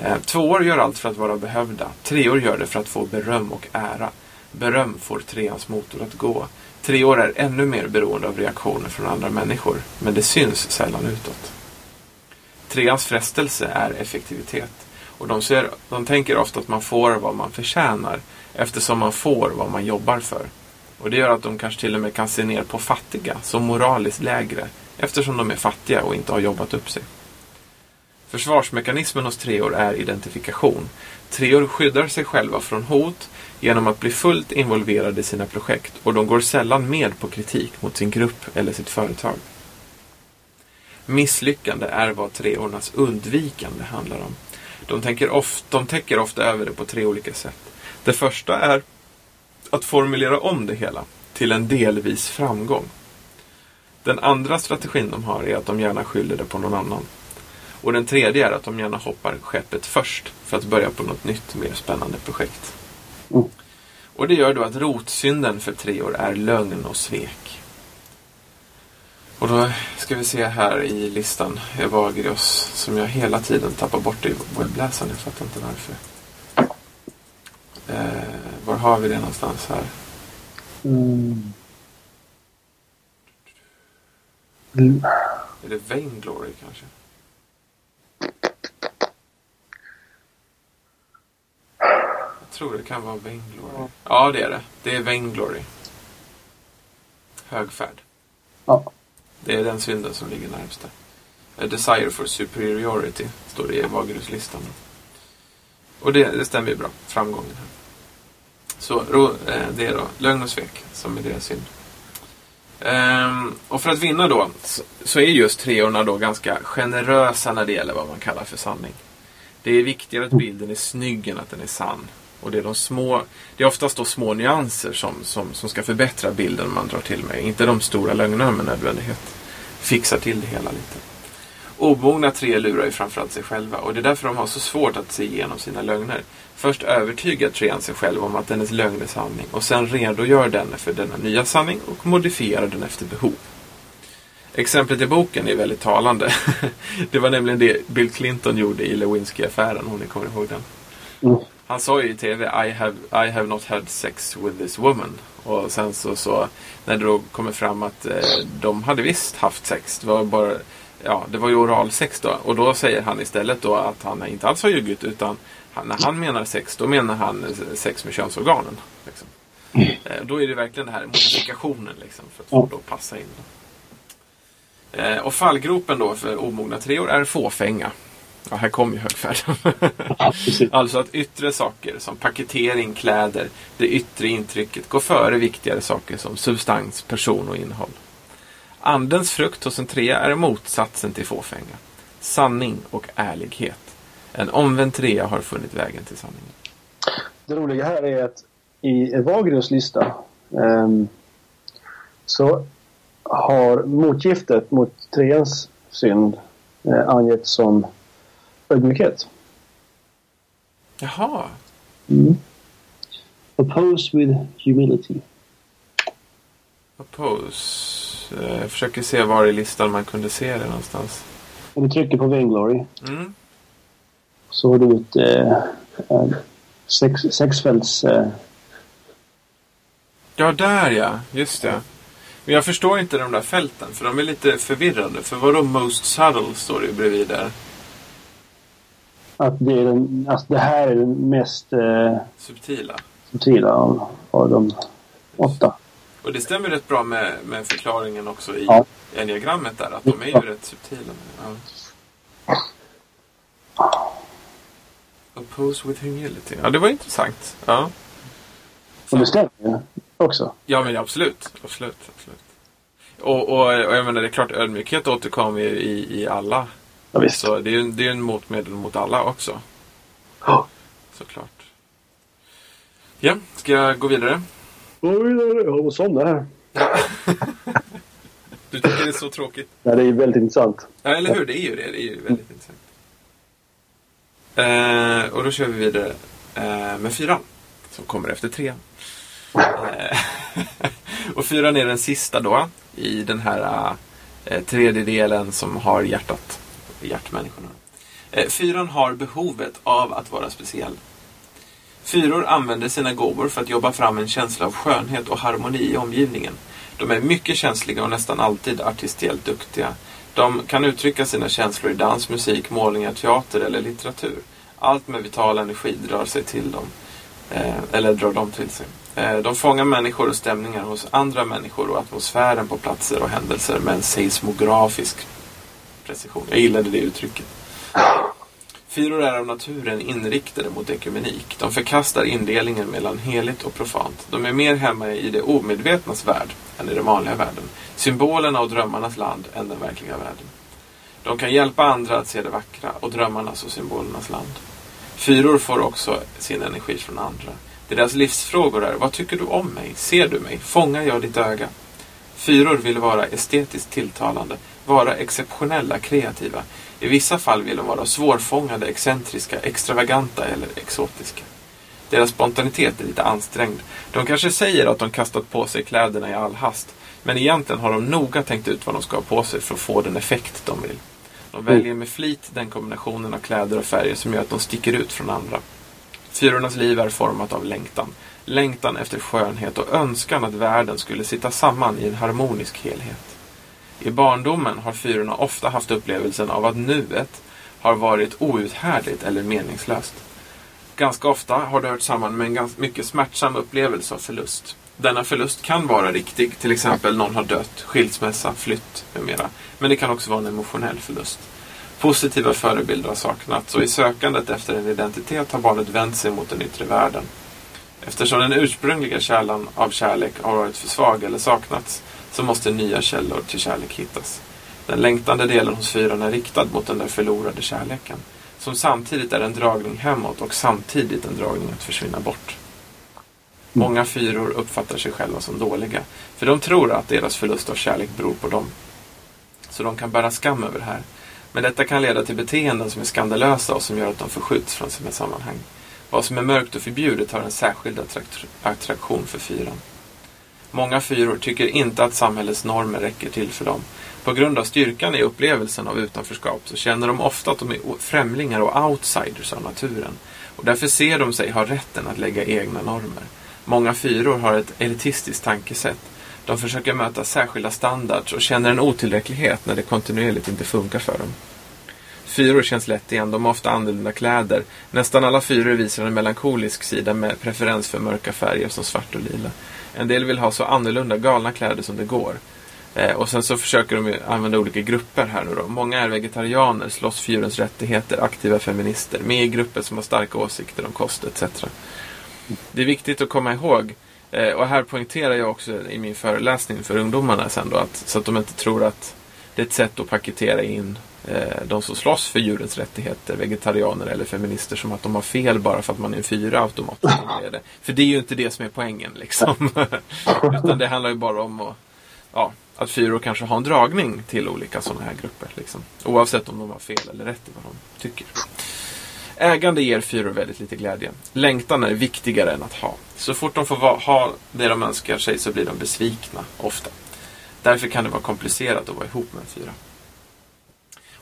Eh, tvåor gör allt för att vara behövda. Treor gör det för att få beröm och ära. Beröm får treans motor att gå. Treor är ännu mer beroende av reaktioner från andra människor, men det syns sällan utåt. Treans frestelse är effektivitet. Och de, ser, de tänker ofta att man får vad man förtjänar eftersom man får vad man jobbar för. Och det gör att de kanske till och med kan se ner på fattiga som moraliskt lägre eftersom de är fattiga och inte har jobbat upp sig. Försvarsmekanismen hos treor är identifikation. Treor skyddar sig själva från hot genom att bli fullt involverade i sina projekt och de går sällan med på kritik mot sin grupp eller sitt företag. Misslyckande är vad treornas undvikande handlar om. De, tänker ofta, de täcker ofta över det på tre olika sätt. Det första är att formulera om det hela till en delvis framgång. Den andra strategin de har är att de gärna skyller det på någon annan. Och den tredje är att de gärna hoppar skeppet först för att börja på något nytt, mer spännande projekt. Mm. Och det gör då att rotsynden för treor är lögn och svek. Och då ska vi se här i listan Evagrios som jag hela tiden tappar bort i webbläsaren. Jag fattar inte varför. Eh, var har vi det någonstans här? Mm. Mm. Är det Vainglory kanske? Tror det kan vara Vainglory. Ja, det är det. Det är Vainglory. Högfärd. Ja. Det är den synden som ligger närmst där. A desire for superiority står det i Vagruslistan. Och det, det stämmer ju bra. Framgången här. Så eh, det är då lögn och svek som är deras synd. Ehm, och för att vinna då så är just treorna då ganska generösa när det gäller vad man kallar för sanning. Det är viktigare att bilden är snygg än att den är sann. Och det är, de små, det är oftast då små nyanser som, som, som ska förbättra bilden man drar till med. Inte de stora lögnerna med nödvändighet. Fixar till det hela lite. Omogna tre lurar ju framförallt sig själva och det är därför de har så svårt att se igenom sina lögner. Först övertygar trean sig själv om att dennes lögn är sanning och sen redogör denne för denna nya sanning och modifierar den efter behov. Exemplet i boken är väldigt talande. (laughs) det var nämligen det Bill Clinton gjorde i Lewinsky-affären, om ni kommer ihåg den. Mm. Han sa ju i TV I have, I have not had sex with this woman. Och sen så, så när det då kommer fram att eh, de hade visst haft sex. Det var bara ja, det var ju oralsex då. Och då säger han istället då att han inte alls har ljugit utan han, när han menar sex, då menar han sex med könsorganen. Liksom. Mm. Eh, då är det verkligen den här modifikationen liksom, för att få det att passa in. Eh, och fallgropen då för omogna treor är fåfänga. Ja, här kommer ju högfärden. Ja, (laughs) alltså att yttre saker som paketering, kläder, det yttre intrycket går före viktigare saker som substans, person och innehåll. Andens frukt hos en trea är motsatsen till fåfänga. Sanning och ärlighet. En omvänd trea har funnit vägen till sanningen. Det roliga här är att i Wagrens lista ehm, så har motgiftet mot treans synd eh, angetts som ödmjukhet. Jaha, Mm. Oppose with humility. oppose. Eh, Jag försöker se var i listan man kunde se det någonstans. Om du trycker på Vainglory Mm. så har du ett eh, eh, sex, sexfälts... Eh, Ja, där ja. Just det. Men jag förstår inte de där fälten, för de är lite förvirrande. För vadå Most Subtle står det ju bredvid där. Att det, är den, alltså det här är den mest eh, Subtila. subtila av, av de åtta. Och det stämmer rätt bra med, med förklaringen också i Ja. enneagrammet där. Att de är ju Ja. rätt subtila. Ja. Oppose with humility. Ja, det var intressant. Ja, Och det stämmer ju också. ja men absolut. Absolut. absolut. Och, och, och jag menar, det är klart ödmjukhet återkommer ju i, i alla. Ja, visst. Så det är ju det är en motmedel mot alla också. Ja. Såklart. Ja, ska jag gå vidare? Jag håller på att somna här. (laughs) Du tycker det är så tråkigt? Nej, det är väldigt intressant. Ja, eller hur? Det är ju det. Det är ju väldigt intressant. Eh, och då kör vi vidare eh, med fyran. Som kommer efter trean. Eh, (laughs) och fyran är den sista då. I den här eh, tredje delen som har hjärtat. Hjärtmänniskorna. Eh, fyran har behovet av att vara speciell. Fyror använder sina gåvor för att jobba fram en känsla av skönhet och harmoni i omgivningen. De är mycket känsliga och nästan alltid artistiellt duktiga. De kan uttrycka sina känslor i dans, musik, målningar, teater eller litteratur. Allt med vital energi drar sig till dem. Eh, eller drar dem till sig. Eh, de fångar människor och stämningar hos andra människor och atmosfären på platser och händelser med en seismografisk precision. Jag gillade det uttrycket. Fyror är av naturen inriktade mot ekumenik. De förkastar indelningen mellan heligt och profant. De är mer hemma i det omedvetnas värld än i den vanliga världen. Symbolerna och drömmarnas land än den verkliga världen. De kan hjälpa andra att se det vackra och drömmarnas och symbolernas land. Fyror får också sin energi från andra. Deras livsfrågor är Vad tycker du om mig? Ser du mig? Fångar jag ditt öga? Fyror vill vara estetiskt tilltalande, vara exceptionella, kreativa. I vissa fall vill de vara svårfångade, excentriska, extravaganta eller exotiska. Deras spontanitet är lite ansträngd. De kanske säger att de kastat på sig kläderna i all hast, men egentligen har de noga tänkt ut vad de ska ha på sig för att få den effekt de vill. De väljer med flit den kombinationen av kläder och färger som gör att de sticker ut från andra. Fyrornas liv är format av längtan. Längtan efter skönhet och önskan att världen skulle sitta samman i en harmonisk helhet. I barndomen har fyrorna ofta haft upplevelsen av att nuet har varit outhärdligt eller meningslöst. Ganska ofta har det hört samman med en ganska mycket smärtsam upplevelse av förlust. Denna förlust kan vara riktig, till exempel någon har dött, skilsmässa, flytt med mera. Men det kan också vara en emotionell förlust. Positiva förebilder har saknats och i sökandet efter en identitet har barnet vänt sig mot den yttre världen. Eftersom den ursprungliga kärlan av kärlek har varit för svag eller saknats så måste nya källor till kärlek hittas. Den längtande delen hos fyran är riktad mot den där förlorade kärleken. Som samtidigt är en dragning hemåt och samtidigt en dragning att försvinna bort. Många fyror uppfattar sig själva som dåliga. För de tror att deras förlust av kärlek beror på dem. Så de kan bära skam över det här. Men detta kan leda till beteenden som är skandalösa och som gör att de förskjuts från sina sammanhang. Vad som är mörkt och förbjudet har en särskild attrakt- attraktion för fyran. Många fyror tycker inte att samhällets normer räcker till för dem. På grund av styrkan i upplevelsen av utanförskap så känner de ofta att de är främlingar och outsiders av naturen. Och därför ser de sig ha rätten att lägga egna normer. Många fyror har ett elitistiskt tankesätt. De försöker möta särskilda standards och känner en otillräcklighet när det kontinuerligt inte funkar för dem. Fyror känns lätt igen, de har ofta annorlunda kläder. Nästan alla fyror visar en melankolisk sida med preferens för mörka färger som svart och lila. En del vill ha så annorlunda galna kläder som det går. Eh, och sen så försöker de ju använda olika grupper här nu då. Många är vegetarianer, slåss för djurens rättigheter, aktiva feminister, med i grupper som har starka åsikter om kost etc. Det är viktigt att komma ihåg, eh, och här poängterar jag också i min föreläsning för ungdomarna sen då, att, så att de inte tror att det är ett sätt att paketera in de som slåss för djurens rättigheter, vegetarianer eller feminister, som att de har fel bara för att man är en fyra automatiskt. För det är ju inte det som är poängen liksom. (laughs) Utan det handlar ju bara om att, ja, att fyror kanske har en dragning till olika sådana här grupper. Liksom. Oavsett om de har fel eller rätt i vad de tycker. Ägande ger fyror väldigt lite glädje. Längtan är viktigare än att ha. Så fort de får ha det de önskar sig så blir de besvikna, ofta. Därför kan det vara komplicerat att vara ihop med en fyra.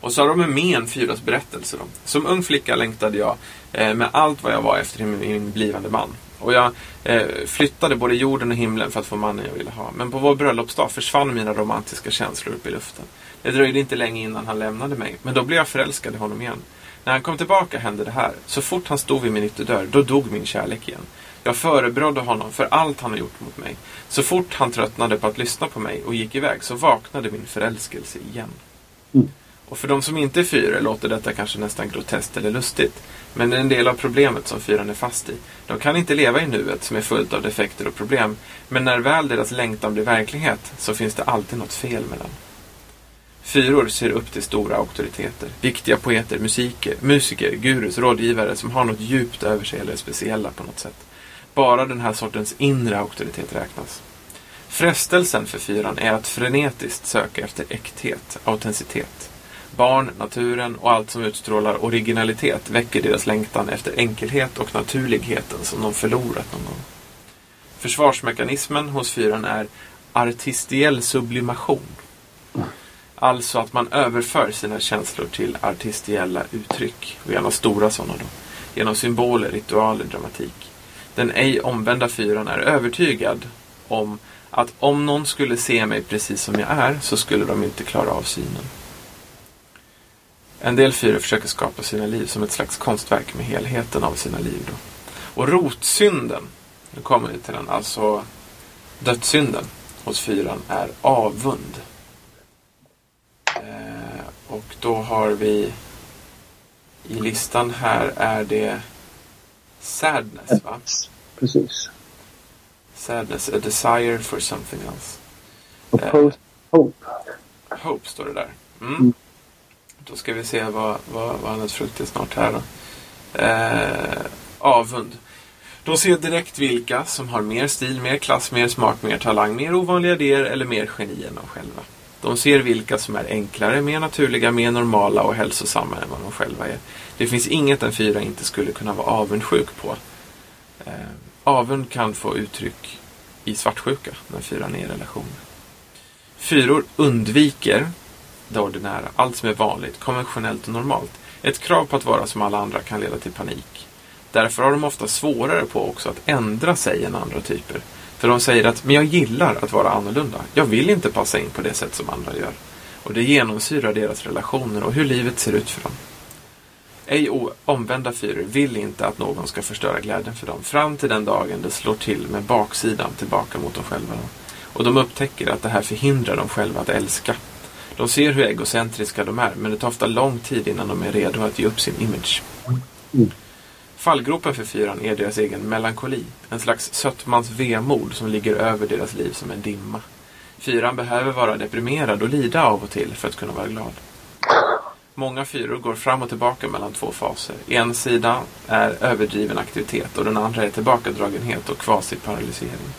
Och så har de med en fyras berättelse. Då. Som ung flicka längtade jag eh, med allt vad jag var efter min, min blivande man. Och jag eh, flyttade både jorden och himlen för att få mannen jag ville ha. Men på vår bröllopsdag försvann mina romantiska känslor upp i luften. Det dröjde inte länge innan han lämnade mig, men då blev jag förälskad i honom igen. När han kom tillbaka hände det här. Så fort han stod vid min ytterdörr, då dog min kärlek igen. Jag förebrådde honom för allt han har gjort mot mig. Så fort han tröttnade på att lyssna på mig och gick iväg så vaknade min förälskelse igen. Mm. Och för de som inte är fyror låter detta kanske nästan groteskt eller lustigt. Men det är en del av problemet som fyran är fast i. De kan inte leva i nuet som är fullt av defekter och problem. Men när väl deras längtan blir verklighet så finns det alltid något fel med den. Fyror ser upp till stora auktoriteter. Viktiga poeter, musiker, musiker, gurus, rådgivare som har något djupt över sig eller är speciella på något sätt. Bara den här sortens inre auktoritet räknas. Frestelsen för fyran är att frenetiskt söka efter äkthet, autenticitet. Barn, naturen och allt som utstrålar originalitet väcker deras längtan efter enkelhet och naturligheten som de förlorat någon gång. Försvarsmekanismen hos fyran är artistiell sublimation. Alltså att man överför sina känslor till artistiella uttryck, och gärna stora sådana då, genom symboler, ritualer, dramatik. Den ej omvända fyran är övertygad om att om någon skulle se mig precis som jag är så skulle de inte klara av synen. En del fyror försöker skapa sina liv som ett slags konstverk med helheten av sina liv. Då. Och rotsynden, nu kommer vi till den, alltså dödssynden hos fyran är avund. Eh, och då har vi i listan här är det sadness va? Precis. Sadness, a desire for something else. Och Eh. hope. Hope står det där. Mm. Då ska vi se vad, vad, vad annat frukt är snart här då. Eh, avund. De ser direkt vilka som har mer stil, mer klass, mer smak, mer talang, mer ovanliga idéer eller mer geni än de själva. De ser vilka som är enklare, mer naturliga, mer normala och hälsosamma än vad de själva är. Det finns inget en fyra inte skulle kunna vara avundsjuk på. Eh, avund kan få uttryck i svartsjuka när fyran är i relation. Fyror undviker det ordinära, allt som är vanligt, konventionellt och normalt. Ett krav på att vara som alla andra kan leda till panik. Därför har de ofta svårare på också att ändra sig än andra typer. För de säger att men jag gillar att vara annorlunda. Jag vill inte passa in på det sätt som andra gör. Och det genomsyrar deras relationer och hur livet ser ut för dem. Ej omvända fyror vill inte att någon ska förstöra glädjen för dem fram till den dagen det slår till med baksidan tillbaka mot dem själva. Och de upptäcker att det här förhindrar dem själva att älska. De ser hur egocentriska de är, men det tar ofta lång tid innan de är redo att ge upp sin image. Fallgropen för fyran är deras egen melankoli. En slags sötmans vemod som ligger över deras liv som en dimma. Fyran behöver vara deprimerad och lida av och till för att kunna vara glad. Många fyror går fram och tillbaka mellan två faser. En sida är överdriven aktivitet och den andra är tillbakadragenhet och kvasiparalysering.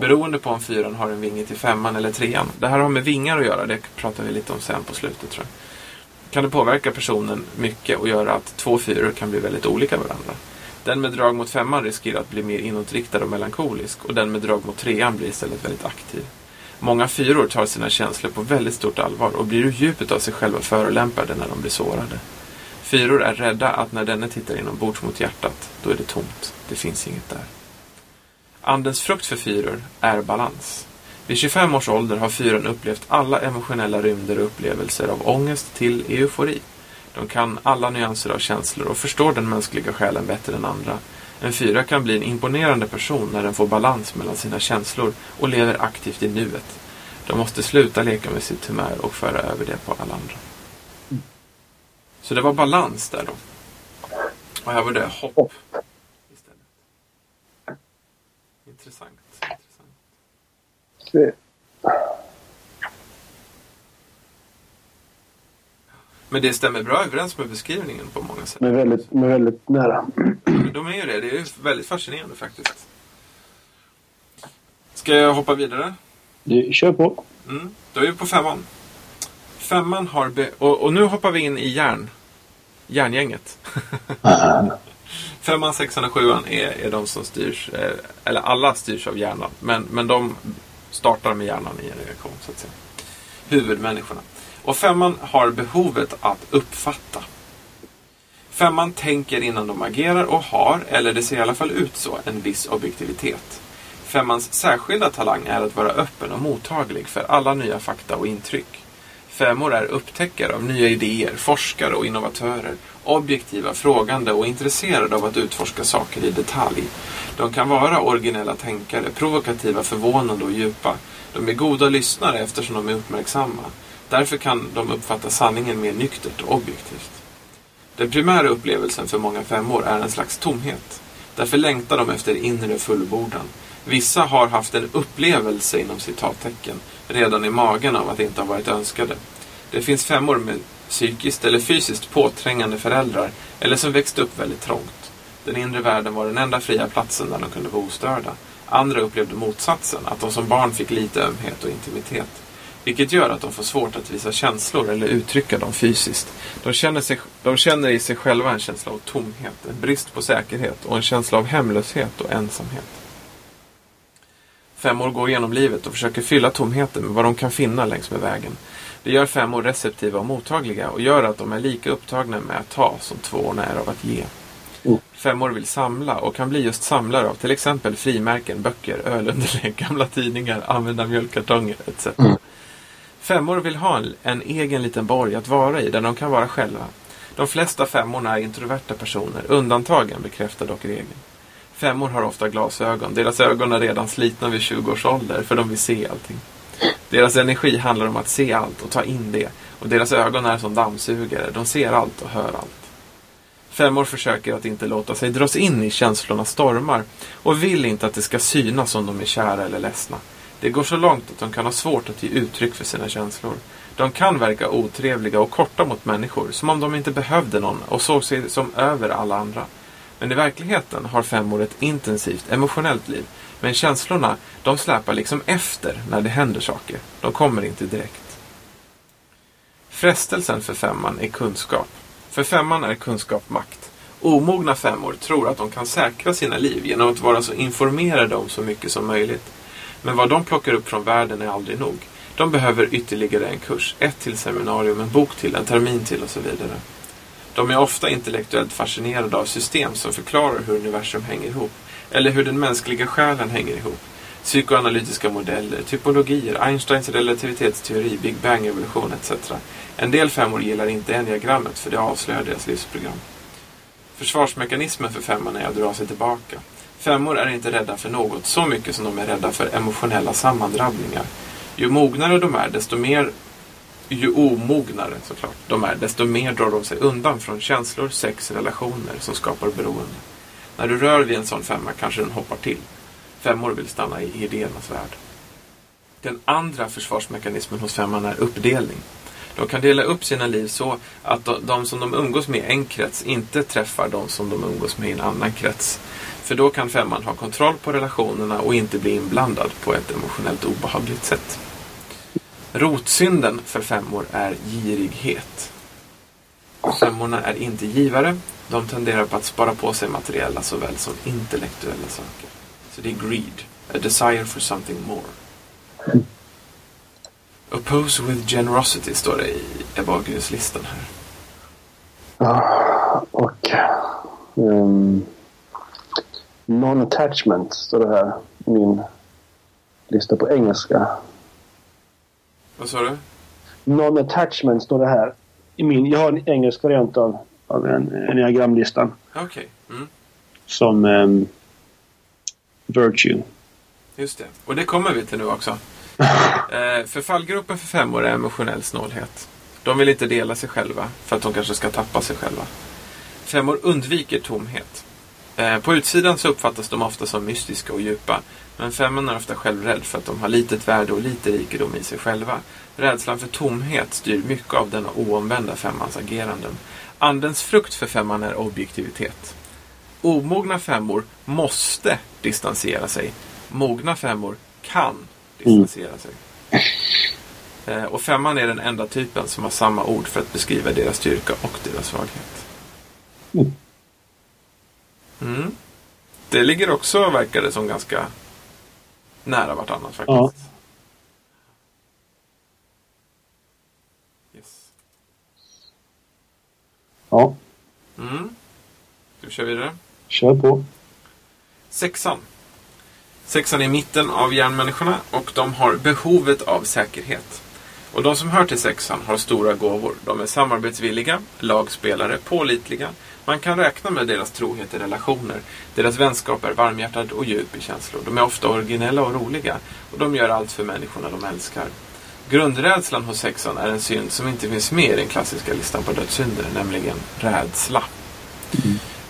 Beroende på om fyran har en vinge till femman eller trean. Det här har med vingar att göra, det pratar vi lite om sen på slutet tror jag. Kan det påverka personen mycket och göra att två fyror kan bli väldigt olika varandra. Den med drag mot femman riskerar att bli mer inåtriktad och melankolisk och den med drag mot trean blir istället väldigt aktiv. Många fyror tar sina känslor på väldigt stort allvar och blir ur djupet av sig själva förolämpade när de blir sårade. Fyror är rädda att när denne tittar inombords mot hjärtat, då är det tomt. Det finns inget där. Andens frukt för fyror är balans. Vid 25 års ålder har fyran upplevt alla emotionella rymder och upplevelser av ångest till eufori. De kan alla nyanser av känslor och förstår den mänskliga själen bättre än andra. En fyra kan bli en imponerande person när den får balans mellan sina känslor och lever aktivt i nuet. De måste sluta leka med sitt humör och föra över det på alla andra. Så det var balans där då. Och här var det hopp. Intressant. intressant. Men det stämmer bra överens med beskrivningen på många sätt. Men väldigt, men väldigt nära. De är ju det. Det är väldigt fascinerande faktiskt. Ska jag hoppa vidare? Du, kör på. Mm. Då är vi på femman. Femman har... Och, och nu hoppar vi in i järn. Järngänget. (laughs) Femman, sexan och sjuan är, är de som styrs, eh, eller alla styrs av hjärnan. Men, men de startar med hjärnan i en reaktion, så att säga. Huvudmänniskorna. Och femman har behovet att uppfatta. Femman tänker innan de agerar och har, eller det ser i alla fall ut så, en viss objektivitet. Femmans särskilda talang är att vara öppen och mottaglig för alla nya fakta och intryck. Femmor är upptäckare av nya idéer, forskare och innovatörer, objektiva, frågande och intresserade av att utforska saker i detalj. De kan vara originella tänkare, provokativa, förvånande och djupa. De är goda lyssnare eftersom de är uppmärksamma. Därför kan de uppfatta sanningen mer nyktert och objektivt. Den primära upplevelsen för många femmor är en slags tomhet. Därför längtar de efter inre fullbordan. Vissa har haft en upplevelse inom citattecken redan i magen av att inte ha varit önskade. Det finns femmor med psykiskt eller fysiskt påträngande föräldrar eller som växte upp väldigt trångt. Den inre världen var den enda fria platsen där de kunde vara ostörda. Andra upplevde motsatsen, att de som barn fick lite ömhet och intimitet. Vilket gör att de får svårt att visa känslor eller uttrycka dem fysiskt. De känner, sig, de känner i sig själva en känsla av tomhet, en brist på säkerhet och en känsla av hemlöshet och ensamhet. Femmor går genom livet och försöker fylla tomheten med vad de kan finna längs med vägen. Det gör femmor receptiva och mottagliga och gör att de är lika upptagna med att ta som tvåorna är av att ge. Mm. Femmor vill samla och kan bli just samlare av till exempel frimärken, böcker, ölunderlägg, (laughs) gamla tidningar, använda mjölkkartonger etc. Mm. Femmor vill ha en, en egen liten borg att vara i där de kan vara själva. De flesta femmorna är introverta personer, undantagen bekräftar dock regeln. Femmor har ofta glasögon. Deras ögon är redan slitna vid 20 års ålder för de vill se allting. Deras energi handlar om att se allt och ta in det. Och deras ögon är som dammsugare. De ser allt och hör allt. Femmor försöker att inte låta sig dras in i känslornas stormar och vill inte att det ska synas om de är kära eller ledsna. Det går så långt att de kan ha svårt att ge uttryck för sina känslor. De kan verka otrevliga och korta mot människor, som om de inte behövde någon och såg sig som över alla andra. Men i verkligheten har femmor ett intensivt emotionellt liv. Men känslorna, de släpar liksom efter när det händer saker. De kommer inte direkt. Frestelsen för femman är kunskap. För femman är kunskap makt. Omogna femmor tror att de kan säkra sina liv genom att vara så informerade om så mycket som möjligt. Men vad de plockar upp från världen är aldrig nog. De behöver ytterligare en kurs, ett till seminarium, en bok till, en termin till och så vidare. De är ofta intellektuellt fascinerade av system som förklarar hur universum hänger ihop, eller hur den mänskliga själen hänger ihop. Psykoanalytiska modeller, typologier, Einsteins relativitetsteori, Big Bang-evolution etc. En del femmor gillar inte enneagrammet för det avslöjar deras livsprogram. Försvarsmekanismen för femman är att dra sig tillbaka. Femmor är inte rädda för något så mycket som de är rädda för emotionella sammandrabbningar. Ju mognare de är, desto mer ju omognare såklart de är, desto mer drar de sig undan från känslor, sex, relationer som skapar beroende. När du rör vid en sån femma kanske den hoppar till. Femmor vill stanna i idéernas värld. Den andra försvarsmekanismen hos femman är uppdelning. De kan dela upp sina liv så att de, de som de umgås med i en krets inte träffar de som de umgås med i en annan krets. För då kan femman ha kontroll på relationerna och inte bli inblandad på ett emotionellt obehagligt sätt. Rotsynden för femmor är girighet. Femmorna är inte givare. De tenderar på att spara på sig materiella såväl som intellektuella saker. Så det är greed. A desire for something more. Oppose with generosity står det i Ebagius-listan här. Ja, och Um, non-attachment står det här i min lista på engelska. Vad sa du? Non-attachment står det här. I min, jag har en engelsk variant av, av en, en diagramlistan Okej. Mm. som ehm, Virtue. Just det. Och det kommer vi till nu också. (laughs) Eh, för fallgruppen för femmor är emotionell snålhet. De vill inte dela sig själva för att de kanske ska tappa sig själva. Femmor undviker tomhet. Eh, på utsidan så uppfattas de ofta som mystiska och djupa. Men femman är ofta självrädd för att de har litet värde och lite rikedom i sig själva. Rädslan för tomhet styr mycket av denna oomvända femmans ageranden. Andens frukt för femman är objektivitet. Omogna femmor måste distansera sig. Mogna femmor kan distansera sig. Eh, och femman är den enda typen som har samma ord för att beskriva deras styrka och deras svaghet. Mm. Mm. Det ligger också, verkar det som, ganska nära vartannat faktiskt. Ja. Yes. Ja, Mm. Vi köra vidare? kör på. Sexan. Sexan är i mitten av järnmänniskorna och de har behovet av säkerhet. Och de som hör till sexan har stora gåvor. De är samarbetsvilliga, lagspelare, pålitliga. Man kan räkna med deras trohet i relationer. Deras vänskap är varmhjärtad och djup i känslor. De är ofta originella och roliga. Och de gör allt för människorna de älskar. Grundrädslan hos sexan är en synd som inte finns med i den klassiska listan på dödssynder, nämligen rädsla.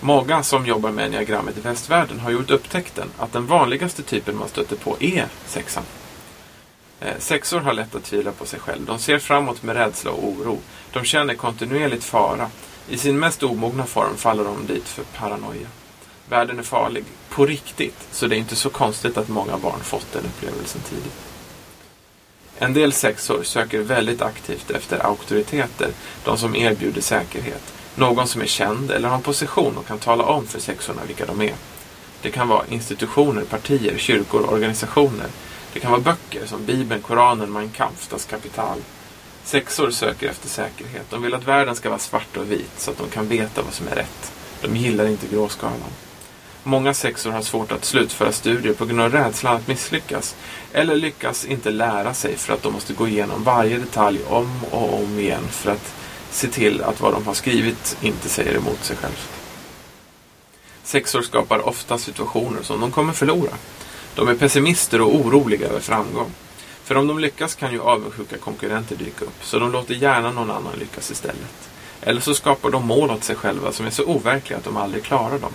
Många som jobbar med enneagrammet i västvärlden har gjort upptäckten att den vanligaste typen man stöter på är sexan. Eh, Sexor har lätt att tvivla på sig själv. De ser framåt med rädsla och oro. De känner kontinuerligt fara. I sin mest omogna form faller de dit för paranoia. Världen är farlig, på riktigt, så det är inte så konstigt att många barn fått den upplevelsen tidigt. En del sexor söker väldigt aktivt efter auktoriteter, de som erbjuder säkerhet. Någon som är känd eller har en position och kan tala om för sexorna vilka de är. Det kan vara institutioner, partier, kyrkor, organisationer. Det kan vara böcker som Bibeln, Koranen, Mein Kampf, Das Kapital. Sexor söker efter säkerhet. De vill att världen ska vara svart och vit så att de kan veta vad som är rätt. De gillar inte gråskalan. Många sexor har svårt att slutföra studier på grund av rädslan att misslyckas. Eller lyckas inte lära sig för att de måste gå igenom varje detalj om och om igen för att se till att vad de har skrivit inte säger emot sig självt. Sexor skapar ofta situationer som de kommer förlora. De är pessimister och oroliga över framgång. För om de lyckas kan ju avundsjuka konkurrenter dyka upp, så de låter gärna någon annan lyckas istället. Eller så skapar de mål åt sig själva som är så overkliga att de aldrig klarar dem.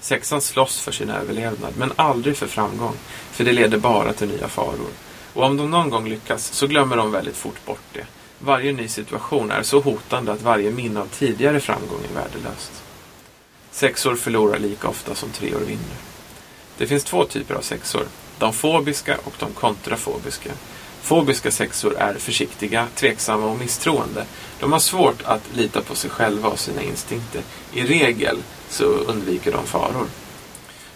Sexan slåss för sin överlevnad, men aldrig för framgång, för det leder bara till nya faror. Och om de någon gång lyckas så glömmer de väldigt fort bort det. Varje ny situation är så hotande att varje minne av tidigare framgång är värdelöst. Sexor förlorar lika ofta som treor vinner. Det finns två typer av sexor. De fobiska och de kontrafobiska. Fobiska sexor är försiktiga, tveksamma och misstroende. De har svårt att lita på sig själva och sina instinkter. I regel så undviker de faror.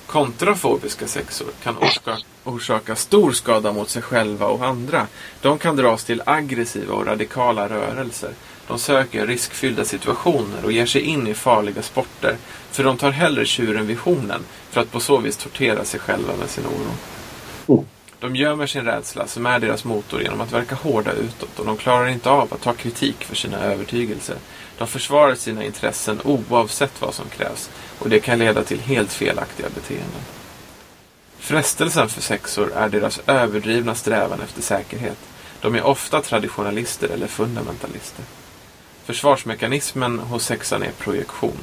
Kontrafobiska sexor kan orsaka, orsaka stor skada mot sig själva och andra. De kan dras till aggressiva och radikala rörelser. De söker riskfyllda situationer och ger sig in i farliga sporter. För de tar hellre tjuren vid hornen för att på så vis tortera sig själva med sin oro. Mm. De gömmer sin rädsla, som är deras motor, genom att verka hårda utåt och de klarar inte av att ta kritik för sina övertygelser. De försvarar sina intressen oavsett vad som krävs och det kan leda till helt felaktiga beteenden. Frestelsen för sexor är deras överdrivna strävan efter säkerhet. De är ofta traditionalister eller fundamentalister. Försvarsmekanismen hos sexan är projektion.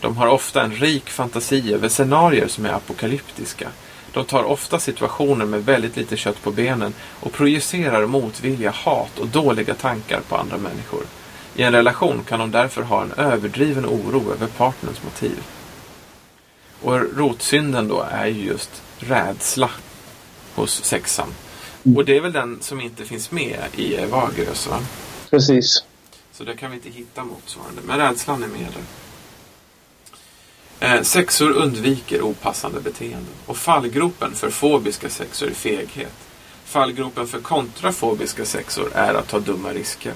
De har ofta en rik fantasi över scenarier som är apokalyptiska. De tar ofta situationer med väldigt lite kött på benen och projicerar motvilja, hat och dåliga tankar på andra människor. I en relation kan de därför ha en överdriven oro över partners motiv. Och rotsynden då är ju just rädsla hos sexan. Och det är väl den som inte finns med i va? Precis. Så där kan vi inte hitta motsvarande. Men rädslan är med där. Eh, sexor undviker opassande beteenden. Och fallgropen för fobiska sexor är feghet. Fallgropen för kontrafobiska sexor är att ta dumma risker.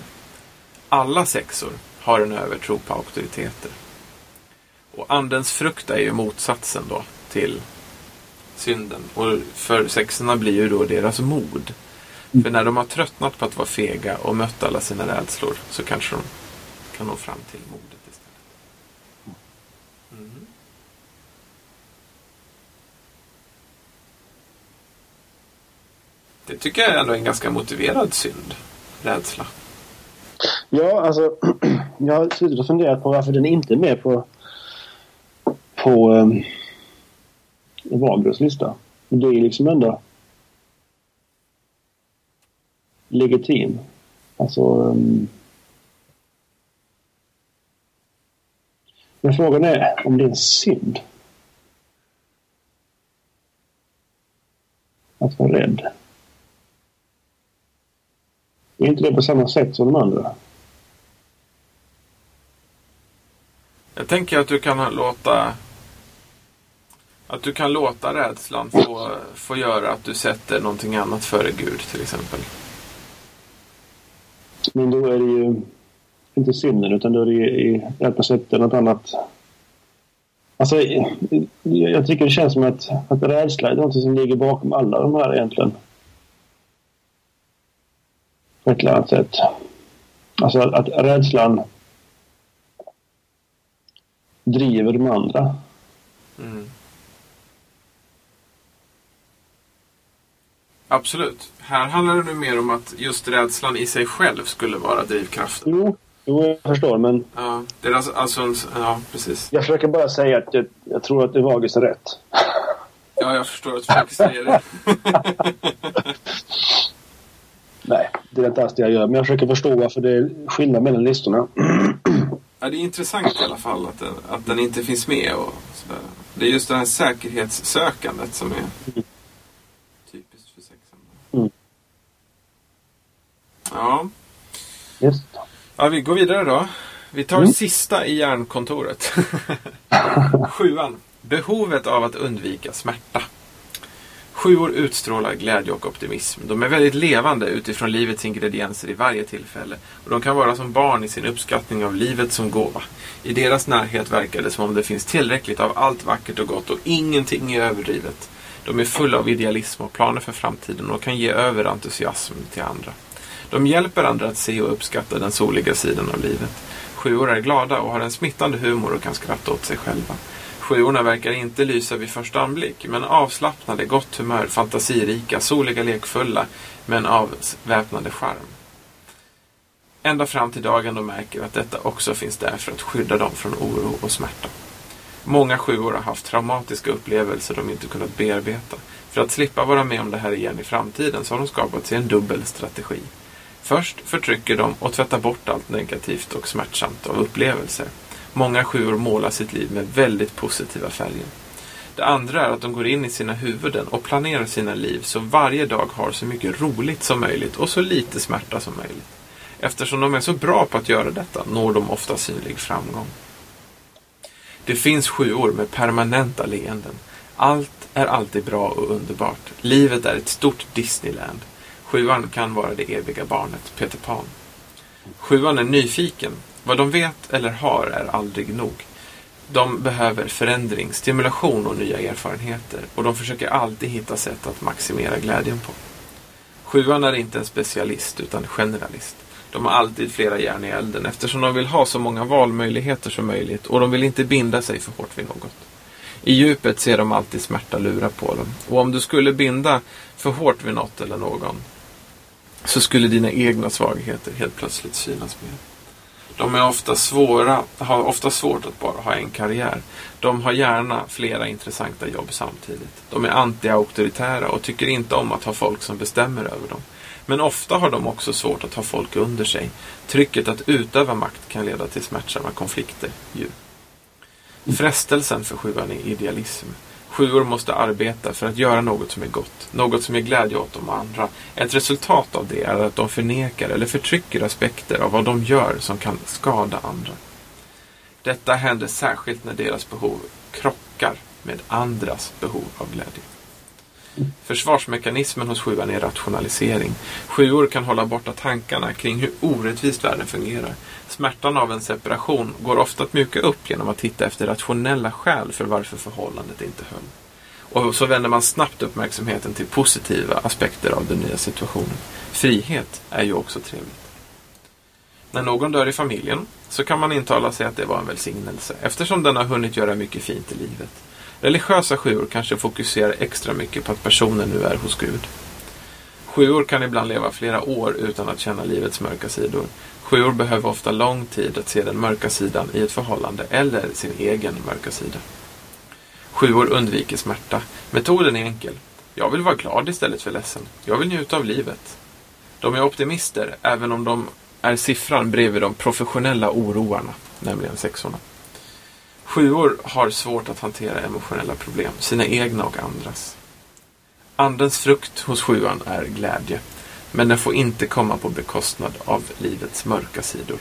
Alla sexor har en övertro på auktoriteter. Och andens frukt är ju motsatsen då till synden. Och för sexorna blir ju då deras mod. För när de har tröttnat på att vara fega och mött alla sina rädslor så kanske de kan nå fram till modet istället. Mm. Det tycker jag ändå är en ganska motiverad synd. Rädsla. Ja, alltså (clears throat) jag har suttit och funderat på varför den inte är med på på ehm, um, Wahlgrens lista. Det är liksom ändå legitim. Alltså um, Men frågan är om det är en synd. Att vara rädd. Är inte det på samma sätt som de andra? Jag tänker att du kan låta att du kan låta rädslan få, få göra att du sätter någonting annat före Gud till exempel. Men då är det ju inte synden utan då är det ju på något sätt något annat. Alltså, jag tycker det känns som att, att rädsla är något som ligger bakom alla de här egentligen. På ett eller annat sätt. Alltså att, att rädslan driver de andra. Mm. Absolut. Här handlar det nu mer om att just rädslan i sig själv skulle vara drivkraften. Jo, jo jag förstår men... Ja, det är alltså, alltså en, ja, precis. Jag försöker bara säga att jag, jag tror att det Vagis är rätt. Ja, jag förstår att du försöker säga det. (laughs) Nej, det är inte alls det jag gör. Men jag försöker förstå varför det är skillnad mellan listorna. Ja, det är intressant i alla fall att den, att den inte finns med. Och sådär. Det är just det här säkerhetssökandet som är typiskt för sexan. Mm. Ja. Just. ja, vi går vidare då. Vi tar Mm. sista i järnkontoret. (laughs) Sjuan. Behovet av att undvika smärta. Sjuor utstrålar glädje och optimism. De är väldigt levande utifrån livets ingredienser i varje tillfälle. Och de kan vara som barn i sin uppskattning av livet som gåva. I deras närhet verkar det som om det finns tillräckligt av allt vackert och gott och ingenting är överdrivet. De är fulla av idealism och planer för framtiden och kan ge över entusiasm till andra. De hjälper andra att se och uppskatta den soliga sidan av livet. Sjuor är glada och har en smittande humor och kan skratta åt sig själva. Sjuorna verkar inte lysa vid första anblick, men avslappnade, gott humör, fantasirika, soliga, lekfulla, men avväpnande charm. Ända fram till dagen de märker att detta också finns där för att skydda dem från oro och smärta. Många sjuor har haft traumatiska upplevelser de inte kunnat bearbeta. För att slippa vara med om det här igen i framtiden så har de skapat sig en dubbel strategi. Först förtrycker de och tvättar bort allt negativt och smärtsamt av upplevelser. Många sjuor målar sitt liv med väldigt positiva färger. Det andra är att de går in i sina huvuden och planerar sina liv så varje dag har så mycket roligt som möjligt och så lite smärta som möjligt. Eftersom de är så bra på att göra detta når de ofta synlig framgång. Det finns sjuor med permanenta leenden. Allt är alltid bra och underbart. Livet är ett stort Disneyland. Sjuan kan vara det eviga barnet, Peter Pan. Sjuan är nyfiken. Vad de vet eller har är aldrig nog. De behöver förändring, stimulation och nya erfarenheter. Och de försöker alltid hitta sätt att maximera glädjen på. Sjuan är inte en specialist utan generalist. De har alltid flera järn i elden eftersom de vill ha så många valmöjligheter som möjligt och de vill inte binda sig för hårt vid något. I djupet ser de alltid smärta lura på dem. Och om du skulle binda för hårt vid något eller någon så skulle dina egna svagheter helt plötsligt synas mer. De är ofta svåra, har ofta svårt att bara ha en karriär. De har gärna flera intressanta jobb samtidigt. De är anti-auktoritära och tycker inte om att ha folk som bestämmer över dem. Men ofta har de också svårt att ha folk under sig. Trycket att utöva makt kan leda till smärtsamma konflikter. Ju. Frestelsen för sjuan är idealism. Sjuor måste arbeta för att göra något som är gott, något som ger glädje åt de andra. Ett resultat av det är att de förnekar eller förtrycker aspekter av vad de gör som kan skada andra. Detta händer särskilt när deras behov krockar med andras behov av glädje. Försvarsmekanismen hos sjuan är rationalisering. Sjuor kan hålla borta tankarna kring hur orättvist världen fungerar. Smärtan av en separation går ofta att mjuka upp genom att hitta efter rationella skäl för varför förhållandet inte höll. Och så vänder man snabbt uppmärksamheten till positiva aspekter av den nya situationen. Frihet är ju också trevligt. När någon dör i familjen så kan man intala sig att det var en välsignelse eftersom den har hunnit göra mycket fint i livet. Religiösa sjuor kanske fokuserar extra mycket på att personen nu är hos Gud. Sjuor kan ibland leva flera år utan att känna livets mörka sidor. Sjuor behöver ofta lång tid att se den mörka sidan i ett förhållande eller sin egen mörka sida. Sjuor undviker smärta. Metoden är enkel. Jag vill vara glad istället för ledsen. Jag vill njuta av livet. De är optimister, även om de är siffran bredvid de professionella oroarna, nämligen sexorna. Sjuor har svårt att hantera emotionella problem, sina egna och andras. Andens frukt hos sjuan är glädje, men den får inte komma på bekostnad av livets mörka sidor.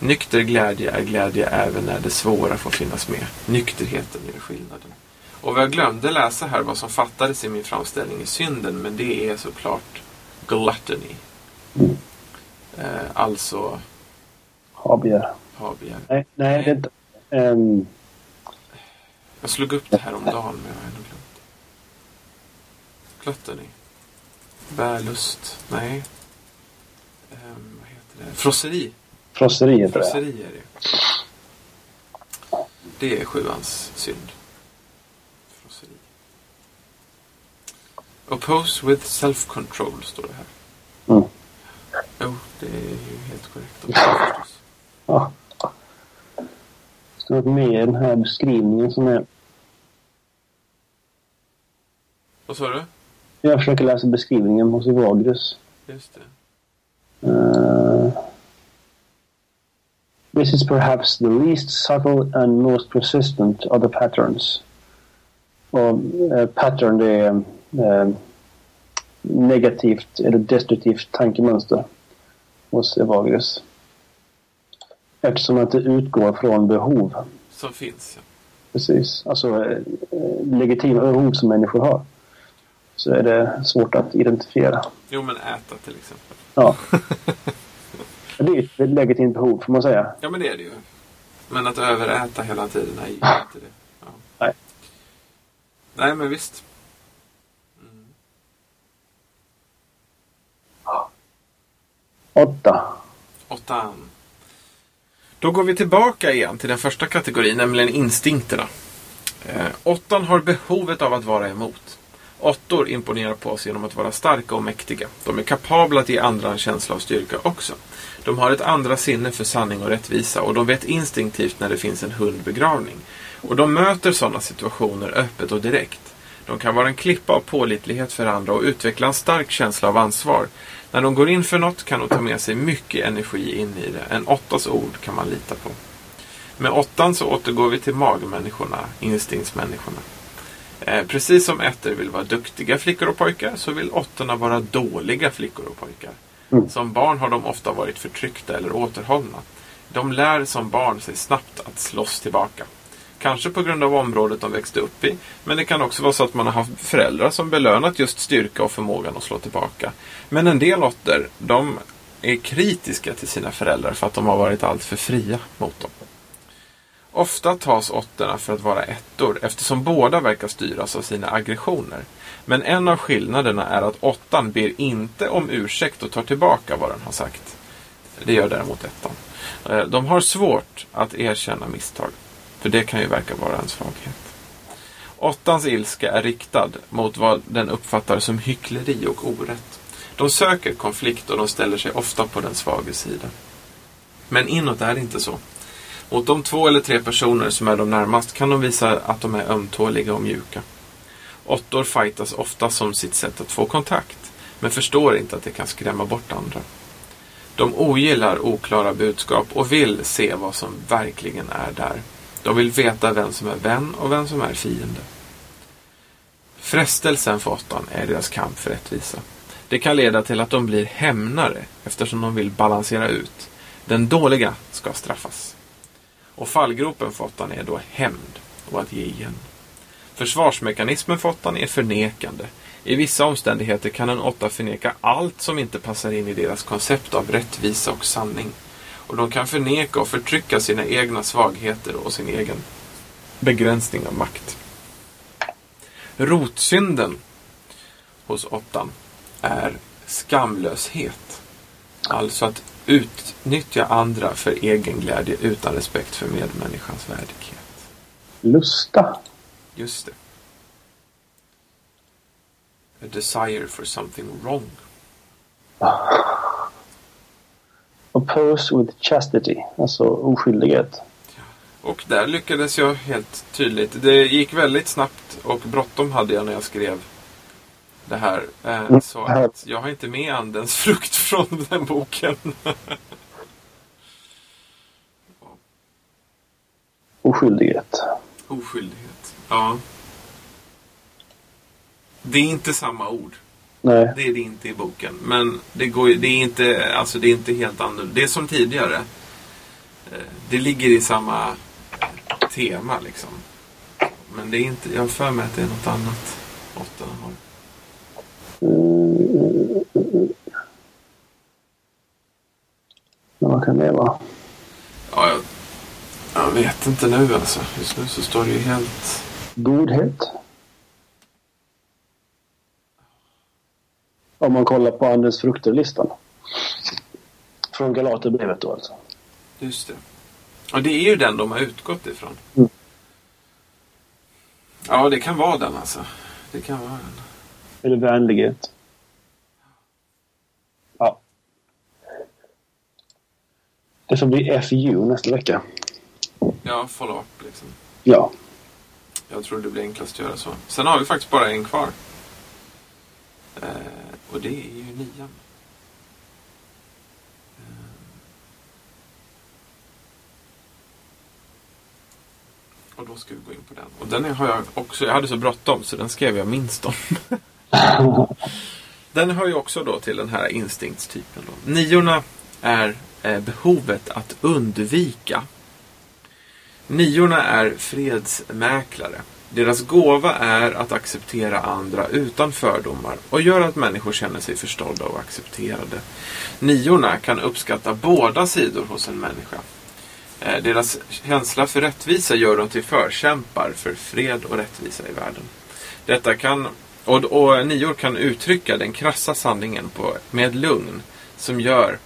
Nykter glädje är glädje även när det svåra får finnas med. Nykterheten gör skillnaden. Och jag glömde läsa här vad som fattades i min framställning i synden, men det är såklart gluttony. Eh, alltså Habegär. habegär. Nej, nej, det är inte. Um, Jag slog upp det här om dagen men jag har ändå glömt. Gluttony. Bärlust. Nej. Ehm, vad heter det? Frosseri. frosseri heter det. Frosseri är det. Det är sjuans synd. Frosseri. Oppose with self-control står det här. Mm. Jo, det är ju helt korrekt också förstås. Ja. Det står mer i den här beskrivningen som är... Vad sa du? Jag försöker läsa beskrivningen hos Evagrius. Just det. Uh, this is perhaps the least subtle and most persistent of the patterns. Och eh, pattern det är eh, negativt eller destruktivt tankemönster hos Evagrius. Eftersom att det utgår från behov. Som finns, ja. Precis. Alltså legitima behov som människor har. Så är det svårt att identifiera. Jo, men äta till exempel. Ja. (laughs) Det är ett legitimt behov får man säga. Ja, men det är det ju. Men att överäta hela tiden är ju inte det. Ja. Nej. Nej, men visst. Mm. Åtta. Åttan. Då går vi tillbaka igen till den första kategorin, nämligen instinkterna. Eh, åttan har behovet av att vara emot. Åttor imponerar på oss genom att vara starka och mäktiga. De är kapabla att ge andra en känsla av styrka också. De har ett andra sinne för sanning och rättvisa och de vet instinktivt när det finns en hundbegravning. Och de möter sådana situationer öppet och direkt. De kan vara en klippa av pålitlighet för andra och utveckla en stark känsla av ansvar. När de går in för något kan de ta med sig mycket energi in i det. En åttas ord kan man lita på. Med åttan så återgår vi till magmänniskorna, instinktsmänniskorna. Eh, precis som ettor vill vara duktiga flickor och pojkar så vill åttorna vara dåliga flickor och pojkar. Mm. Som barn har de ofta varit förtryckta eller återhållna. De lär som barn sig snabbt att slåss tillbaka. Kanske på grund av området de växte upp i, men det kan också vara så att man har haft föräldrar som belönat just styrka och förmågan att slå tillbaka. Men en del åttor, de är kritiska till sina föräldrar för att de har varit alltför fria mot dem. Ofta tas åttorna för att vara ettor eftersom båda verkar styras av sina aggressioner. Men en av skillnaderna är att åttan ber inte om ursäkt och tar tillbaka vad den har sagt. Det gör däremot ettan. Eh, de har svårt att erkänna misstag. För det kan ju verka vara en svaghet. Åttans ilska är riktad mot vad den uppfattar som hyckleri och orätt. De söker konflikt och de ställer sig ofta på den svages sida. Men inåt är det inte så. Mot de två eller tre personer som är de närmast kan de visa att de är ömtåliga och mjuka. Åttor fightas ofta som sitt sätt att få kontakt, men förstår inte att det kan skrämma bort andra. De ogillar oklara budskap och vill se vad som verkligen är där. De vill veta vem som är vän och vem som är fiende. Frestelsen för åttan är deras kamp för rättvisa. Det kan leda till att de blir hämnare eftersom de vill balansera ut. Den dåliga ska straffas. Och fallgropen för åttan är då hämnd och att ge igen. Försvarsmekanismen för åttan är förnekande. I vissa omständigheter kan en åtta förneka allt som inte passar in i deras koncept av rättvisa och sanning. Och de kan förneka och förtrycka sina egna svagheter och sin egen begränsning av makt. Rotsynden hos åttan är skamlöshet. Alltså att utnyttja andra för egen glädje utan respekt för medmänniskans värdighet. Lusta. Just det. A desire for something wrong. Oppose with chastity, alltså oskyldighet. Och där lyckades jag helt tydligt. Det gick väldigt snabbt och bråttom hade jag när jag skrev det här. Eh, Mm, så att jag har inte med Andens (laughs) frukt från den boken. Oskyldighet. Oskyldighet. Ja. Det är inte samma ord. Nej. Det är det inte i boken. Men det, går, det, är, inte, alltså det är inte helt annorlunda. Det är som tidigare. Eh, Det ligger i samma tema liksom. Men det är inte, jag har för mig att det är något annat. Mm. Men vad kan det vara? Ja, jag, jag vet inte nu alltså. Just nu så står det ju helt... Godhet. Om man kollar på Andens frukter-listan. Från Galaterbrevet då alltså. Just det. Och det är ju den de har utgått ifrån. Mm. Ja, det kan vara den alltså. Det kan vara den. Eller vänlighet. Ja. Det får bli FU nästa vecka. Ja, follow-up liksom. Ja. Jag tror det blir enklast att göra så. Sen har vi faktiskt bara en kvar. Eh, och det är ju nian. Eh. Och då ska vi gå in på den. Och den har jag också, jag hade så bråttom så den skrev jag minst om. (laughs) Den hör ju också då till den här instinktstypen. Då. Niorna är eh, behovet att undvika. Niorna är fredsmäklare. Deras gåva är att acceptera andra utan fördomar och göra att människor känner sig förstådda och accepterade. Niorna kan uppskatta båda sidor hos en människa. Eh, Deras känsla för rättvisa gör dem till förkämpar för fred och rättvisa i världen. Detta kan, och, och nior kan uttrycka den krassa sanningen på, med lugn som gör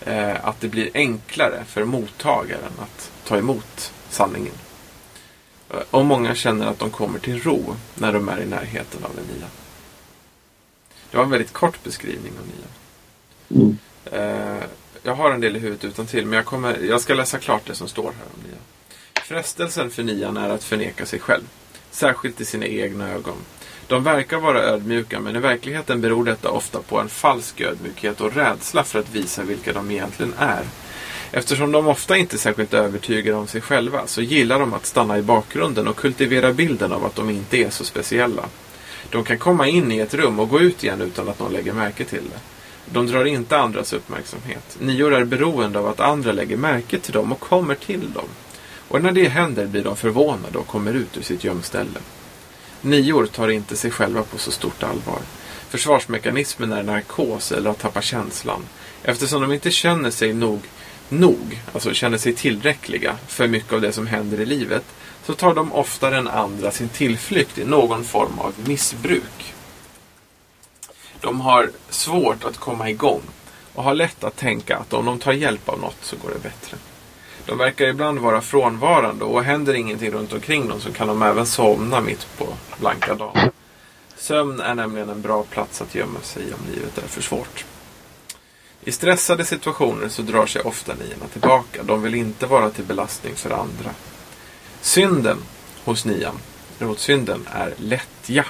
eh, att det blir enklare för mottagaren att ta emot sanningen. Eh, Och många känner att de kommer till ro när de är i närheten av en nia. Det var en väldigt kort beskrivning av nian. Mm. Eh, jag har en del i huvudet utan till, men jag, kommer, jag ska läsa klart det som står här om nian. Frestelsen för nian är att förneka sig själv, särskilt i sina egna ögon. De verkar vara ödmjuka, men i verkligheten beror detta ofta på en falsk ödmjukhet och rädsla för att visa vilka de egentligen är. Eftersom de ofta inte är särskilt övertygade om sig själva så gillar de att stanna i bakgrunden och kultivera bilden av att de inte är så speciella. De kan komma in i ett rum och gå ut igen utan att någon lägger märke till det. De drar inte andras uppmärksamhet. Nior är beroende av att andra lägger märke till dem och kommer till dem. Och när det händer blir de förvånade och kommer ut ur sitt gömställe. Nior tar inte sig själva på så stort allvar. Försvarsmekanismen är narkos eller att tappa känslan. Eftersom de inte känner sig nog, nog, alltså känner sig tillräckliga för mycket av det som händer i livet, så tar de oftare än andra sin tillflykt i någon form av missbruk. De har svårt att komma igång och har lätt att tänka att om de tar hjälp av något så går det bättre. De verkar ibland vara frånvarande och händer ingenting runt omkring dem så kan de även somna mitt på blanka dagen. Sömn är nämligen en bra plats att gömma sig i om livet är för svårt. I stressade situationer så drar sig ofta niorna tillbaka. De vill inte vara till belastning för andra. Synden hos nian, rotsynden, är lättja.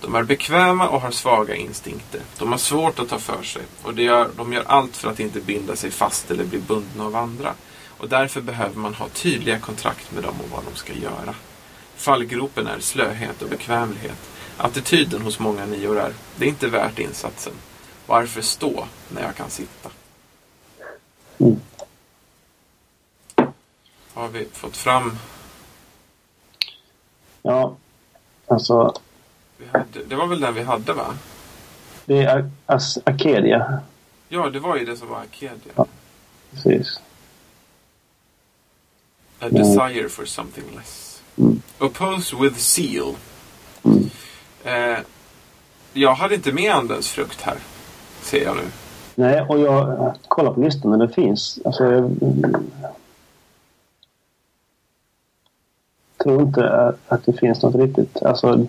De är bekväma och har svaga instinkter. De har svårt att ta för sig och det gör, de gör allt för att inte binda sig fast eller bli bundna av andra. Och därför behöver man ha tydliga kontrakt med dem om vad de ska göra. Fallgropen är slöhet och bekvämlighet. Attityden hos många nior är, det är inte värt insatsen. Varför stå när jag kan sitta? Mm. Har vi fått fram... Ja, alltså hade, det var väl den vi hade va? det är As- Acadia. Ja, det var ju det som var Arcadia. Ja. Precis. A Mm. desire for something less. Mm. Oppose with zeal. Mm. Eh, jag hade inte med andens frukt här. Ser jag nu. Nej, och jag kollar på listan men det finns. Alltså, jag mm, tror inte att- det finns något riktigt. Alltså,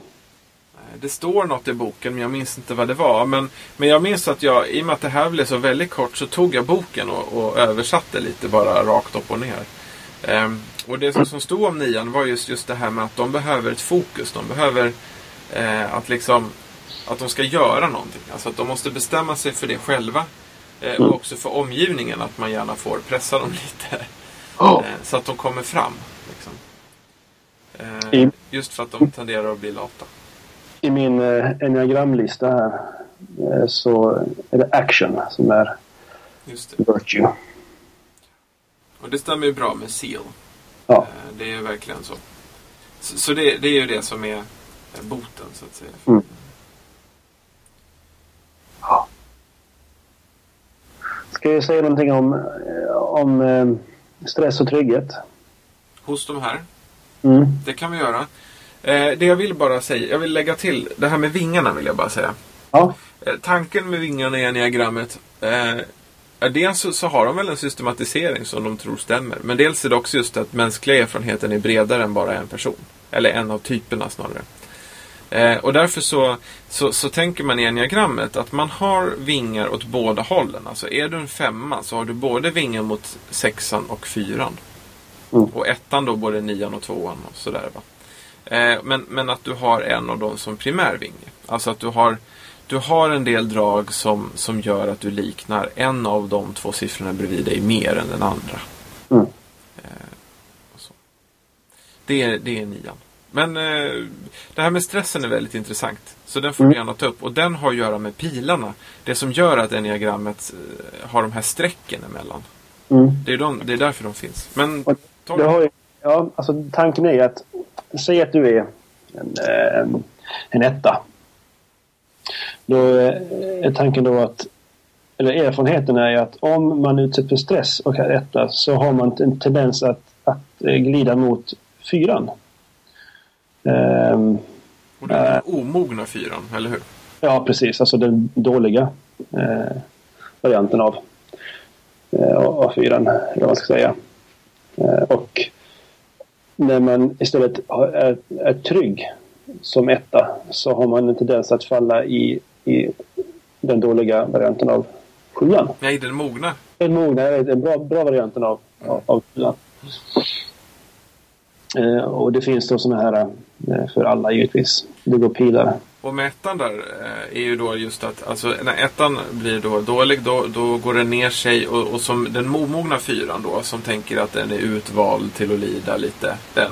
det står något i boken men jag minns inte vad det var. Men, men jag minns att jag, i och med att det här blev så väldigt kort, så tog jag boken och, och översatte lite bara rakt upp och ner. Ehm, och det som, som stod om nian var just, just det här med att de behöver ett fokus. De behöver eh, att liksom att de ska göra någonting. Alltså att de måste bestämma sig för det själva. Eh, och också för omgivningen att man gärna får pressa dem (laughs) lite. Eh, så att de kommer fram. Liksom. Eh, just för att de tenderar att bli lata. I min eh, enneagramlista här eh, så är det action som är Just det. virtue. Och det stämmer ju bra med Seal. Ja. Eh, Det är ju verkligen så. Så, så det, det är ju det som är boten så att säga. Mm. Ska jag säga någonting om, eh, om eh, stress och trygghet? Hos de här. Mm. Det kan vi göra. Eh, det jag vill bara säga, jag vill lägga till det här med vingarna vill jag bara säga. Ja. Eh, tanken med vingarna i enneagrammet eh, dels så, så har de väl en systematisering som de tror stämmer. Men dels är det också just att mänskliga erfarenheten är bredare än bara en person. Eller en av typerna snarare. Eh, och därför så, så, så tänker man i enneagrammet att man har vingar åt båda hållen. Alltså är du en femma så har du både vingar mot sexan och fyran. Mm. Och ettan då både nian och tvåan och sådär. Va? Eh, men, men att du har en av dem som primär vinge. Alltså att du har, du har en del drag som, som gör att du liknar en av de två siffrorna bredvid dig mer än den andra. Mm. Eh. Det, är, det är nian. Men eh, det här med stressen är väldigt intressant. Så den får Mm. du gärna ta upp. Och den har att göra med pilarna. Det som gör att enneagrammet eh, har de här strecken emellan. Mm. Det är, de, det är därför de finns. Men ta Du har ju, ja, alltså, tanken är att säg att du är en, eh, en etta. Då eh, är tanken då att eller erfarenheten är att om man utsätts för stress och är etta så har man en tendens att, att eh, glida mot fyran. Ehm, Och det är den omogna fyran, eller hur? Ja, precis. Alltså den dåliga eh, varianten av, eh, av fyran, eller vad man ska säga. Eh, och när man istället är, är trygg som etta så har man en tendens att falla i, i den dåliga varianten av sjuan. Nej, den mogna. Den mogna är den bra, bra varianten av, av, av sjuan. Eh, och det finns då sådana här eh, för alla givetvis. Det går pilar. Och med ettan där eh, är ju då just att alltså, när ettan blir då dålig då, då går den ner sig och, och som den momogna fyran då som tänker att den är utvald till att lida lite. Den.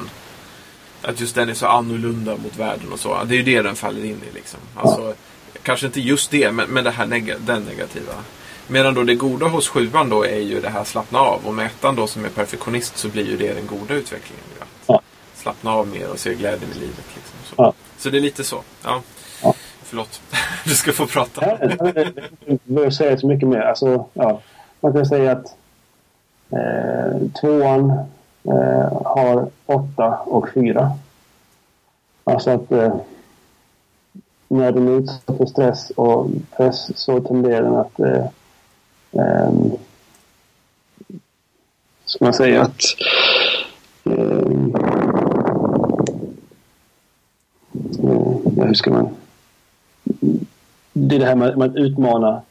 Att just den är så annorlunda mot världen och så. Det är ju det den faller in i liksom. Alltså, Kanske inte just det men, men det här neg- den negativa. Medan då det goda hos sjuan då är ju det här slappna av. Och med ettan då som är perfektionist så blir ju det den goda utvecklingen. Att Ja. Slappna av mer och se glädjen i livet. Liksom, så. Så det är lite så. Ja. Ja. Förlåt. (laughs) Du ska få prata. Jag behöver säga så mycket mer. Alltså, ja, man kan säga att eh, tvåan eh, har åtta och fyra. Alltså att eh, när den är utsatt för stress och press så tenderar den att eh, ehm, ska man säga att ehm, eh, hur ska man det är det här med, med att utmana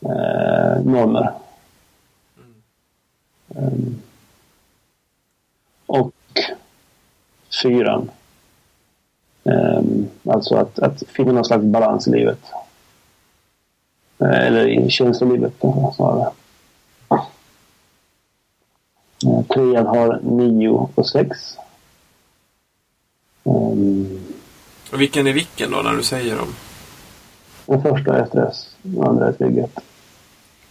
eh, normer. Ehm, och fyran. Ehm, alltså att, att finna någon slags balans i livet. Eh, eller i känslolivet snarare. Trean har nio och sex. Ehm, Och vilken är vilken då när du säger dem? den första är stress, den andra är trygghet.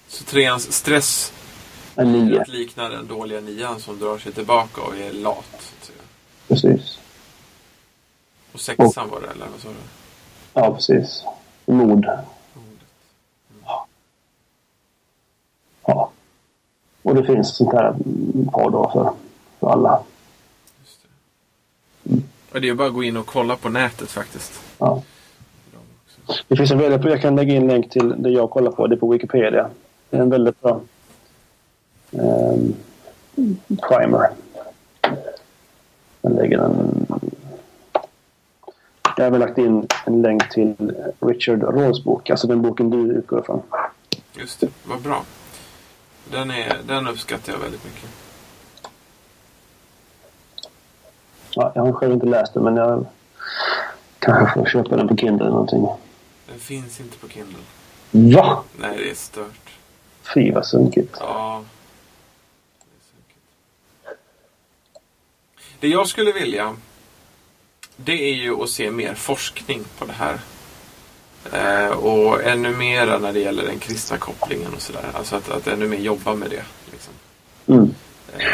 Så treans stress är att likna den dåliga nian som drar sig tillbaka och är lat. Så att säga. precis. Och sexan var det, eller vad sa du? Ja, precis. Mod. Ja. Och det finns sånt här par då för, för alla. Det. Och det är bara att gå in och kolla på nätet faktiskt. Ja. Det finns en väldigt, jag kan lägga in länk till det jag kollar på. Det är på Wikipedia. Det är en väldigt bra ehm, primer. Jag lägger den Jag har även lagt in en länk till Richard Rawls bok, alltså den boken du utgår ifrån. Just det, vad bra. Den, är, den uppskattar jag väldigt mycket. Ja, jag har själv inte läst den, men jag kanske får köpa den på Kindle eller någonting. Den finns inte på Kindle. Va? Nej, det är stört. Fy vad sunkigt. Ja. Det jag skulle vilja det är ju att se mer forskning på det här. Eh, och ännu mera när det gäller den kristna kopplingen och sådär. Alltså att, att ännu mer jobba med det. Liksom. Mm. Eh,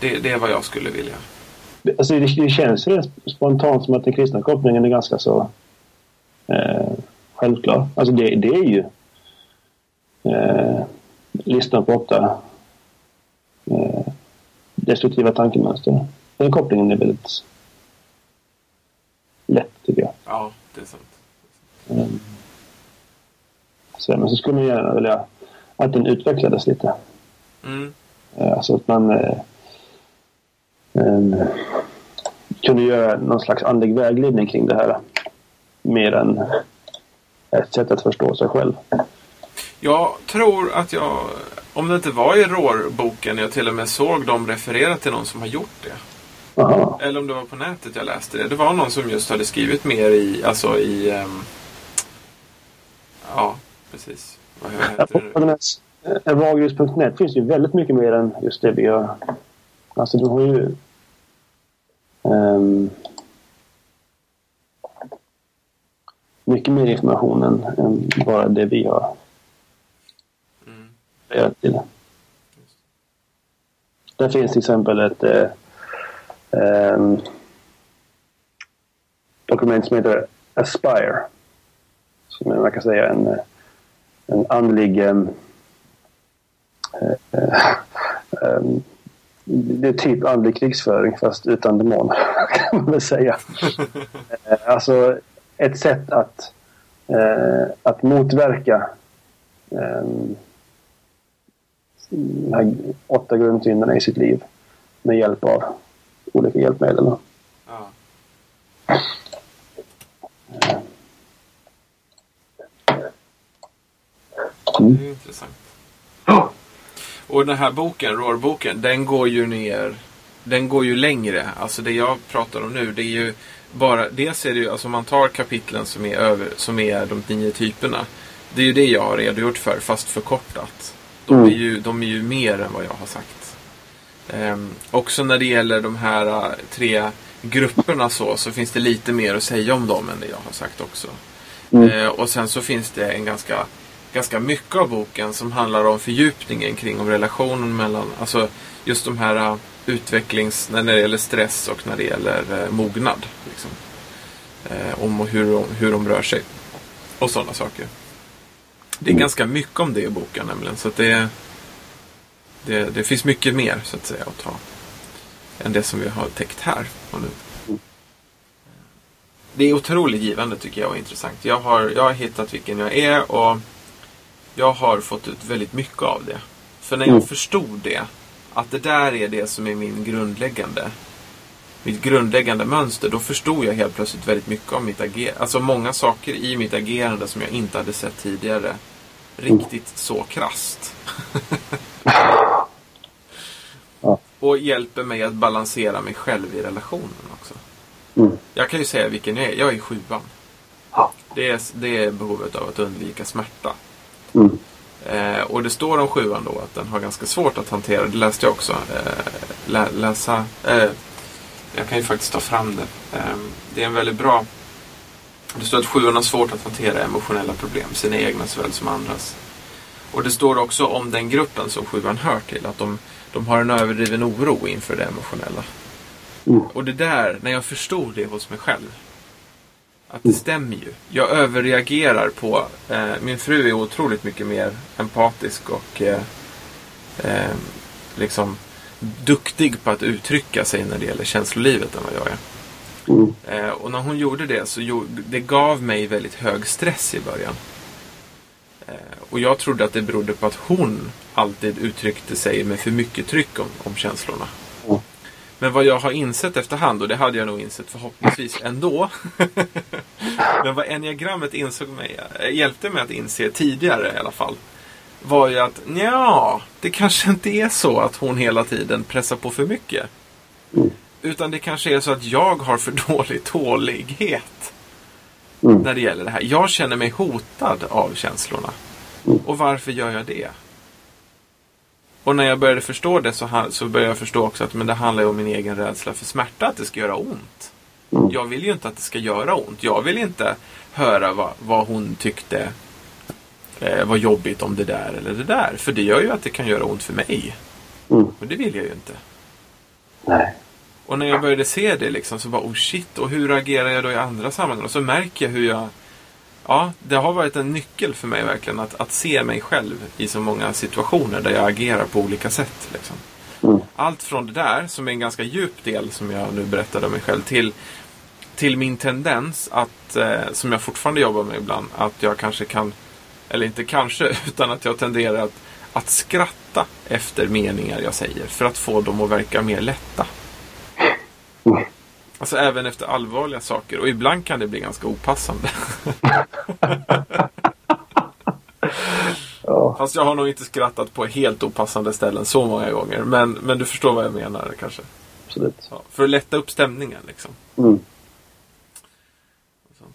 det. Det är vad jag skulle vilja. Alltså, det, det känns ju spontant som att den kristna kopplingen är ganska så eh, självklar. Alltså det, det är ju eh, listan på åtta eh, destruktiva tankemönster. Den kopplingen är väldigt lätt tycker jag. Ja, det är sant. Mm. Så, men så skulle man gärna vilja att den utvecklades lite. Mm. Eh, alltså att man eh, eh, kunde göra någon slags andlig vägledning kring det här. Mer än ett sätt att förstå sig själv. Jag tror att jag, om det inte var i RÅR-boken, jag till och med såg dem referera till någon som har gjort det. Aha. Eller om det var på nätet jag läste det. Det var någon som just hade skrivit mer i, alltså i... Um, ja, precis. Vad heter det? Evagrius.net finns ju väldigt mycket mer än just det vi gör. Alltså du har ju... Um, mycket mer information än, än, bara det vi har mm. till. Där finns till exempel ett eh, um, dokument som heter Aspire. Som man kan säga en, en andlig um, um, (laughs) det är typ andlig krigsföring fast utan demon (laughs) kan man väl säga. alltså ett sätt att, uh, att motverka um, de här åtta grundsynderna i sitt liv med hjälp av olika hjälpmedel. Ja. Mm. Det är intressant. Och den här boken, ROR-boken, den går ju ner den går ju längre. Alltså det jag pratar om nu det är ju bara, dels är det ju, alltså man tar kapitlen som är, över, som är de nio typerna. Det är ju det jag har redogjort för fast förkortat. De är, mm. ju, de är ju mer än vad jag har sagt. Um, också när det gäller de här uh, tre grupperna så, så finns det lite mer att säga om dem än det jag har sagt också. Mm. Uh, och sen så finns det en ganska, ganska mycket av boken som handlar om fördjupningen kring om relationen mellan, alltså just de här uh, utvecklings, när det gäller stress och när det gäller uh, mognad. Liksom. Äh, om och hur, hur de rör sig. Och sådana saker. Det är ganska mycket om det i boken nämligen. Så att det det, det, finns mycket mer så att säga att ta. Än det som vi har täckt här och nu. Det är otroligt givande tycker jag och intressant. Jag har, jag har hittat vilken jag är och jag har fått ut väldigt mycket av det. För när jag mm. förstod det, att det där är det som är min grundläggande mitt grundläggande mönster, då förstod jag helt plötsligt väldigt mycket om mitt agerande. Alltså många saker i mitt agerande som jag inte hade sett tidigare. Riktigt så krast. (laughs) Ja. Och hjälper mig att balansera mig själv i relationen också. Mm. Jag kan ju säga vilken jag är. Jag är sjuan. Ja. Det, är, det är behovet av att undvika smärta. Mm. Eh, och det står om sjuan då att den har ganska svårt att hantera. Det läste jag också. Eh, lä, läsa. Eh, jag kan ju faktiskt ta fram det. Eh, det är en väldigt bra. Det står att sjuan har svårt att hantera emotionella problem. Sina egna såväl som andras. Och det står också om den gruppen som sjuan hör till. Att de de har en överdriven oro inför det emotionella. Mm. Och det där, när jag förstod det hos mig själv. Att det mm. stämmer ju. Jag överreagerar på... Eh, min fru är otroligt mycket mer empatisk och eh, eh, liksom duktig på att uttrycka sig när det gäller känslolivet än vad jag är. Mm. Eh, och när hon gjorde det så det gav mig väldigt hög stress i början. Eh, och jag trodde att det berodde på att hon alltid uttryckte sig med för mycket tryck om, om känslorna. Men vad jag har insett efterhand, och det hade jag nog insett förhoppningsvis ändå. (laughs) Men vad enneagrammet insåg mig, äh, hjälpte mig att inse tidigare i alla fall. Var ju att ja, det kanske inte är så att hon hela tiden pressar på för mycket. Mm. Utan det kanske är så att jag har för dålig tålighet. Mm. När det gäller det här. Jag känner mig hotad av känslorna. Mm. Och varför gör jag det? Och när jag började förstå det så, så började jag förstå också att men det handlar om min egen rädsla för smärta, att det ska göra ont. Mm. Jag vill ju inte att det ska göra ont. Jag vill inte höra vad, vad hon tyckte eh, var jobbigt om det där eller det där. För det gör ju att det kan göra ont för mig. Mm. Och det vill jag ju inte. Nej. Och när jag började se det liksom så bara oh shit, och hur agerar jag då i andra sammanhang? Och så märker jag hur jag Ja, det har varit en nyckel för mig verkligen att, att se mig själv i så många situationer där jag agerar på olika sätt. Liksom. Mm. Allt från det där, som är en ganska djup del som jag nu berättade om mig själv, till, till min tendens att, eh, som jag fortfarande jobbar med ibland, att jag kanske kan, eller inte kanske, (laughs) utan att jag tenderar att, att skratta efter meningar jag säger för att få dem att verka mer lätta. Mm. Alltså även efter allvarliga saker och ibland kan det bli ganska opassande. Ja, Fast jag har nog inte skrattat på helt opassande ställen så många gånger. Men, men du förstår vad jag menar kanske. absolut. Ja, för att lätta upp stämningen liksom. Mm.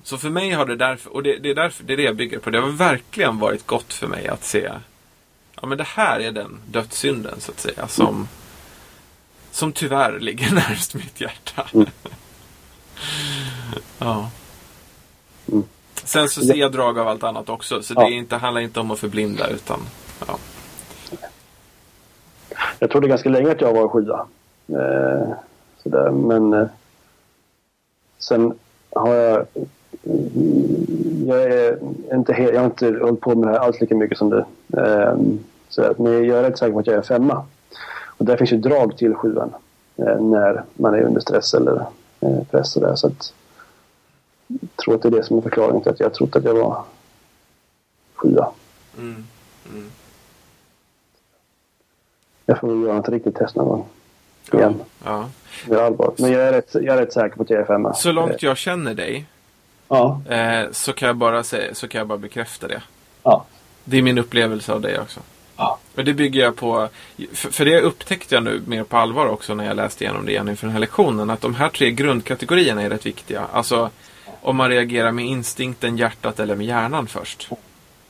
Så för mig har det därför, och det, det, är därför, det är det jag bygger på. Det har verkligen varit gott för mig att se Ja men det här är den dödssynden så att säga som Som tyvärr ligger (laughs) närmast mitt hjärta. Mm. ja. Mm. Sen så ser jag drag av allt annat också. Så Ja. det är inte, handlar inte om att förblinda utan ja. Jag trodde ganska länge att jag var sjua. Eh, sådär. Men eh, sen har jag... Jag, är inte helt, jag har inte hållit på med det här alls lika mycket som du. Eh, så men jag är rätt säker på att jag är femma. Och där finns ju drag till sjuan. Eh, när man är under stress eller eh, press. Och där, så att, jag tror att det är det som är förklaringen till att jag trott att jag var sjua. Mm. Mm. Jag får väl göra ett riktigt test någon gång. Ja. Igen. ja. Det är allvar. Men jag är, rätt, jag är rätt säker på att jag är femma. Så långt jag känner dig Ja. eh, så, kan jag bara säga, så kan jag bara bekräfta det. Ja. Det är min upplevelse av dig också. Ja. Och det bygger jag på, för, för det upptäckte jag nu mer på allvar också när jag läste igenom det igen inför den här lektionen. Att de här tre grundkategorierna är rätt viktiga. Alltså om man reagerar med instinkten, hjärtat eller med hjärnan först.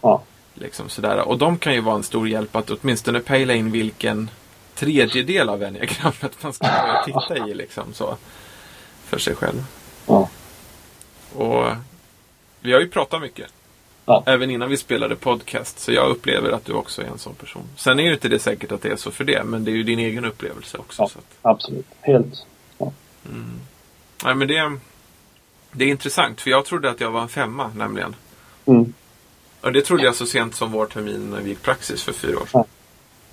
Ja. Liksom sådär. Och de kan ju vara en stor hjälp att åtminstone pejla in vilken tredjedel av enneagrammet man ska börja titta i. Liksom, så, för sig själv. Ja. Och vi har ju pratat mycket. Ja. Även innan vi spelade podcast. Så jag upplever att du också är en sån person. Sen är ju inte det säkert att det är så för det. Men det är ju din egen upplevelse också. Ja. Absolut. Helt. nej, men det, det är intressant. För jag trodde att jag var en femma nämligen. Mm. Och det trodde jag så sent som vår termin när vi gick praxis för fyra år sedan.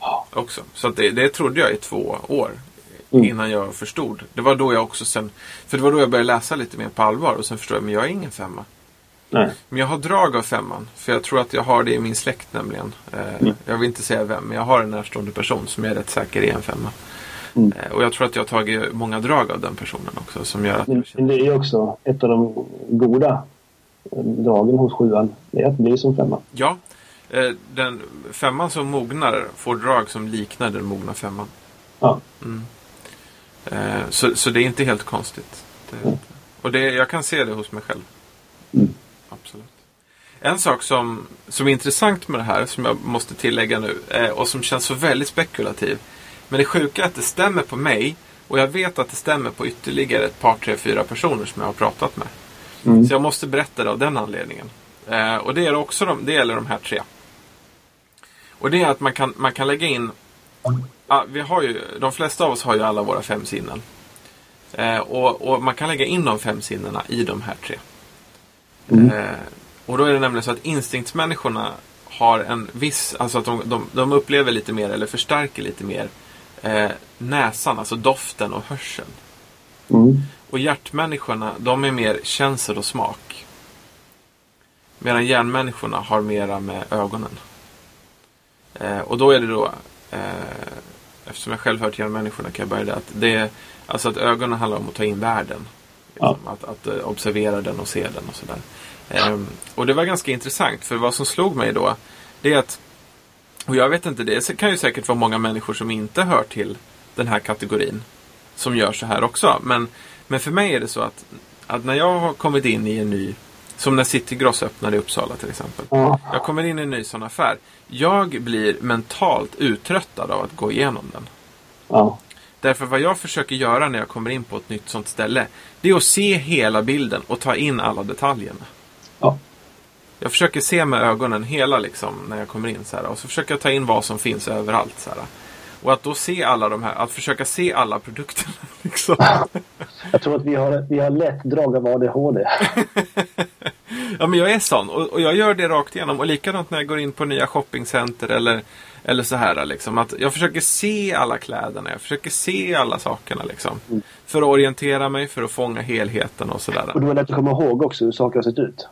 Ja. Också. Så det, det trodde jag i två år. Mm. Innan jag förstod. Det var då jag också sen. För det var då jag började läsa lite mer på allvar. Och sen förstod jag, men jag är ingen femma. Nej. Men jag har drag av femman. För jag tror att jag har det i min släkt nämligen. Eh, Mm. Jag vill inte säga vem, men jag har en närstående person som jag är rätt säker är en femma. Mm. Eh, och jag tror att jag har tagit många drag av den personen också. Som gör att Men jag känner... det är också ett av de goda dragen hos sjuan. Det är att bli som femma. Ja, eh, den femman som mognar får drag som liknar den mogna femman. Ja. Mm. Eh, så, så det är inte helt konstigt. Det, Mm. Och det, jag kan se det hos mig själv. Mm. En sak som, som är intressant med det här, som jag måste tillägga nu, eh, och som känns så väldigt spekulativ. Men det sjuka är att det stämmer på mig och jag vet att det stämmer på ytterligare ett par, tre, fyra personer som jag har pratat med. Mm. Så jag måste berätta det av den anledningen. Eh, och det, är också de, det gäller de här tre. Och det är att man kan, man kan lägga in... Vi har ju, de flesta av oss har ju alla våra fem sinnen. Eh, och, och man kan lägga in de fem sinnena i de här tre. Mm. Och då är det nämligen så att instinktsmänniskorna har en viss, alltså att de, de, de upplever lite mer eller förstärker lite mer eh, näsan, alltså doften och hörseln. Mm. Och hjärtmänniskorna, de är mer känsel och smak. Medan hjärnmänniskorna har mera med ögonen. Eh, och då är det då, eh, eftersom jag själv hör till hjärnmänniskorna kan jag börja där, att det är, alltså att ögonen handlar om att ta in världen. Liksom, att, att eh, observera den och se den och sådär. Ehm, och det var ganska intressant för vad som slog mig då det är att och jag vet inte, det kan ju säkert vara många människor som inte hör till den här kategorin som gör så här också. Men, men för mig är det så att, att när jag har kommit in i en ny som när City Gross öppnade i Uppsala till exempel. Ja. Jag kommer in i en ny sån affär. Jag blir mentalt uttröttad av att gå igenom den. Ja. Därför vad jag försöker göra när jag kommer in på ett nytt sånt ställe. Det är att se hela bilden och ta in alla detaljerna. Ja. Jag försöker se med ögonen hela liksom när jag kommer in så här. Och så försöker jag ta in vad som finns överallt. Så här. Och att då se alla de här, att försöka se alla produkterna. (laughs) Liksom. (laughs) Jag tror att vi har, vi har lätt drag av ADHD. Ja men jag är sån och, och jag gör det rakt igenom. Och likadant när jag går in på nya shoppingcenter eller, eller så här. Liksom, att jag försöker se alla kläderna, jag försöker se alla sakerna. Liksom, Mm. För att orientera mig, för att fånga helheten och sådär. Och det var lätt att komma ihåg också hur saker har sett ut.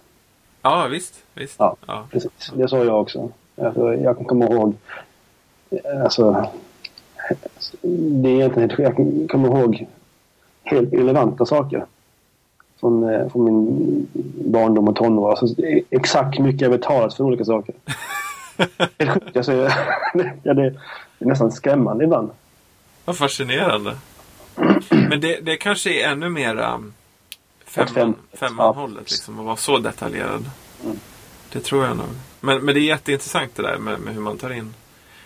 Ja visst. visst. Ja. Ja. Precis, det sa jag också. Alltså, jag kan komma ihåg... Alltså, det är egentligen helt, jag kan komma ihåg helt irrelevanta saker. Från, eh, från min barndom och tonår. Alltså, det är exakt hur mycket jag betalat för olika saker. (laughs) Helt sjukt. Alltså, (laughs) ja, det, det är nästan skrämmande ibland. Vad fascinerande. Men det, det kanske är ännu mer um, femman, fem- femmanhållet. Liksom, att vara så detaljerad. Det tror jag nog. Men, men det är jätteintressant det där med, med hur man tar in.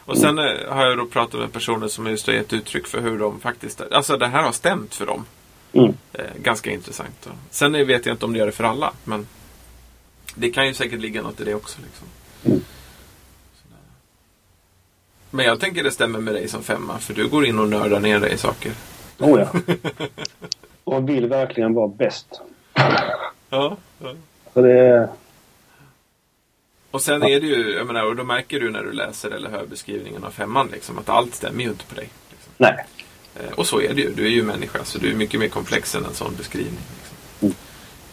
Och sen eh, har jag då pratat med personer som just har gett uttryck för hur de faktiskt... Alltså det här har stämt för dem. Mm. Eh, ganska intressant. Sen vet jag inte om det gör det för alla. Men det kan ju säkert ligga något i det också. Liksom. Mm. Men jag tänker det stämmer med dig som femma. För du går in och nördar ner dig i saker. Oh ja. (laughs) Och vill verkligen vara bäst. Ja. ja. Så det är... Och sen är det ju, jag menar, och då märker du när du läser eller hör beskrivningen av femman liksom, att allt stämmer ju inte på dig. Liksom. Nej. Eh, och så är det ju. Du är ju människa, så du är mycket mer komplex än en sån beskrivning. Liksom. Mm.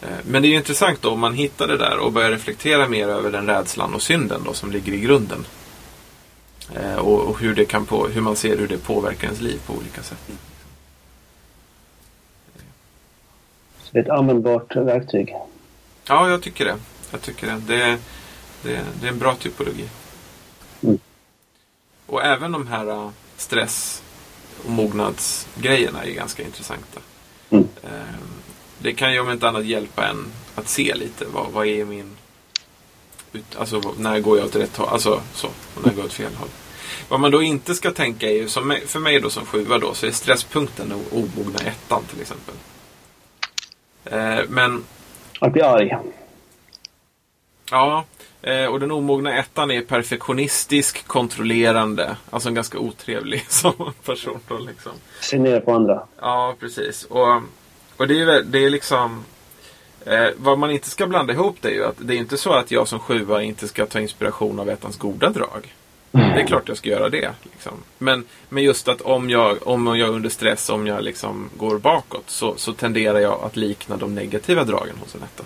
Eh, men det är ju intressant då om man hittar det där och börjar reflektera mer över den rädslan och synden då som ligger i grunden. Eh, och, och hur, det kan på, hur man ser hur det påverkar ens liv på olika sätt. Så det är ett användbart verktyg. Ja, jag tycker det. Jag tycker det. Det, det, det är en bra typologi. Mm. Och även de här äh, stress och mognadsgrejerna är ganska intressanta. Mm. Ehm, Det kan ju om inte annat hjälpa en att se lite. Vad, vad är min... Alltså när går jag åt rätt håll? Alltså så. Och när går jag åt fel håll? Vad man då inte ska tänka är ju, som för mig då som sjua då, så är stresspunkten omogna ettan till exempel. Eh, men Att bli arg. Ja, eh, och den omogna ettan är perfektionistisk, kontrollerande. Alltså en ganska otrevlig (laughs) som person då liksom. Se ner på andra. Ja, precis. Och, och det är, det är liksom... Eh, vad man inte ska blanda ihop det är ju att det är inte så att jag som sjua inte ska ta inspiration av ettans goda drag. Det är klart jag ska göra det. Liksom. Men, men just att om jag, om jag är under stress, om jag liksom går bakåt så, så tenderar jag att likna de negativa dragen hos en etta.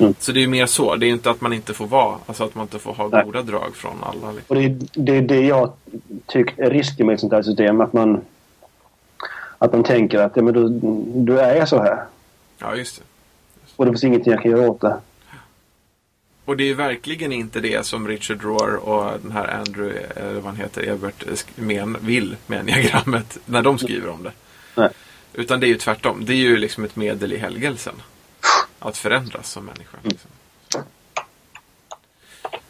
Mm. Så det är ju mer så. Det är inte att man inte får vara, alltså att man inte får ha Nej. goda drag från alla. Liksom. Och det är det, är det jag tycker är risken med ett sånt här system. Att man, att man tänker att ja, men då, då är så här. Ja, just det. Och det finns ingenting jag kan göra åt det. Och det är verkligen inte det som Richard Rohr och den här Andrew, eller vad han heter, Ebert, men, vill med enneagrammet när de skriver om det. Nej. Utan det är ju tvärtom. Det är ju liksom ett medel i helgelsen. Att förändras som människa. Liksom.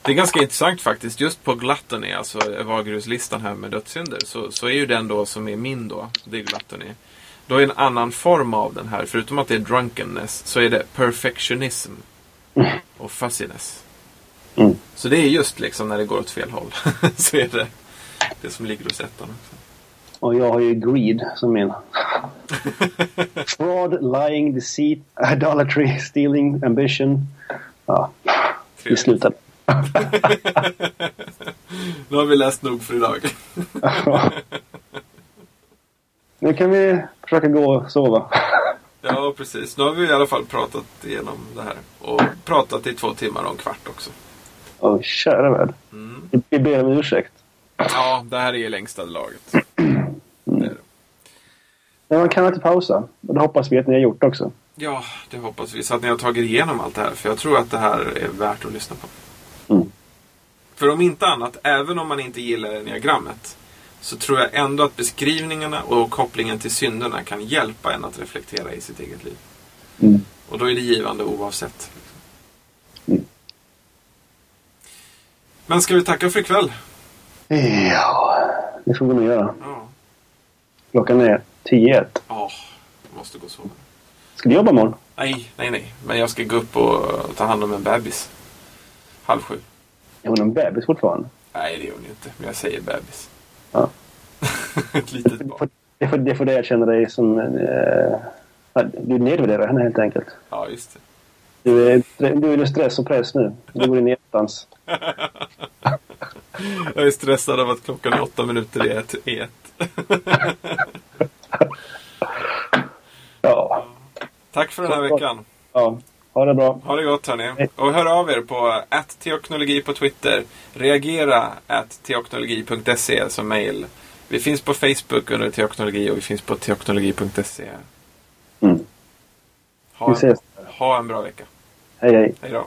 Det är ganska intressant faktiskt. Just på Gluttony, alltså Evagrius-listan här med dödssynder, så, så är ju den då som är min då, det är Gluttony. Då är en annan form av den här, förutom att det är drunkenness, så är det perfectionism (laughs) och fussiness. Mm. Så det är just liksom när det går åt fel håll. (laughs) så är det det som ligger hos ettan. Och jag har ju greed som min. (laughs) Fraud, lying, deceit, idolatry, stealing, ambition. Ja, vi Trevligt. slutar. Nu har vi läst nog för idag. nu kan vi försöka gå och sova. Ja, precis. Nu har vi i alla fall pratat igenom det här. Och pratat i två timmar och en kvart också. Åh, kära värld. Mm. Vi ber om ursäkt. Ja, det här är längsta laget. (clears throat) Det det. Men man kan inte pausa. Och det hoppas vi att ni har gjort också. Ja, det hoppas vi. Så att ni har tagit igenom allt det här. För jag tror att det här är värt att lyssna på. Mm. För om inte annat, även om man inte gillar diagrammet så tror jag ändå att beskrivningarna och kopplingen till synderna kan hjälpa en att reflektera i sitt eget liv. Mm. Och då är det givande oavsett. Mm. Men ska vi tacka för ikväll? Ja, det får vi nog göra. Ja. Klockan är 10 ett. Ja, jag måste gå och sova. Ska du jobba imorgon? Nej, nej, nej. Men jag ska gå upp och ta hand om en bebis. Halv sju. Är hon en bebis fortfarande? Nej, det gör hon inte. Men jag säger bebis. Ja. (laughs) Ett litet Det barn. det får, det får dig att känna dig som... Eh, du nedvärderar henne helt enkelt. Ja, just det. Du är, du är under stress och press nu. Du går in i ettans. (laughs) Jag är stressad av att klockan är åtta minuter i ett. I ett. (laughs) Ja. Tack för den här veckan. ja. Ha det bra. Ha det gott hörni. Och hör av er på teoknologi på Twitter. Reagera at teoknologi.se som mail. Vi finns på Facebook under teoknologi och vi finns på teoknologi.se. Mm. Ha, Vi en- ses. ha en bra vecka. Hej hej. Hej då.